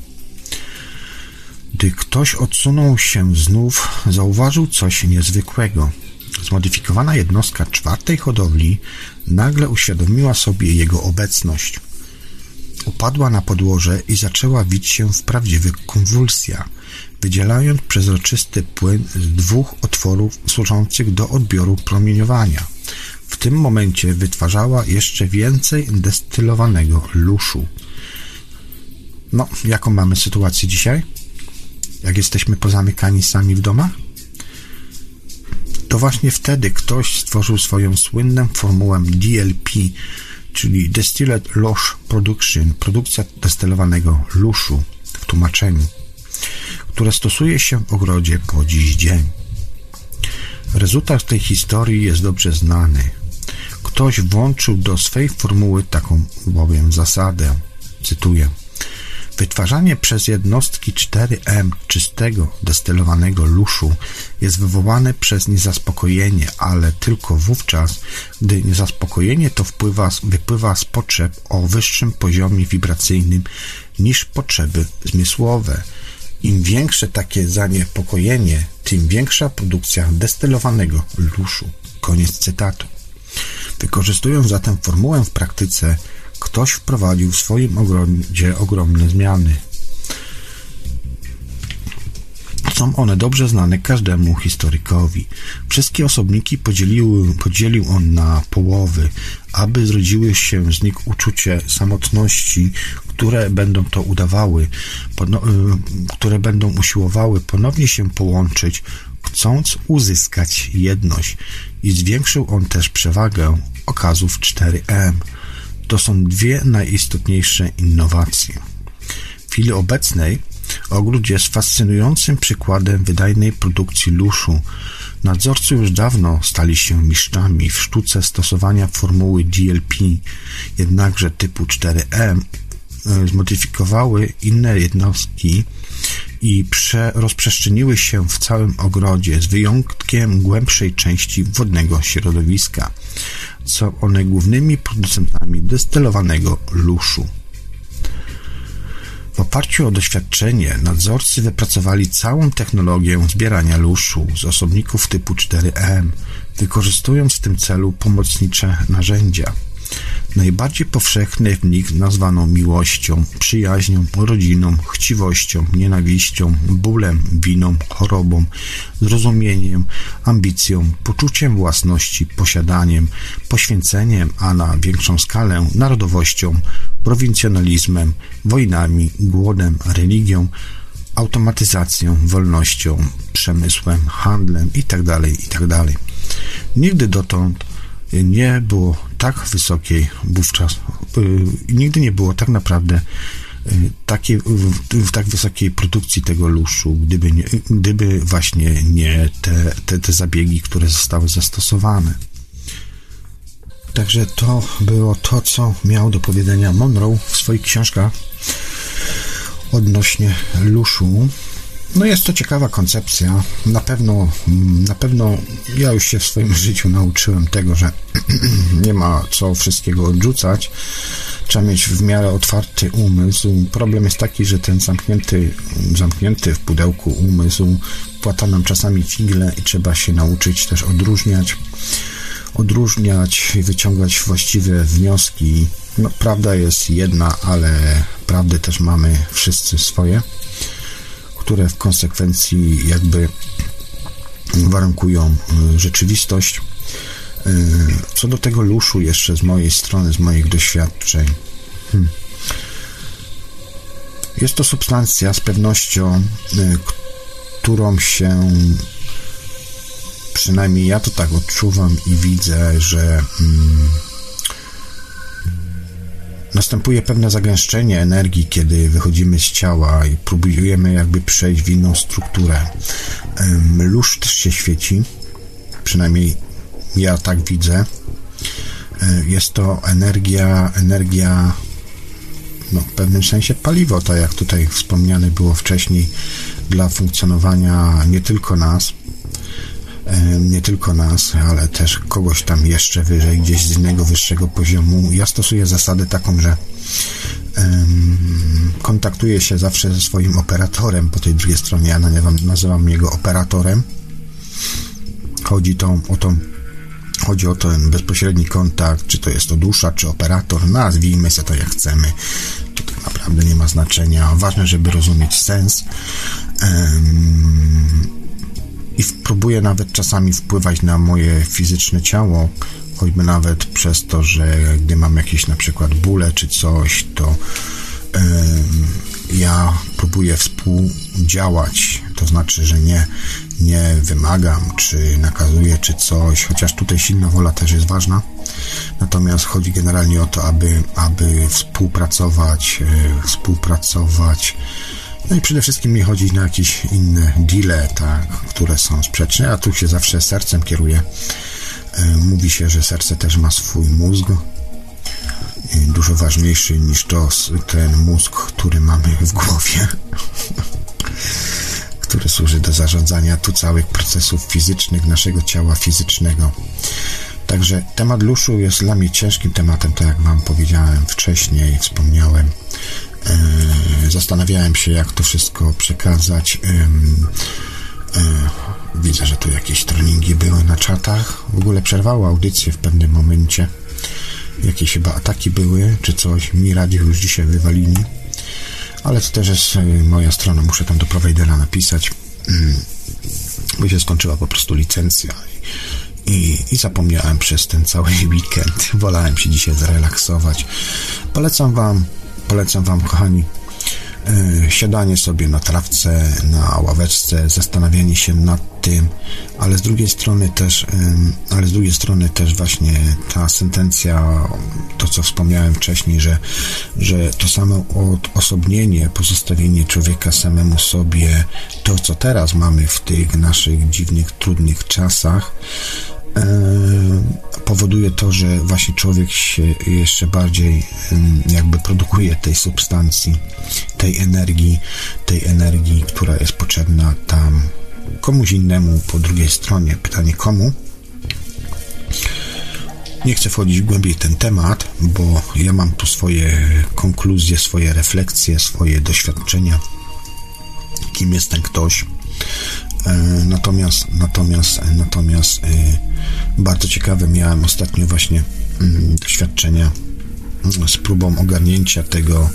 Gdy ktoś odsunął się znów, zauważył coś niezwykłego. Zmodyfikowana jednostka czwartej hodowli nagle uświadomiła sobie jego obecność. Upadła na podłoże i zaczęła wić się w prawdziwych konwulsjach, wydzielając przezroczysty płyn z dwóch otworów służących do odbioru promieniowania. W tym momencie wytwarzała jeszcze więcej destylowanego luszu. No, jaką mamy sytuację dzisiaj? Jak jesteśmy pozamykani sami w domach? To właśnie wtedy ktoś stworzył swoją słynną formułę DLP, czyli Distilled Lush Production, produkcja destylowanego luszu w tłumaczeniu, które stosuje się w ogrodzie po dziś dzień. Rezultat tej historii jest dobrze znany. Ktoś włączył do swej formuły taką bowiem zasadę, cytuję, Wytwarzanie przez jednostki 4M czystego, destylowanego luszu jest wywołane przez niezaspokojenie, ale tylko wówczas, gdy niezaspokojenie to wpływa, wypływa z potrzeb o wyższym poziomie wibracyjnym niż potrzeby zmysłowe. Im większe takie zaniepokojenie, tym większa produkcja destylowanego luszu. Koniec cytatu. Wykorzystując zatem formułę w praktyce, ktoś wprowadził w swoim ogrodzie ogromne zmiany. Są one dobrze znane każdemu historykowi. Wszystkie osobniki podzielił, podzielił on na połowy, aby zrodziły się z nich uczucie samotności, które będą to udawały, y, które będą usiłowały ponownie się połączyć, chcąc uzyskać jedność. I zwiększył on też przewagę okazów 4M. To są dwie najistotniejsze innowacje. W chwili obecnej ogród jest fascynującym przykładem wydajnej produkcji luszu. Nadzorcy już dawno stali się mistrzami w sztuce stosowania formuły GLP, jednakże typu 4M e, zmodyfikowały inne jednostki i prze, rozprzestrzeniły się w całym ogrodzie, z wyjątkiem głębszej części wodnego środowiska są one głównymi producentami destylowanego luszu. W oparciu o doświadczenie nadzorcy wypracowali całą technologię zbierania luszu z osobników typu 4M, wykorzystując w tym celu pomocnicze narzędzia. Najbardziej powszechny w nich nazwano miłością, przyjaźnią, rodziną, chciwością, nienawiścią, bólem, winą, chorobą, zrozumieniem, ambicją, poczuciem własności, posiadaniem, poświęceniem, a na większą skalę narodowością, prowincjonalizmem, wojnami, głodem, religią, automatyzacją, wolnością, przemysłem, handlem itd. Itd. Nigdy dotąd nie było tak wysokiej wówczas, y, nigdy nie było tak naprawdę y, takie, w, tak wysokiej produkcji tego luszu, gdyby, nie, gdyby właśnie nie te, te, te zabiegi, które zostały zastosowane. Także to było to, co miał do powiedzenia Monroe w swoich książkach odnośnie luszu. No jest to ciekawa koncepcja. Na pewno, na pewno ja już się w swoim [LAUGHS] życiu nauczyłem tego, że [CLEARS THROAT] nie ma co wszystkiego odrzucać. Trzeba mieć w miarę otwarty umysł. Problem jest taki, że ten zamknięty, zamknięty w pudełku umysł płata nam czasami figle i trzeba się nauczyć też odróżniać odróżniać i wyciągać właściwe wnioski. No, prawda jest jedna, ale prawdy też mamy wszyscy swoje które w konsekwencji jakby warunkują y, rzeczywistość. Y, co do tego luszu jeszcze z mojej strony, z moich doświadczeń. Hmm. Jest to substancja z pewnością, y, którą się przynajmniej ja to tak odczuwam i widzę, że hmm, Następuje pewne zagęszczenie energii, kiedy wychodzimy z ciała i próbujemy jakby przejść w inną strukturę. Lóż też się świeci, przynajmniej ja tak widzę. Jest to energia, energia, no, w pewnym sensie paliwo, tak jak tutaj wspomniane było wcześniej, dla funkcjonowania nie tylko nas, nie tylko nas, ale też kogoś tam jeszcze wyżej, gdzieś z innego wyższego poziomu. Ja stosuję zasadę taką, że kontaktuję się zawsze ze swoim operatorem po tej drugiej stronie. Ja nazywam, nazywam jego operatorem. chodzi to, o to Chodzi o ten bezpośredni kontakt, czy to jest to dusza, czy operator, nazwijmy sobie to jak chcemy. To tak naprawdę nie ma znaczenia. Ważne, żeby rozumieć sens. I próbuję nawet czasami wpływać na moje fizyczne ciało, choćby nawet przez to, że gdy mam jakieś na przykład bóle czy coś, to ja próbuję współdziałać, to znaczy, że nie, nie wymagam, czy nakazuję, czy coś, chociaż tutaj silna wola też jest ważna. Natomiast chodzi generalnie o to, aby, aby współpracować, e, współpracować. No i przede wszystkim nie chodzić na jakieś inne deale, tak, które są sprzeczne, a tu się zawsze sercem kieruje. Mówi się, że serce też ma swój mózg, dużo ważniejszy niż to ten mózg, który mamy w głowie, [LAUGHS] który służy do zarządzania tu całych procesów fizycznych naszego ciała fizycznego. Także temat luszu jest dla mnie ciężkim tematem, tak jak Wam powiedziałem wcześniej, wspomniałem. E, zastanawiałem się, jak to wszystko przekazać. E, widzę, że tu jakieś treningi były na czatach. W ogóle przerwało audycję w pewnym momencie jakieś chyba ataki były, czy coś. Mi radio już dzisiaj wywalili. Ale to też jest e, moja strona, muszę tam do prowajdera napisać, mm, bo się skończyła po prostu licencja i, i zapomniałem przez ten cały [LAUGHS] weekend. Wolałem się dzisiaj zrelaksować. Polecam Wam, polecam Wam, kochani, E, siadanie sobie na trawce, na ławeczce, zastanawianie się nad tym, ale z drugiej strony też, ale z drugiej strony też właśnie ta sentencja, to co wspomniałem wcześniej, że, że to samo odosobnienie, pozostawienie człowieka samemu sobie, to co teraz mamy w tych naszych dziwnych, trudnych czasach, powoduje to, że właśnie człowiek się jeszcze bardziej jakby produkuje tej substancji, tej energii, tej energii, która jest potrzebna tam komuś innemu po drugiej stronie. Pytanie komu? Nie chcę wchodzić głębiej w ten temat, bo ja mam tu swoje konkluzje, swoje refleksje, swoje doświadczenia. Kim jest ten ktoś? E, natomiast, natomiast, natomiast e, bardzo ciekawe miałem ostatnio właśnie mm, doświadczenia mm, z próbą ogarnięcia tego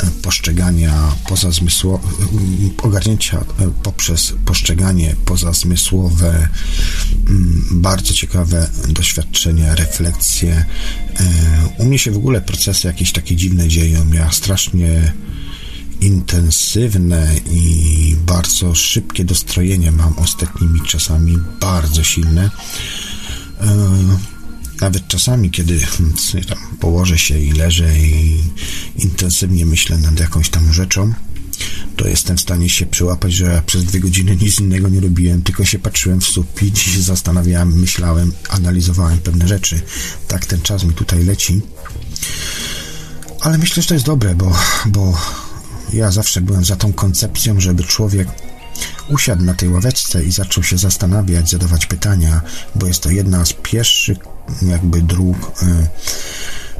e, postrzegania pozazmysłowe, mm, ogarnięcia poprzez postrzeganie pozazmysłowe, bardzo ciekawe doświadczenia, refleksje. U mnie się w ogóle procesy jakieś takie dziwne dzieją. Ja strasznie intensywne i bardzo szybkie dostrojenie mam ostatnimi czasami, bardzo silne. E, nawet czasami, kiedy tam położę się i leżę i intensywnie myślę nad jakąś tam rzeczą, to jestem w stanie się przyłapać, że przez dwie godziny nic innego nie robiłem, tylko się patrzyłem w sufit, się zastanawiałem, myślałem, analizowałem pewne rzeczy. Tak ten czas mi tutaj leci. Ale myślę, że to jest dobre, bo, bo ja zawsze byłem za tą koncepcją, żeby człowiek usiadł na tej ławeczce i zaczął się zastanawiać, zadawać pytania, bo jest to jedna z pierwszych jakby dróg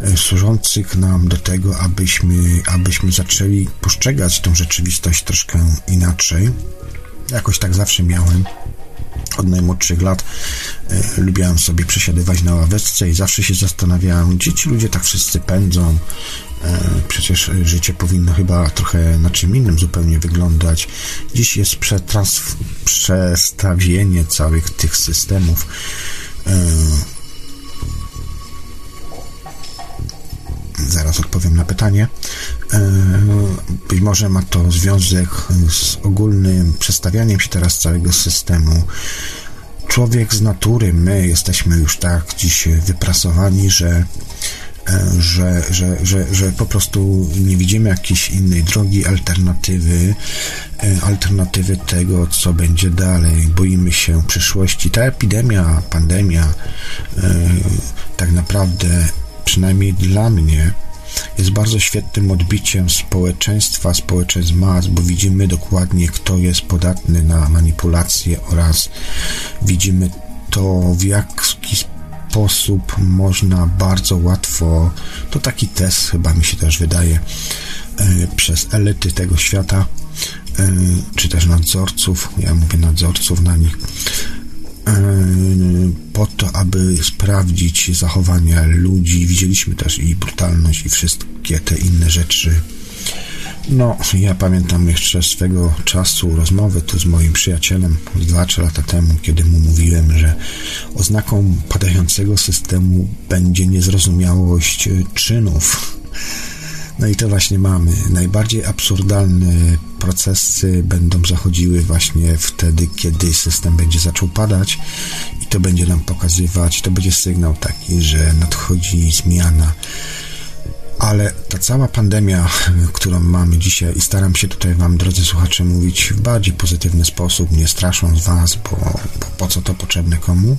y, y, służących nam do tego, abyśmy, abyśmy zaczęli postrzegać tą rzeczywistość troszkę inaczej. Jakoś tak zawsze miałem od najmłodszych lat y, lubiałem sobie przesiadywać na ławeczce i zawsze się zastanawiałem, gdzie ci ludzie tak wszyscy pędzą, E, przecież życie powinno chyba trochę na czym innym zupełnie wyglądać. Dziś jest przestawienie całych tych systemów. E, zaraz odpowiem na pytanie. E, być może ma to związek z ogólnym przestawianiem się teraz całego systemu. Człowiek z natury, my jesteśmy już tak dziś wyprasowani, że E, że, że, że, że po prostu nie widzimy jakiejś innej drogi, alternatywy, e, alternatywy tego, co będzie dalej. Boimy się przyszłości. Ta epidemia, pandemia, tak naprawdę, przynajmniej dla mnie, jest bardzo świetnym odbiciem społeczeństwa, społeczeństw mas, bo widzimy dokładnie, kto jest podatny na manipulacje oraz widzimy to, w jaki sposób można bardzo łatwo, to taki test chyba mi się też wydaje, e, przez elity tego świata, e, czy też nadzorców, ja mówię nadzorców na nich, po to, aby sprawdzić zachowania ludzi. Widzieliśmy też i brutalność, i wszystkie te inne rzeczy. No, ja pamiętam jeszcze swego czasu rozmowy tu z moim przyjacielem 2-3 lata temu, kiedy mu mówiłem, że oznaką padającego systemu będzie niezrozumiałość czynów. No i to właśnie mamy. Najbardziej absurdalne procesy będą zachodziły właśnie wtedy, kiedy system będzie zaczął padać i to będzie nam pokazywać, to będzie sygnał taki, że nadchodzi zmiana ale ta cała pandemia, [LAUGHS] którą mamy dzisiaj i staram się tutaj Wam, drodzy słuchacze, mówić w bardziej pozytywny sposób, nie strasząc Was, bo, bo po co to potrzebne komu,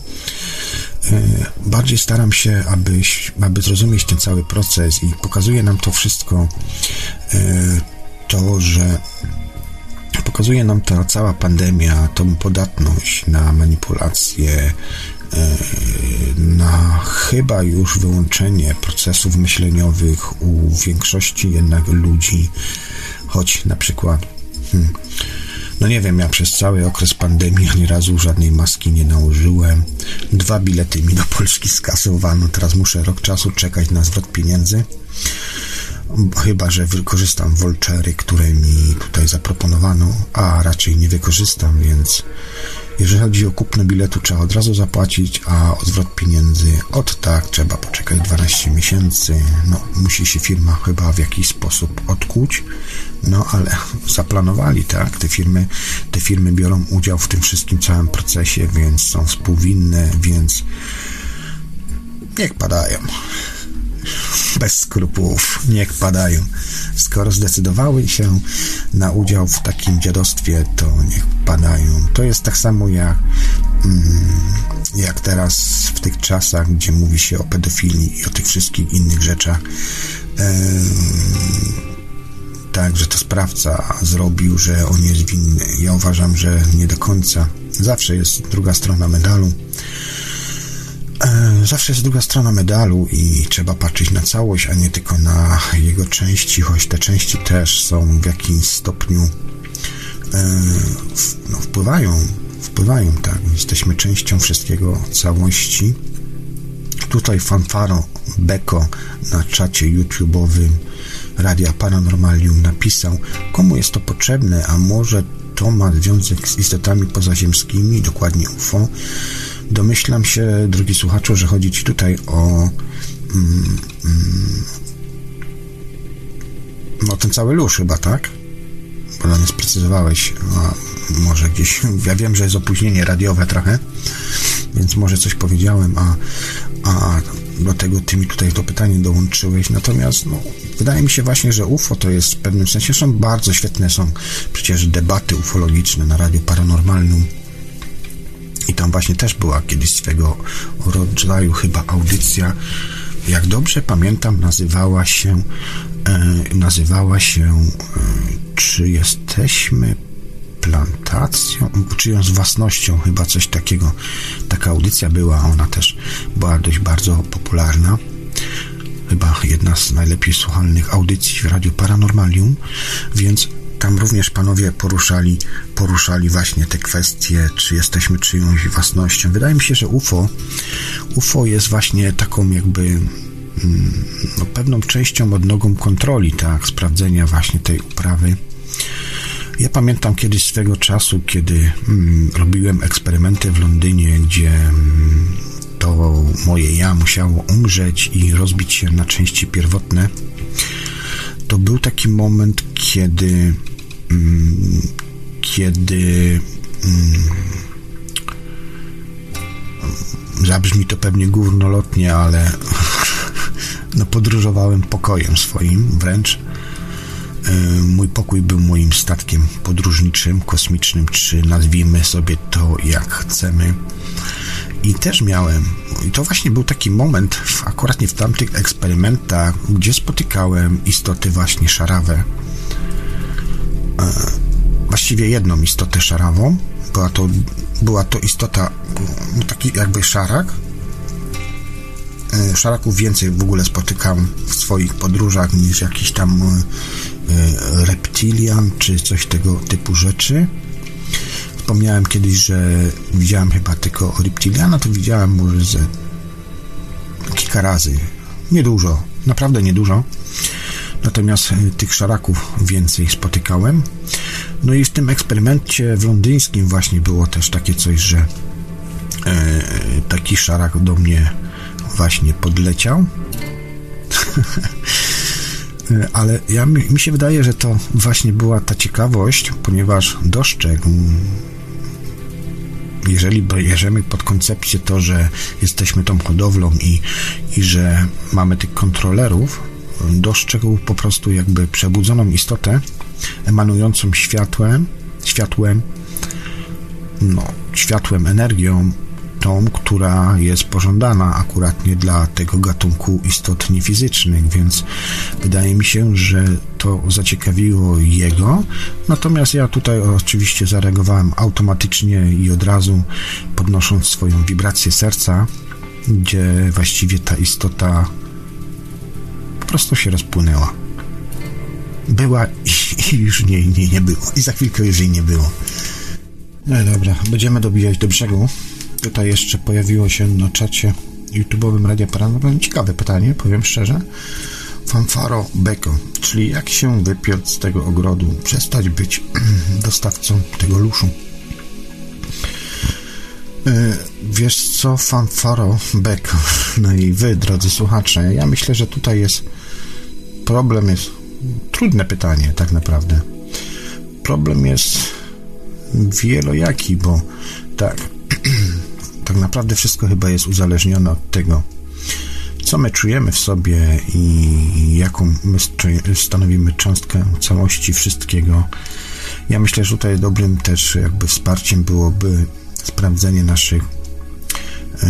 e, bardziej staram się, aby, aby zrozumieć ten cały proces i pokazuje nam to wszystko e, to, że pokazuje nam ta cała pandemia, tą podatność na manipulacje, na chyba już wyłączenie procesów myśleniowych u większości jednak ludzi, choć na przykład hmm, no nie wiem, ja przez cały okres pandemii ani razu żadnej maski nie nałożyłem. Dwa bilety mi do Polski skasowano. Teraz muszę rok czasu czekać na zwrot pieniędzy. Chyba, że wykorzystam vouchery, które mi tutaj zaproponowano, a raczej nie wykorzystam, więc jeżeli chodzi o kupno biletu, trzeba od razu zapłacić, a o zwrot pieniędzy od tak trzeba poczekać 12 miesięcy. No, musi się firma chyba w jakiś sposób odkuć, no ale [LAUGHS] zaplanowali, tak? Te firmy, te firmy biorą udział w tym wszystkim całym procesie, więc są współwinne, więc niech padają bez skrupułów, niech padają. Skoro zdecydowały się na udział w takim dziadostwie, to niech padają. To jest tak samo jak, mm, jak teraz w tych czasach, gdzie mówi się o pedofilii i o tych wszystkich innych rzeczach. tak, że to sprawca zrobił, że on jest winny. Ja uważam, że nie do końca. Zawsze jest druga strona medalu. E, zawsze jest druga strona medalu i trzeba patrzeć na całość, a nie tylko na jego części, choć te części też są w jakimś stopniu e, no, wpływają, wpływają, tak. Jesteśmy częścią wszystkiego, całości. Tutaj fanfaro Beko na czacie YouTube'owym Radia Paranormalium napisał, komu jest to potrzebne, a może to ma związek z istotami pozaziemskimi, dokładnie UFO. Domyślam się, drogi słuchaczu, że chodzi Ci tutaj o mm, mm, no ten cały luz chyba, tak? Bo nie sprecyzowałeś, a może gdzieś, [LAUGHS] ja wiem, że jest opóźnienie radiowe trochę, więc może coś powiedziałem, a, a do tego ty mi tutaj to pytanie dołączyłeś, natomiast no, wydaje mi się właśnie, że UFO to jest w pewnym sensie, są bardzo świetne, są przecież debaty ufologiczne na Radiu Paranormalnym, i tam właśnie też była kiedyś swego rodzaju chyba audycja. Jak dobrze pamiętam, nazywała się e, nazywała się e, Czy jesteśmy plantacją, czyjąś własnością, chyba coś takiego. Taka audycja była, ona też była dość bardzo popularna. Chyba jedna z najlepiej słuchalnych audycji w Radiu Paranormalium, więc tam również panowie poruszali, poruszali właśnie te kwestie, czy jesteśmy czyjąś własnością. Wydaje mi się, że UFO, UFO jest właśnie taką jakby mm, no, pewną częścią odnogą kontroli, tak, sprawdzenia właśnie tej uprawy. Ja pamiętam kiedyś swego czasu, kiedy mm, robiłem eksperymenty w Londynie, gdzie mm, to moje ja musiało umrzeć i rozbić się na części pierwotne. To był taki moment, kiedy kiedy mm, zabrzmi to pewnie górnolotnie, ale [LAUGHS] no podróżowałem pokojem swoim wręcz. E, mój pokój był moim statkiem podróżniczym, kosmicznym, czy nazwijmy sobie to jak chcemy. I też miałem, i to właśnie był taki moment, akurat nie w tamtych eksperymentach, gdzie spotykałem istoty właśnie szarawe, właściwie jedną istotę szarawą. Była to, była to istota, no, taki jakby szarak. E, szaraków więcej w ogóle spotykam w swoich podróżach niż jakiś tam e, reptilian czy coś tego typu rzeczy. wspomniałem kiedyś, że widziałem chyba tylko reptiliana, to widziałem może ze kilka razy. Niedużo, naprawdę niedużo. Natomiast e, tych szaraków więcej spotykałem. No i w tym eksperymencie w londyńskim właśnie było też takie coś, że e, taki szarak do mnie właśnie podleciał. [LAUGHS] E, ale ja, mi, się wydaje, że to właśnie była ta ciekawość, ponieważ dostrzegł jeżeli bierzemy pod koncepcję to, że jesteśmy tą hodowlą i, i że mamy tych kontrolerów, dostrzegł po prostu jakby przebudzoną istotę emanującą światłem, światłem, no, światłem, energią, tą, która jest pożądana akuratnie dla tego gatunku istot niefizycznych, więc wydaje mi się, że to zaciekawiło jego. Natomiast ja tutaj oczywiście zareagowałem automatycznie i od razu podnosząc swoją wibrację serca, gdzie właściwie ta istota prostu się rozpłynęła. Była i, już nie, nie, nie było. I za chwilkę już jej nie było. No dobra, będziemy dobijać do brzegu. Tutaj jeszcze pojawiło się na czacie YouTube'owym Radia Paranormalnym ciekawe pytanie, powiem szczerze. Fanfaro Beko, czyli jak się wypiąć z tego ogrodu, przestać być [CLEARS THROAT] dostawcą tego luszu. E, wiesz co, fanfaro Beko, [LAUGHS] no i wy, drodzy słuchacze, ja myślę, że tutaj jest problem jest trudne pytanie, tak naprawdę. Problem jest wielojaki, bo tak, [CLEARS THROAT] tak naprawdę wszystko chyba jest uzależnione od tego, co my czujemy w sobie i jaką my stanowimy cząstkę całości wszystkiego. Ja myślę, że tutaj dobrym też jakby wsparciem byłoby sprawdzenie naszych yy,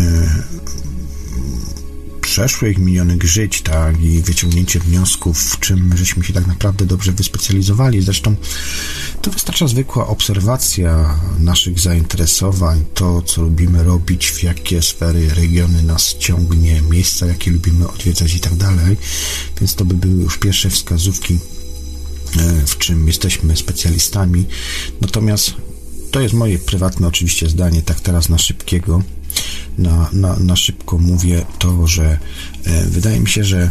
przeszłych, minionych żyć, tak, i wyciągnięcie wniosków, w czym żeśmy się tak naprawdę dobrze wyspecjalizowali. Zresztą to wystarcza zwykła obserwacja naszych zainteresowań, to, co lubimy robić, w jakie sfery, regiony nas ciągnie, miejsca, jakie lubimy odwiedzać i tak dalej. Więc to by były już pierwsze wskazówki, e, w czym jesteśmy specjalistami. Natomiast to jest moje prywatne oczywiście zdanie, tak teraz na szybkiego na, na, na szybko mówię to, że e, wydaje mi się, że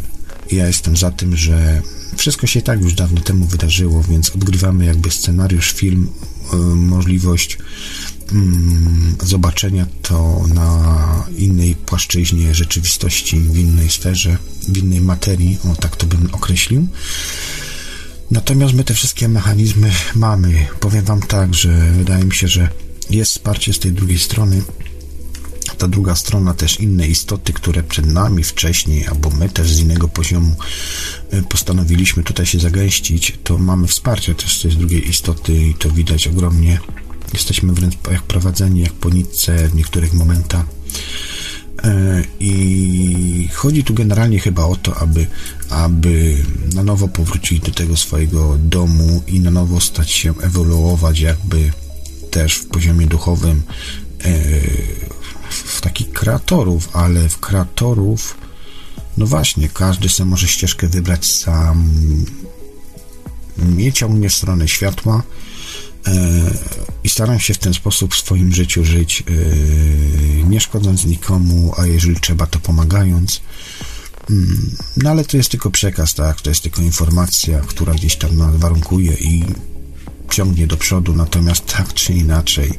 ja jestem za tym, że wszystko się tak już dawno temu wydarzyło, więc odgrywamy jakby scenariusz, film, e, możliwość mm, zobaczenia to na innej płaszczyźnie rzeczywistości, w innej sferze, w innej materii, o tak to bym określił. Natomiast my te wszystkie mechanizmy mamy. Powiem Wam tak, że wydaje mi się, że jest wsparcie z tej drugiej strony ta druga strona też inne istoty, które przed nami wcześniej, albo my też z innego poziomu e, postanowiliśmy tutaj się zagęścić, to mamy wsparcie też z tej drugiej istoty i to widać ogromnie. Jesteśmy wręcz jak prowadzeni, jak po nitce w niektórych momentach. E, I chodzi tu generalnie chyba o to, aby, aby na nowo powrócić do tego swojego domu i na nowo stać się, ewoluować jakby też w poziomie duchowym, e, w takich kreatorów, ale w kreatorów, no właśnie, każdy sobie może ścieżkę wybrać sam. Mnie ciągnie w stronę światła e, i staram się w ten sposób w swoim życiu żyć, e, nie szkodząc nikomu, a jeżeli trzeba, to pomagając. Mm, no ale to jest tylko przekaz, tak? To jest tylko informacja, która gdzieś tam nas warunkuje i ciągnie do przodu, natomiast tak czy inaczej,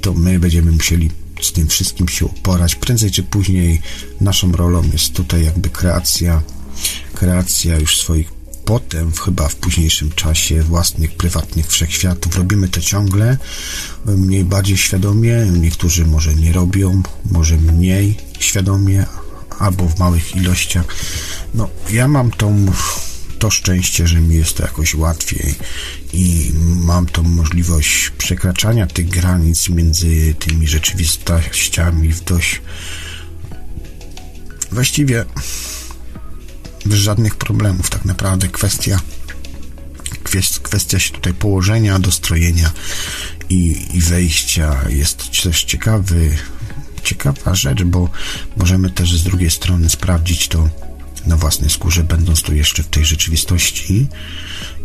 to my będziemy musieli z tym wszystkim się uporać. Prędzej czy później naszą rolą jest tutaj jakby kreacja, kreacja już swoich potem, chyba w późniejszym czasie, własnych, prywatnych wszechświatów. Robimy to ciągle, mniej bardziej świadomie, niektórzy może nie robią, może mniej świadomie, albo w małych ilościach. No, ja mam tą to szczęście, że mi jest to jakoś łatwiej i mam tą możliwość przekraczania tych granic między tymi rzeczywistościami w dość właściwie bez żadnych problemów. Tak naprawdę kwestia kwestia się tutaj położenia, dostrojenia i, i wejścia jest też ciekawy ciekawa rzecz, bo możemy też z drugiej strony sprawdzić to na własnej skórze, będąc tu jeszcze w tej rzeczywistości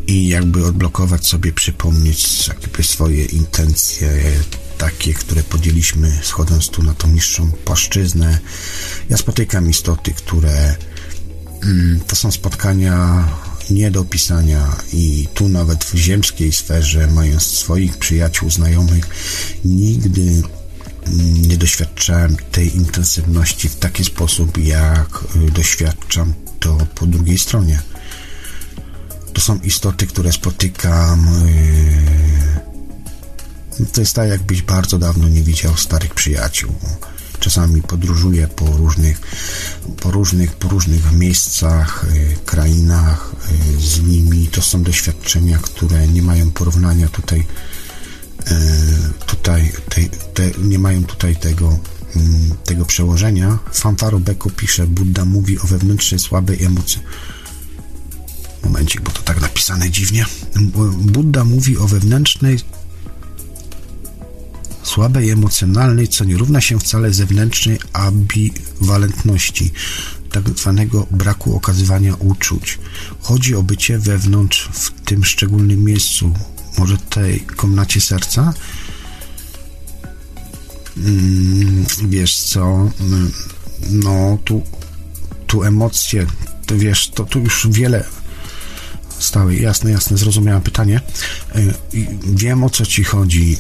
i jakby odblokować sobie, przypomnieć jakby swoje intencje, takie, które podzieliśmy schodząc tu na tą niższą płaszczyznę. Ja spotykam istoty, które mm, to są spotkania nie do opisania i tu nawet w ziemskiej sferze, mając swoich przyjaciół, znajomych, nigdy nie doświadczałem tej intensywności w taki sposób, jak y, doświadczam to po drugiej stronie. To są istoty, które spotykam. Y, to jest tak, jakbyś bardzo dawno nie widział starych przyjaciół. Czasami podróżuję po różnych, po różnych, po różnych miejscach, y, krainach z nimi. To są doświadczenia, które nie mają porównania tutaj, tutaj te, te, nie mają tutaj tego, mm, tego przełożenia. Fanfaro Beko pisze, Buddha mówi o wewnętrznej słabej emocji Momencik, bo to tak napisane dziwnie. Buddha mówi o wewnętrznej, słabej emocjonalnej, co nie równa się wcale zewnętrznej ambiwalentności, tak zwanego braku okazywania uczuć. Chodzi o bycie wewnątrz w tym szczególnym miejscu, może tej komnacie serca? Mm, wiesz co, mm, no tu, tu emocje, to wiesz, to tu już wiele stały. Jasne, jasne, zrozumiałem pytanie. E, wiem o co ci chodzi.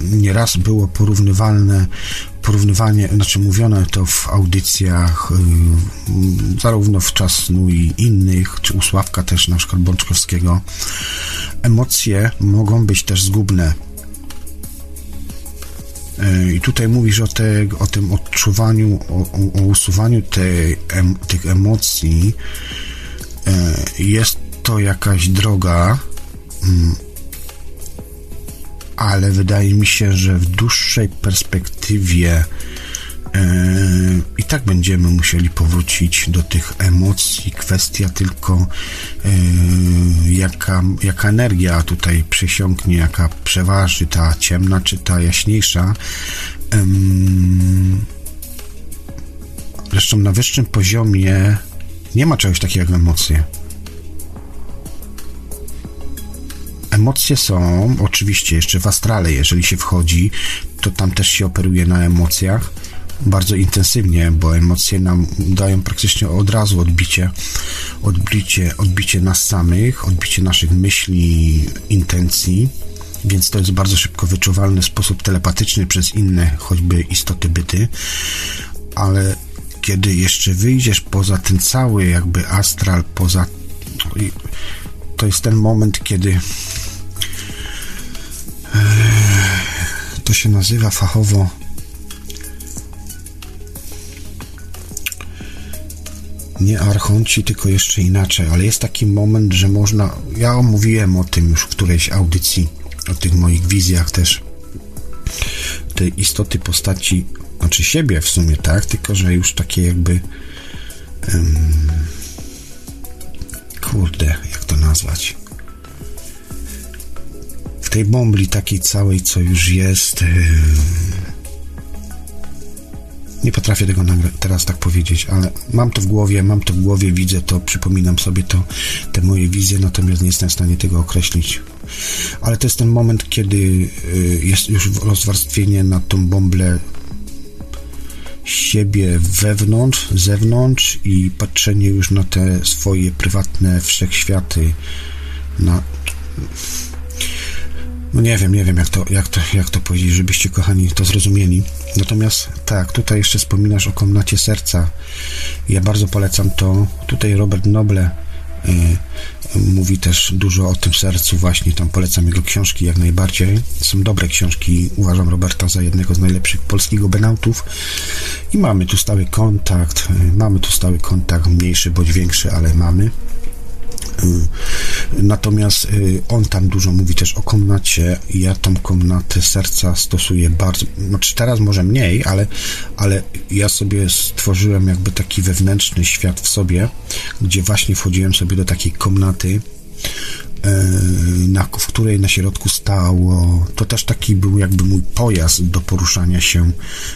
Nieraz było porównywalne, porównywanie, znaczy mówione to w audycjach e, zarówno w Czasnu i innych, czy u Sławka też, na przykład Bączkowskiego. Emocje mogą być też zgubne. E, I tutaj mówisz o, te, o tym odczuwaniu, o, o usuwaniu em, tych emocji. Jest to jakaś droga, mm, ale wydaje mi się, że w dłuższej perspektywie e, i tak będziemy musieli powrócić do tych emocji. Kwestia tylko, e, jaka, jaka energia tutaj przesiąknie, jaka przeważy, ta ciemna czy ta jaśniejsza. Zresztą na wyższym poziomie nie ma czegoś takiego jak emocje. Emocje są, oczywiście, jeszcze w astrale, jeżeli się wchodzi, to tam też się operuje na emocjach bardzo intensywnie, bo emocje nam dają praktycznie od razu odbicie, odbicie, odbicie nas samych, odbicie naszych myśli, intencji, więc to jest bardzo szybko wyczuwalny sposób telepatyczny przez inne, choćby istoty byty, ale kiedy jeszcze wyjdziesz poza ten cały jakby astral, poza to jest ten moment, kiedy to się nazywa fachowo nie archonci, tylko jeszcze inaczej, ale jest taki moment, że można, ja omówiłem o tym już w którejś audycji, o tych moich wizjach też, tej istoty postaci, znaczy siebie w sumie, tak, tylko że już takie jakby um, kurde, jak to nazwać tej bombli takiej całej, co już jest. Yy, nie potrafię tego teraz tak powiedzieć, ale mam to w głowie, mam to w głowie, widzę to, przypominam sobie to, te moje wizje, natomiast nie jestem w stanie tego określić. Ale to jest ten moment, kiedy yy, jest już rozwarstwienie na tą bąblę siebie wewnątrz, zewnątrz i patrzenie już na te swoje prywatne wszechświaty, na no nie wiem, nie wiem jak to, jak to, jak to powiedzieć, żebyście kochani to zrozumieli. Natomiast tak, tutaj jeszcze wspominasz o komnacie serca. Ja bardzo polecam to. Tutaj Robert Noble y, mówi też dużo o tym sercu właśnie, tam polecam jego książki jak najbardziej. Są dobre książki, uważam Roberta za jednego z najlepszych polskich gobenautów i mamy tu stały kontakt, y, mamy tu stały kontakt, mniejszy bądź większy, ale mamy. Natomiast y, on tam dużo mówi też o komnacie. Ja tą komnatę serca stosuję bardzo, znaczy teraz może mniej, ale, ale ja sobie stworzyłem jakby taki wewnętrzny świat w sobie, gdzie właśnie wchodziłem sobie do takiej komnaty, y, na, w której na środku stało. To też taki był jakby mój pojazd do poruszania się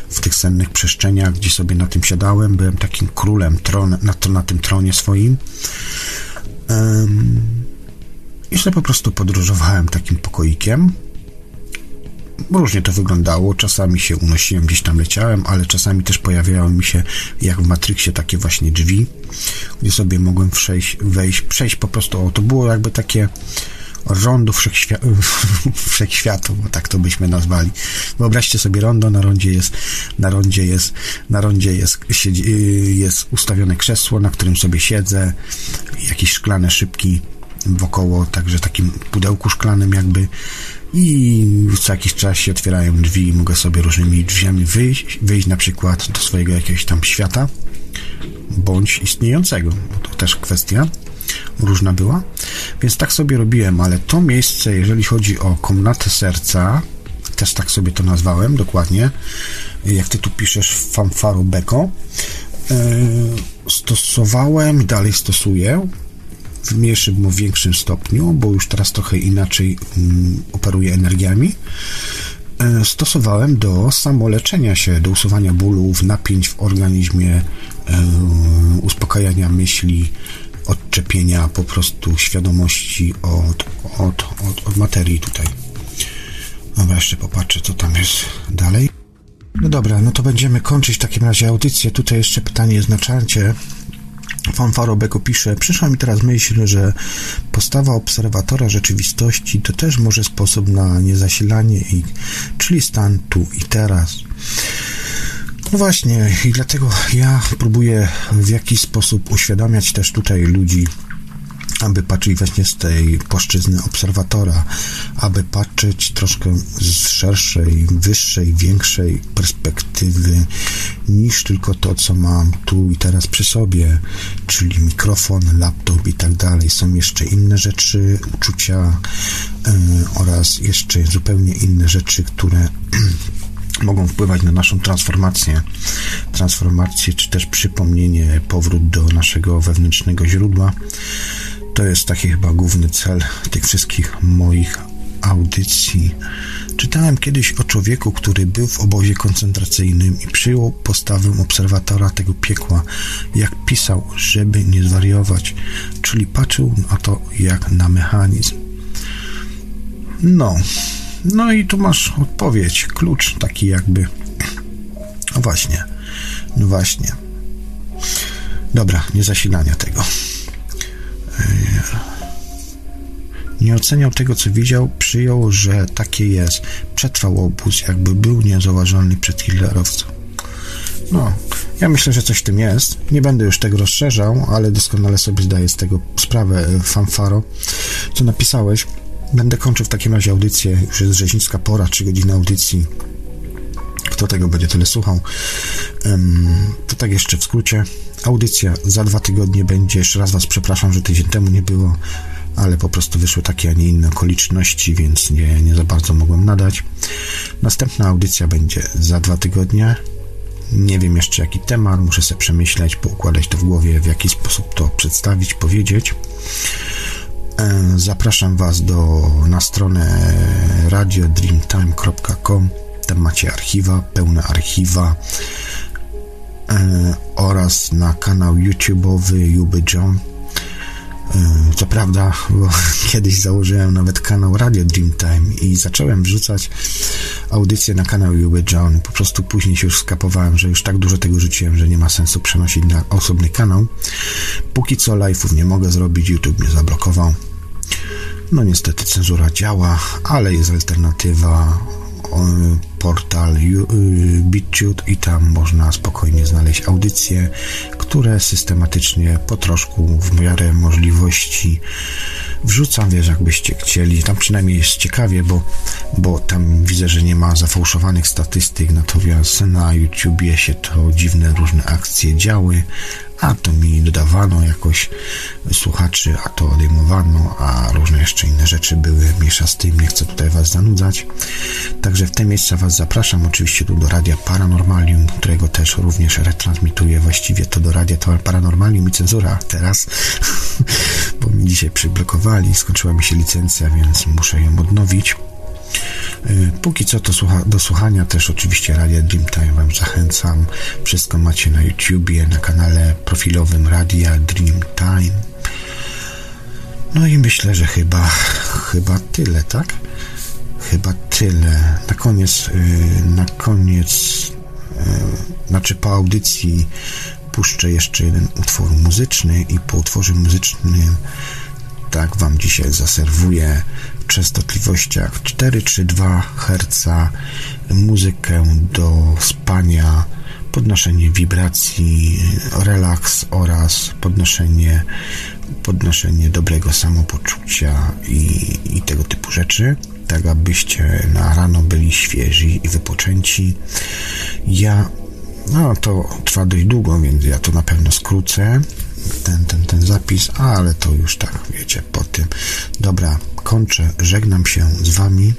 w tych sennych przestrzeniach, gdzie sobie na tym siadałem. Byłem takim królem tron, na, na tym tronie swoim. I sobie po prostu podróżowałem takim pokoikiem. Różnie to wyglądało, czasami się unosiłem, gdzieś tam leciałem, ale czasami też pojawiały mi się, jak w Matrixie, takie właśnie drzwi, gdzie sobie mogłem przejść, wejść, przejść po prostu, o, to było jakby takie rondo [LAUGHS] wszechświatu, wszechświatu, tak to byśmy nazwali. Wyobraźcie sobie rondo, na rondzie jest, na rondzie jest, na rondzie jest, siedzi, jest ustawione krzesło, na którym sobie siedzę, jakieś szklane szybki wokoło, także takim pudełku szklanym jakby i co jakiś czas się otwierają drzwi i mogę sobie różnymi drzwiami wyjść, wyjść na przykład do swojego jakiegoś tam świata bądź istniejącego, bo to też kwestia różna była. Więc tak sobie robiłem, ale to miejsce, jeżeli chodzi o komnatę serca, też tak sobie to nazwałem dokładnie, jak ty tu piszesz fanfaro beko, yy, stosowałem i dalej stosuję w mniejszym lub większym stopniu, bo już teraz trochę inaczej um, operuję energiami. Yy, stosowałem do samoleczenia się, do usuwania bólów, napięć w organizmie, yy, uspokajania myśli, odczepienia po prostu świadomości od, od, od, od materii tutaj. Dobra, jeszcze popatrzę, co tam jest dalej. No dobra, no to będziemy kończyć w takim razie audycję. Tutaj jeszcze pytanie jest na czarcie. Fanfaro Beko pisze, przyszła mi teraz myśl, że postawa obserwatora rzeczywistości to też może sposób na niezasilanie ich, czyli stan tu i teraz. No właśnie, i dlatego ja próbuję w jakiś sposób uświadamiać też tutaj ludzi, aby patrzeć właśnie z tej płaszczyzny obserwatora, aby patrzeć troszkę z szerszej, wyższej, większej perspektywy niż tylko to, co mam tu i teraz przy sobie, czyli mikrofon, laptop i tak dalej. Są jeszcze inne rzeczy, uczucia yy, oraz jeszcze zupełnie inne rzeczy, które [CLEARS THROAT] mogą wpływać na naszą transformację, transformację, czy też przypomnienie, powrót do naszego wewnętrznego źródła. To jest taki chyba główny cel tych wszystkich moich audycji. Czytałem kiedyś o człowieku, który był w obozie koncentracyjnym i przyjął postawę obserwatora tego piekła, jak pisał, żeby nie zwariować, czyli patrzył na to jak na mechanizm. No, no i tu masz odpowiedź, klucz taki jakby. No właśnie, no właśnie. Dobra, nie zasilania tego. Nie oceniał tego, co widział, przyjął, że takie jest. Przetrwał obóz, jakby był niezauważalny przed hitlerowcą. No, ja myślę, że coś w tym jest. Nie będę już tego rozszerzał, ale doskonale sobie zdaję z tego sprawę, e, fanfaro, co napisałeś. Będę kończył w takim razie audycję. Już jest rzeźnicka pora, 3 godziny audycji. Kto tego będzie tyle słuchał? To tak jeszcze w skrócie. Audycja za dwa tygodnie będzie. Jeszcze raz Was przepraszam, że tydzień temu nie było, ale po prostu wyszły takie, a nie inne okoliczności, więc nie, nie za bardzo mogłem nadać. Następna audycja będzie za dwa tygodnie. Nie wiem jeszcze jaki temat, muszę sobie przemyśleć, poukładać to w głowie, w jaki sposób to przedstawić, powiedzieć. Zapraszam Was do, na stronę radiodreamtime.com. Tam macie archiwa, pełne archiwa e, oraz na kanał YouTube'owy Juby John. E, co prawda, bo [LAUGHS] kiedyś założyłem nawet kanał Radio Dreamtime i zacząłem wrzucać audycje na kanał Juby John. Po prostu później się już skapowałem, że już tak dużo tego rzuciłem, że nie ma sensu przenosić na osobny kanał. Póki co live'ów nie mogę zrobić, YouTube mnie zablokował. No niestety cenzura działa, ale jest alternatywa portal y, BitChute i tam można spokojnie znaleźć audycje, które systematycznie po troszku w miarę możliwości wrzucam, wiesz, jakbyście chcieli. Tam przynajmniej jest ciekawie, bo, bo tam widzę, że nie ma zafałszowanych statystyk, natomiast na YouTubie się to dziwne różne akcje działy, a to mi dodawano jakoś słuchaczy, a to odejmowano, a różne jeszcze inne rzeczy były, mniejsza z tym, nie chcę tutaj Was zanudzać. Także w te miejsca Was zapraszam, oczywiście tu do Radia Paranormalium, którego też również retransmituję, właściwie to do Radia Paranormalium i cenzura teraz, [LAUGHS] bo mi dzisiaj przyblokowali, skończyła mi się licencja, więc muszę ją odnowić. Y, póki co to słucha, do słuchania też oczywiście Radia Dreamtime Wam zachęcam. Wszystko macie na YouTubie, na kanale profilowym Radia Dreamtime. No i myślę, że chyba, chyba tyle, tak? Chyba tyle. Na koniec, y, na koniec, y, znaczy po audycji puszczę jeszcze jeden utwór muzyczny i po utworze muzycznym tak Wam dzisiaj zaserwuję częstotliwościach 4-3-2 Hz muzykę do spania, podnoszenie wibracji, relaks oraz podnoszenie, podnoszenie dobrego samopoczucia i, i tego typu rzeczy tak abyście na rano byli świeżi i wypoczęci. Ja, no to trwa dość długo, więc ja to na pewno skrócę ten, ten, ten zapis, ale to już tak, wiecie, po tym. Dobra, kończę, żegnam się z Wami.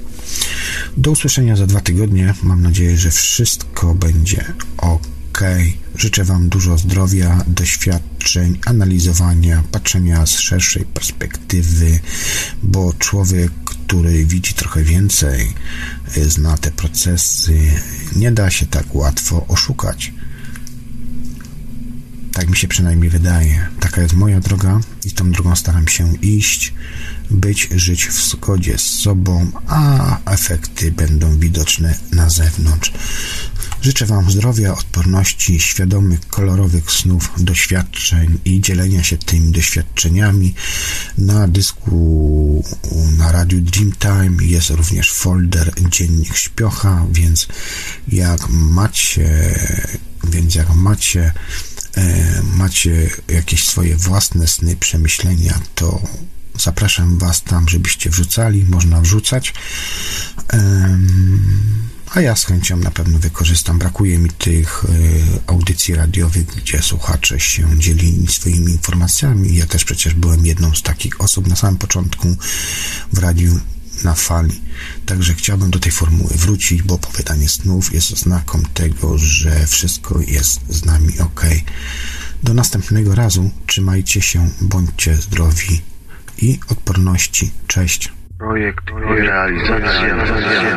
Do usłyszenia za dwa tygodnie. Mam nadzieję, że wszystko będzie ok. Życzę Wam dużo zdrowia, doświadczeń, analizowania, patrzenia z szerszej perspektywy, bo człowiek, który widzi trochę więcej, zna te procesy, nie da się tak łatwo oszukać. Tak mi się przynajmniej wydaje. Taka jest moja droga i tą drogą staram się iść, być, żyć w zgodzie z sobą, a efekty będą widoczne na zewnątrz. Życzę Wam zdrowia, odporności, świadomych, kolorowych snów, doświadczeń i dzielenia się tymi doświadczeniami. Na dysku na radiu Dreamtime jest również folder Dziennik Śpiocha, więc jak macie, więc jak macie macie jakieś swoje własne sny, przemyślenia, to zapraszam Was tam, żebyście wrzucali, można wrzucać. A ja z chęcią na pewno wykorzystam. Brakuje mi tych e, audycji radiowych, gdzie słuchacze się dzielili swoimi informacjami. Ja też przecież byłem jedną z takich osób na samym początku w radiu na fali. Także chciałbym do tej formuły wrócić, bo opowiadanie snów jest oznaką tego, że wszystko jest z nami ok. Do następnego razu trzymajcie się, bądźcie zdrowi i odporności. Cześć. Projekt, realizacja. realizacja.